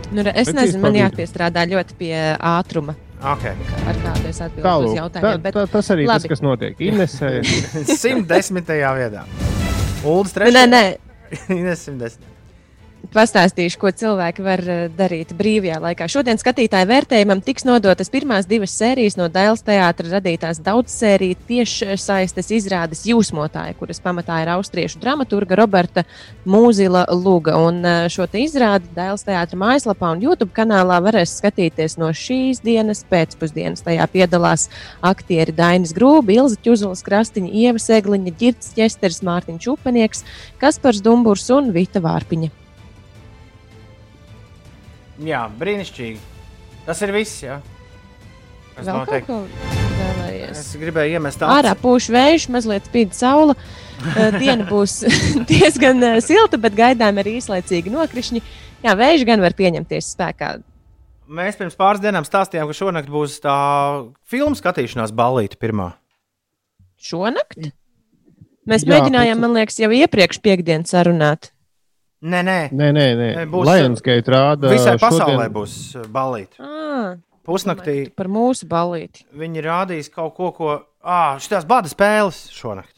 S3: Nu, es
S4: Bet
S3: nezinu, man jāpiestrādā ļoti pie ātruma,
S2: Okay.
S3: ar kādu es atbildu
S4: Tālāk,
S3: uz
S4: tā,
S3: jautājumiem. Bet
S4: tā, tas arī tas,
S3: labi.
S4: kas notiek. Inesē,
S2: 110. vietā. Uldis
S3: Nē, nē, nē.
S2: Ines 110.
S3: Pastāstīšu, ko cilvēki var eh, darīt brīvajā laikā. Šodien skatītāju vērtējumam tiks nodotas pirmās divas sērijas no Dēls teātra radītās daudzsēriju tiešsaistes izrādes Jūsmotāja, kuras pamatā ir austriešu dramaturga Roberta Mūzila Luga. Un eh, šo izrādi Dēls teātra mājaslapā un YouTube kanālā varēs skatīties no šīs dienas pēcpusdienas. Tajā piedalās aktieri Dainis Grūbi, Ilza Čuzulas Krastiņa, Ieva Segliņa, Girts Ķesters, Mārtiņš Upenieks, Kaspars Dumburs un Vita Vārpiņa.
S2: Jā, brīnišķīgi. Tas ir viss. Jā. Es,
S3: Vēl
S2: noteikti-
S3: ko
S2: es gribēju iemest
S3: Ārā pūš vējš, mazliet spīd saule. Eh, Diena būs diezgan eh, silta, bet gaidām arī īslaicīgi nokrišņi. Jā, vējš gan var pieņemties spēkā.
S2: Mēs pirms pāris dienām stāstījām, ka šonakt būs tā filmu skatīšanās ballīte pirmā.
S3: Šonakt? Mēs
S4: Jā,
S3: mēģinājām,
S4: bet-
S3: man liekas, jau iepriekš piekdienas sarunāt.
S2: Nē, nē,
S4: Nē, nē, nē.
S2: Būs,
S4: Lionsgate rāda.
S2: Visai
S4: šodien-
S2: pasaulē būs ballīte.
S3: À,
S2: Pusnaktī
S3: par mūsu balīti.
S2: viņi rādīs kaut ko, ko. Ah, šīs bada spēles šonakt.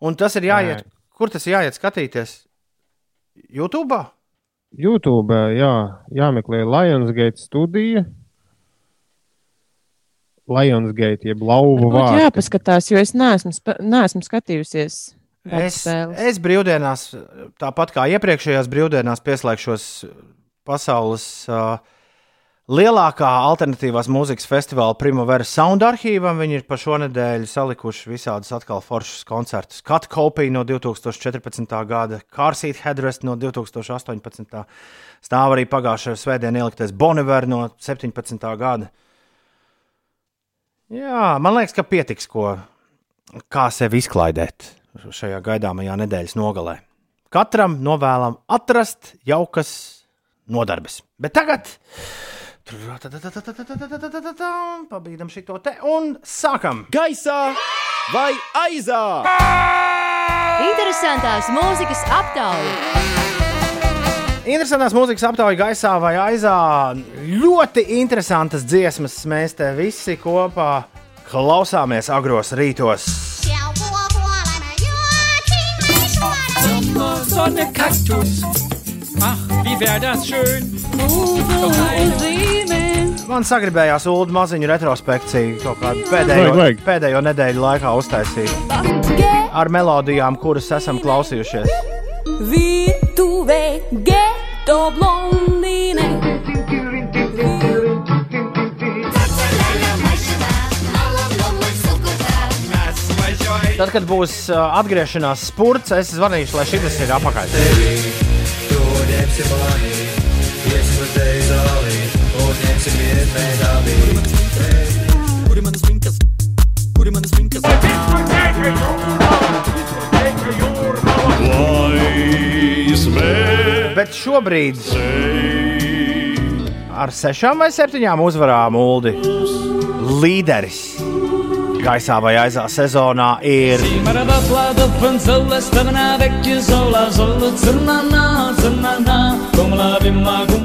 S2: Un tas ir jāiet.
S4: Nē.
S2: Kur tas ir jāiet skatīties? YouTube?
S4: YouTube, jā, jāmeklē Lionsgate studija. Lionsgate, jeb lauva vārds.
S3: jāpaskatās, jo es neesmu, neesmu skatījusies.
S2: Es, es brīvdienās, tāpat kā iepriekšējās brīvdienās, pieslēgšos pasaules uh, lielākā alternatīvās mūzikas festivāla Primavera Sound arhīvam. Viņi ir pa šo nedēļu salikuši visādus atkal foršus koncertus. Cut Copy no 2014. gada, Carsīt Headrest no 2018. Stāv arī pagājušajā svētdienā ieliktais Boniver no 17. gada. Jā, man liekas, ka pietiks, ko, kā sevi izklaidēt šajā gaidāmajā nedēļas nogalē. Katram novēlam atrast jaukas nodarbes. Bet tagad pabīdam šo te un sākam!
S14: Gaisā vai aizā?
S15: Interesantās mūzikas aptauja.
S2: Interesantās mūzikas aptauja gaisā vai aizā. Ļoti interesantas dziesmas. Mēs te visi kopā klausāmies agros rītos.
S13: Sommer, Sonne, Kaktus. Ach, wie wär das schön.
S2: Man sagribējās ULD maziņu retrospekciju kaut kādu pēdējo,
S4: Vajag, vajag.
S2: pēdējo nedēļu laikā uztaisīt. Ar melodijām, kuras esam klausījušies.
S15: Virtuve ghetto blondine.
S2: Tad, kad būs atgriešanās spurts, es zvanīšu, lai šis ir apakaļ. Bet šobrīd ar sešām vai septiņām uzvarām Uldi līderis gaisā vai aizā sezonā ir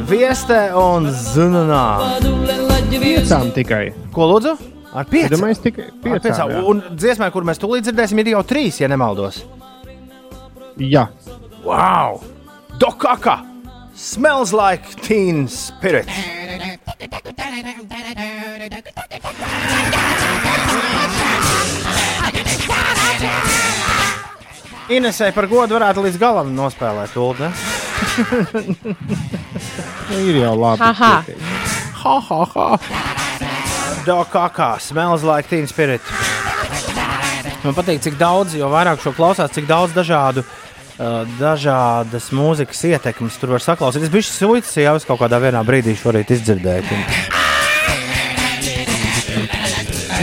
S2: Vieste un Zunanā.
S4: Piecām tikai.
S2: Ko lūdzu? Ar piecām?
S4: Domāju, tikai piecām.
S2: piecām. Un dziesmai, kur mēs tūlīt dzirdēsim, ir jau trīs, ja nemaldos.
S4: Jā,
S2: Wow! Dokaka! Smells like teen spirit! Inesai par godu varētu līdz galam nospēlēt Ulu.
S4: nu, ir jau labi.
S3: Haha.
S2: Ha, ha, ha! Dokaka! Smells like teen spirit! Man patīk, cik daudz, jo vairāk šo klausās, cik daudz dažādu, uh, dažādas mūzikas ietekmes tur var saklausīties. Viņš suicis jau es kaut kādā brīdī šorīt izdzirdēju.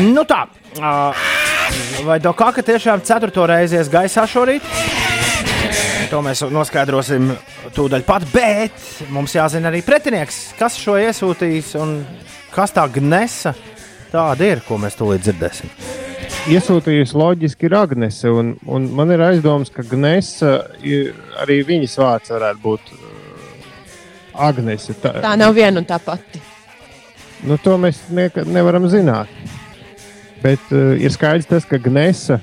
S2: Nu tā, uh, vai Dokaka tiešām ceturto reizi ies gaisā šorīt? To mēs noskaidrosim tūdaļ pat, bet mums jāzina arī pretinieks, kas šo iesūtīs un kas tā gnesa tāda ir, ko mēs tūlīt dzirdēsim.
S4: Iesūtījusi loģiski ir Agnese, un, un man ir aizdoms, ka Gnesa arī viņas vārds varētu būt uh, Agnese. Tā,
S3: Tā nav viena un tā pati.
S4: Nu, to mēs nekad nevaram zināt. Bet uh, ir skaidrs, tas, ka Gnesa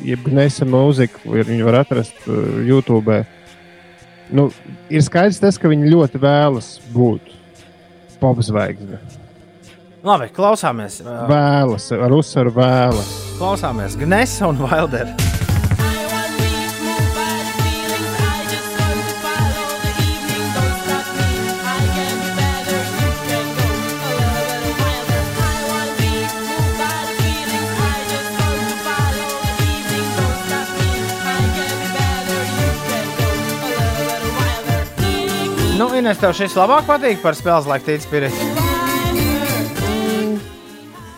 S4: jeb Gnesa mūzika, ir, viņu var atrast uh, YouTube. Nu, ir skaidrs tas, ka viņi ļoti vēlas būt popzvaigzne.
S2: Labi, klausāmies.
S4: Vēlas, ar uzsvaru vēlas.
S2: Klausāmies Gnesa un Wilder. Nu, Ines, tev šis labāk patīk par spēles laiku tīts spirit.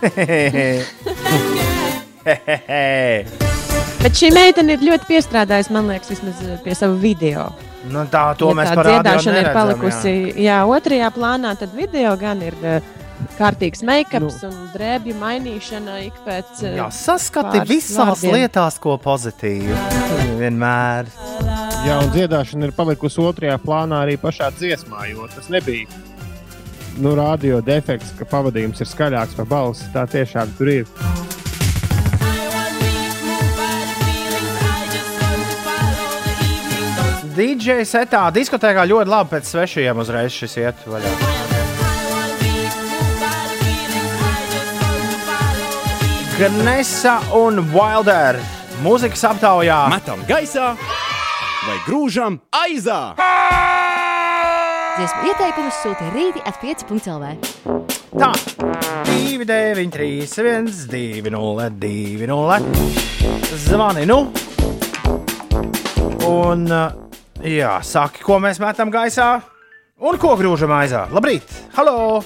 S3: Bet šī meitene ir ļoti piestrādājusi, man liekas, vismaz eh, pie sava video.
S2: Nu, tā, to
S3: Ja
S2: mēs
S3: tā dziedāšana ir palikusi. Jā. jā, otrajā plānā tad video gan ir uh, kārtīgs make-ups nu. un drēbju mainīšana ik pēc. eh,
S2: Jā, saskati visās
S3: vārdiem.
S2: lietās, ko pozitīvu. Vienmēr.
S4: Jā, un dziedāšana ir palikusi otrajā plānā arī pašā dziesmā, jo tas nebija nu, radio defekts, ka pavadījums ir skaļāks par balsi. Tā tiešām tur ir.
S2: DJ setā diskotēkā ļoti labi pēc svešiem uzreiz šis iet vaļā. Gnesa un Wilder mūzikas aptaujā.
S14: Metam gaisā vai grūžam aizā!
S15: Dziesmu ieteikumus sūta rīti at 5.lv.
S2: Tā, 2, 9, 3, 1, 2, 0, 2, 0. Zvani, nu. Un, uh, jā, saki, ko mēs metam gaisā un ko grūžam aizā. Labrīt! Halo!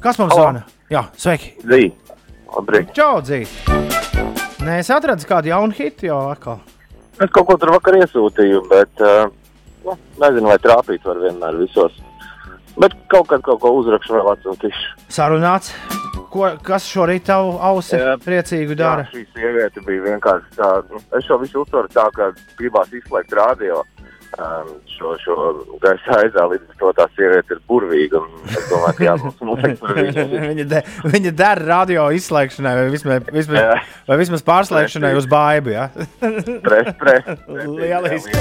S2: Kas mums zvana? Jā, sveiki!
S16: Zī, labrīt.
S2: Čau, dzīt! Nē, es atradu kādu jaunu hitu jau atkal.
S16: Es kaut ko tur vakar iesūtīju, bet uh, nu, nezinu, vai trāpīt var vienmēr visos. Bet kaut kad kaut ko uzrakšu vēl atsūtīšu.
S2: Sarunāts. Ko, kas šorīt tavu ausi priecīgu dara?
S16: Jā, šī sieviete bija vienkārši tāda. Nu, es šo visu uztveru tā, ka gribās izslēgt radio. Um, šo, šo gaisa aizā līdz ar to tā sieviete ir burvīga. un Es domāju, ka jābūt noteikti par viņu.
S2: viņa, de, viņa dara radio izslēgšanai, vai vismaz, vismaz,
S16: Jā.
S2: vai vismaz pārslēgšanai uz baidu. Ja?
S16: Pres, pres.
S2: Lieliski.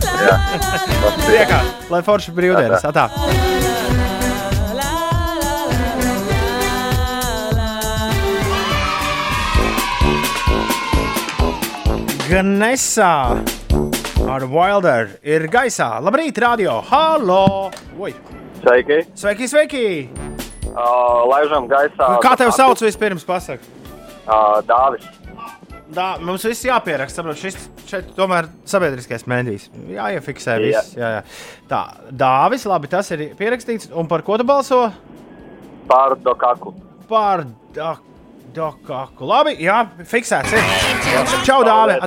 S16: Jā.
S2: Priekā, lai forši brīvdienas. Atā. Gnesā ar Wilder ir gaisā. Labrīt, radio! Halo! Oi.
S16: Sveiki!
S2: Sveiki, sveiki!
S16: Uh, laižam gaisā.
S2: Kā tev sauc vispirms? Pasaka.
S16: Uh, Dāvis.
S2: Tā, mums viss jāpieraksta. Saprot, šis šeit tomēr sabiedriskais mēdījis. Jā, iefiksē
S16: Jā.
S2: viss. Jā, jā. Tā, Dāvis, labi, tas ir pierakstīts. Un par ko tu balso?
S16: Par Dokaku.
S2: Par da, Dokaku. Labi, jā, fiksēts. Čau, Dāvi!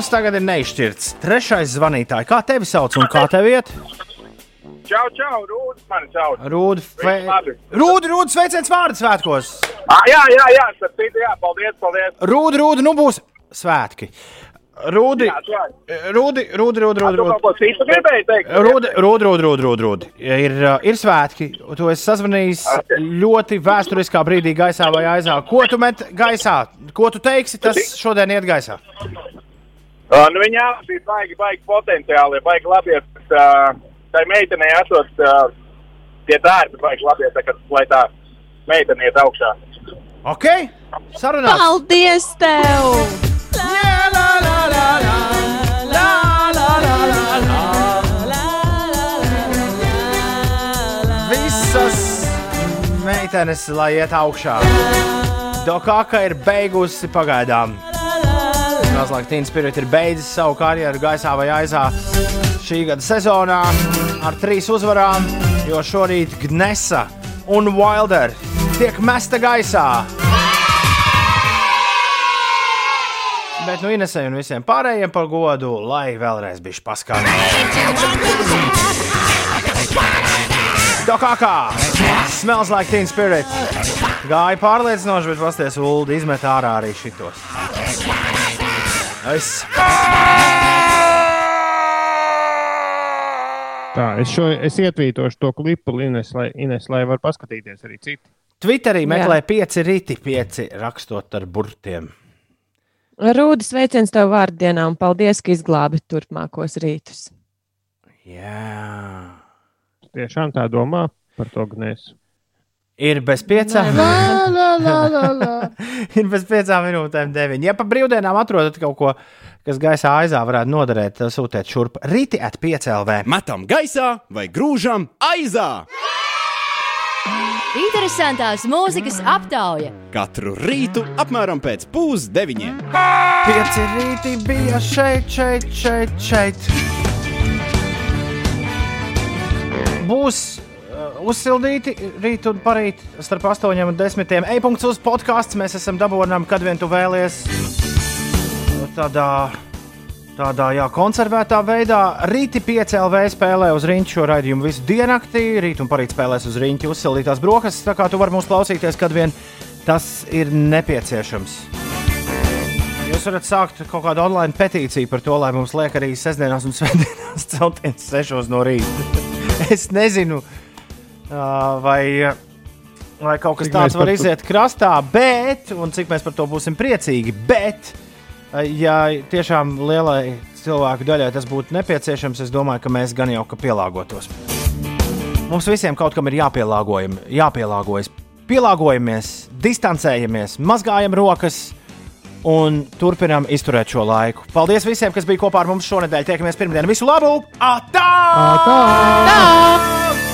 S2: Mums tagad ir neizšķirts. Trešais zvanītājs. Kā tevi sauc un kā tev iet?
S17: Čau, čau, Rūdas mani sauc.
S2: Rūda, fe... Rūda, Rūda, sveiciens vārdu svētkos!
S17: Ah, jā, jā, jā, citu, jā, paldies, paldies.
S2: Rūda, Rūda, nu būs svētki. Rūdi. Rūdi, Rūdi, Rūdi, Rūdi. Rūdi, Rūdi, Rūdi, Rūdi, Rūdi, Rūdi. Ir, uh, ir svētki. Tu esi sazvanījis ļoti vēsturiskā brīdī gaisā vai aizā. Ko tu met gaisā? Ko tu teiksi, tas šodien iet gaisā?
S17: Uh, nu, viņa bija baigi, baigi potenciāli, baigi labi. Uh, tai meitenei esot uh, tie dārbi, baigi labi, tā, ka, lai tā meitene iet augšā.
S2: Ok, sarunāts.
S3: Paldies tev!
S2: Visas meitenes, lai iet augšā. Dokāka ir beigusi pagaidām. Mazliet Tīna Spirit ir beidzis savu karjeru gaisā vai aizā šī gada sezonā ar trīs uzvarām, jo šorīt Gnesa un Wilder tiek mesta gaisā. Bet nu Inesai un visiem pārējiem par godu, lai vēlreiz bišķi paskatās. Dokākā! Smells like teen spirit! Gāja pārliecinoši, bet pasties Ulu izmet ārā arī šitos. Es.
S4: Tā, es, šo, es ietvītošu to klipu, Ines, lai, Ines, lai var paskatīties arī citi.
S2: Twitterī meklē pieci rīti, pieci rakstot ar burtiem.
S3: Rūdas veiciens tev vārdienā un paldies, ka izglābi turpmākos rītus.
S2: Jā.
S4: Tiešām tā domā par to gnēs.
S2: Ir bez piecām.
S4: Lā, lā, lā, lā, lā.
S2: Ir bez piecām minūtēm, deviņi. Ja pa brīvdienām atrodat kaut ko, kas gaisā aizā varētu noderēt, tad sūtiet šurp rīti at 5 LV.
S14: Metam gaisā vai grūžam aizā!
S15: Interesantās mūzikas aptauja.
S14: Katru rītu apmēram pēc pusdeviņiem.
S2: Pieci rīti bija šeit, šeit, šeit, šeit. Būs uzsildīti rīt un parīt starp 8 un 10. E-punkts uz podkāsts. Mēs esam dabūjami, kad vien tu vēlies. Tādā, tādā jā, konservētā veidā. Rīti 5 LV spēlē uz rīņķa šo raidījumu visu diennakti. Rīt un parīt spēlēs uz rīņķa uzsildītās brokastis. Tā kā tu vari mūs klausīties, kad vien tas ir nepieciešams. Jūs varat sākt kaut kādu online petīciju par to, lai mums liek arī sestdienās un svētdienās celtienas sešos no rīta. es nezinu, vai, vai kaut kas
S4: Cik
S2: tāds var iziet krastā, bet, un cik mēs par to būsim priecīgi, bet, ā, ja tiešām lielai cilvēku daļai tas būtu nepieciešams, es domāju, ka mēs gan jau ka pielāgotos. Mums visiem kaut kam ir jāpielāgojas. Pielāgojamies, distancējamies, mazgājam rokas un turpinām izturēt šo laiku. Paldies visiem, kas bija kopā ar mums šonadēļ. Tiekamies pirmdien. Visu labu! Atā!
S4: Tā!
S2: Tā!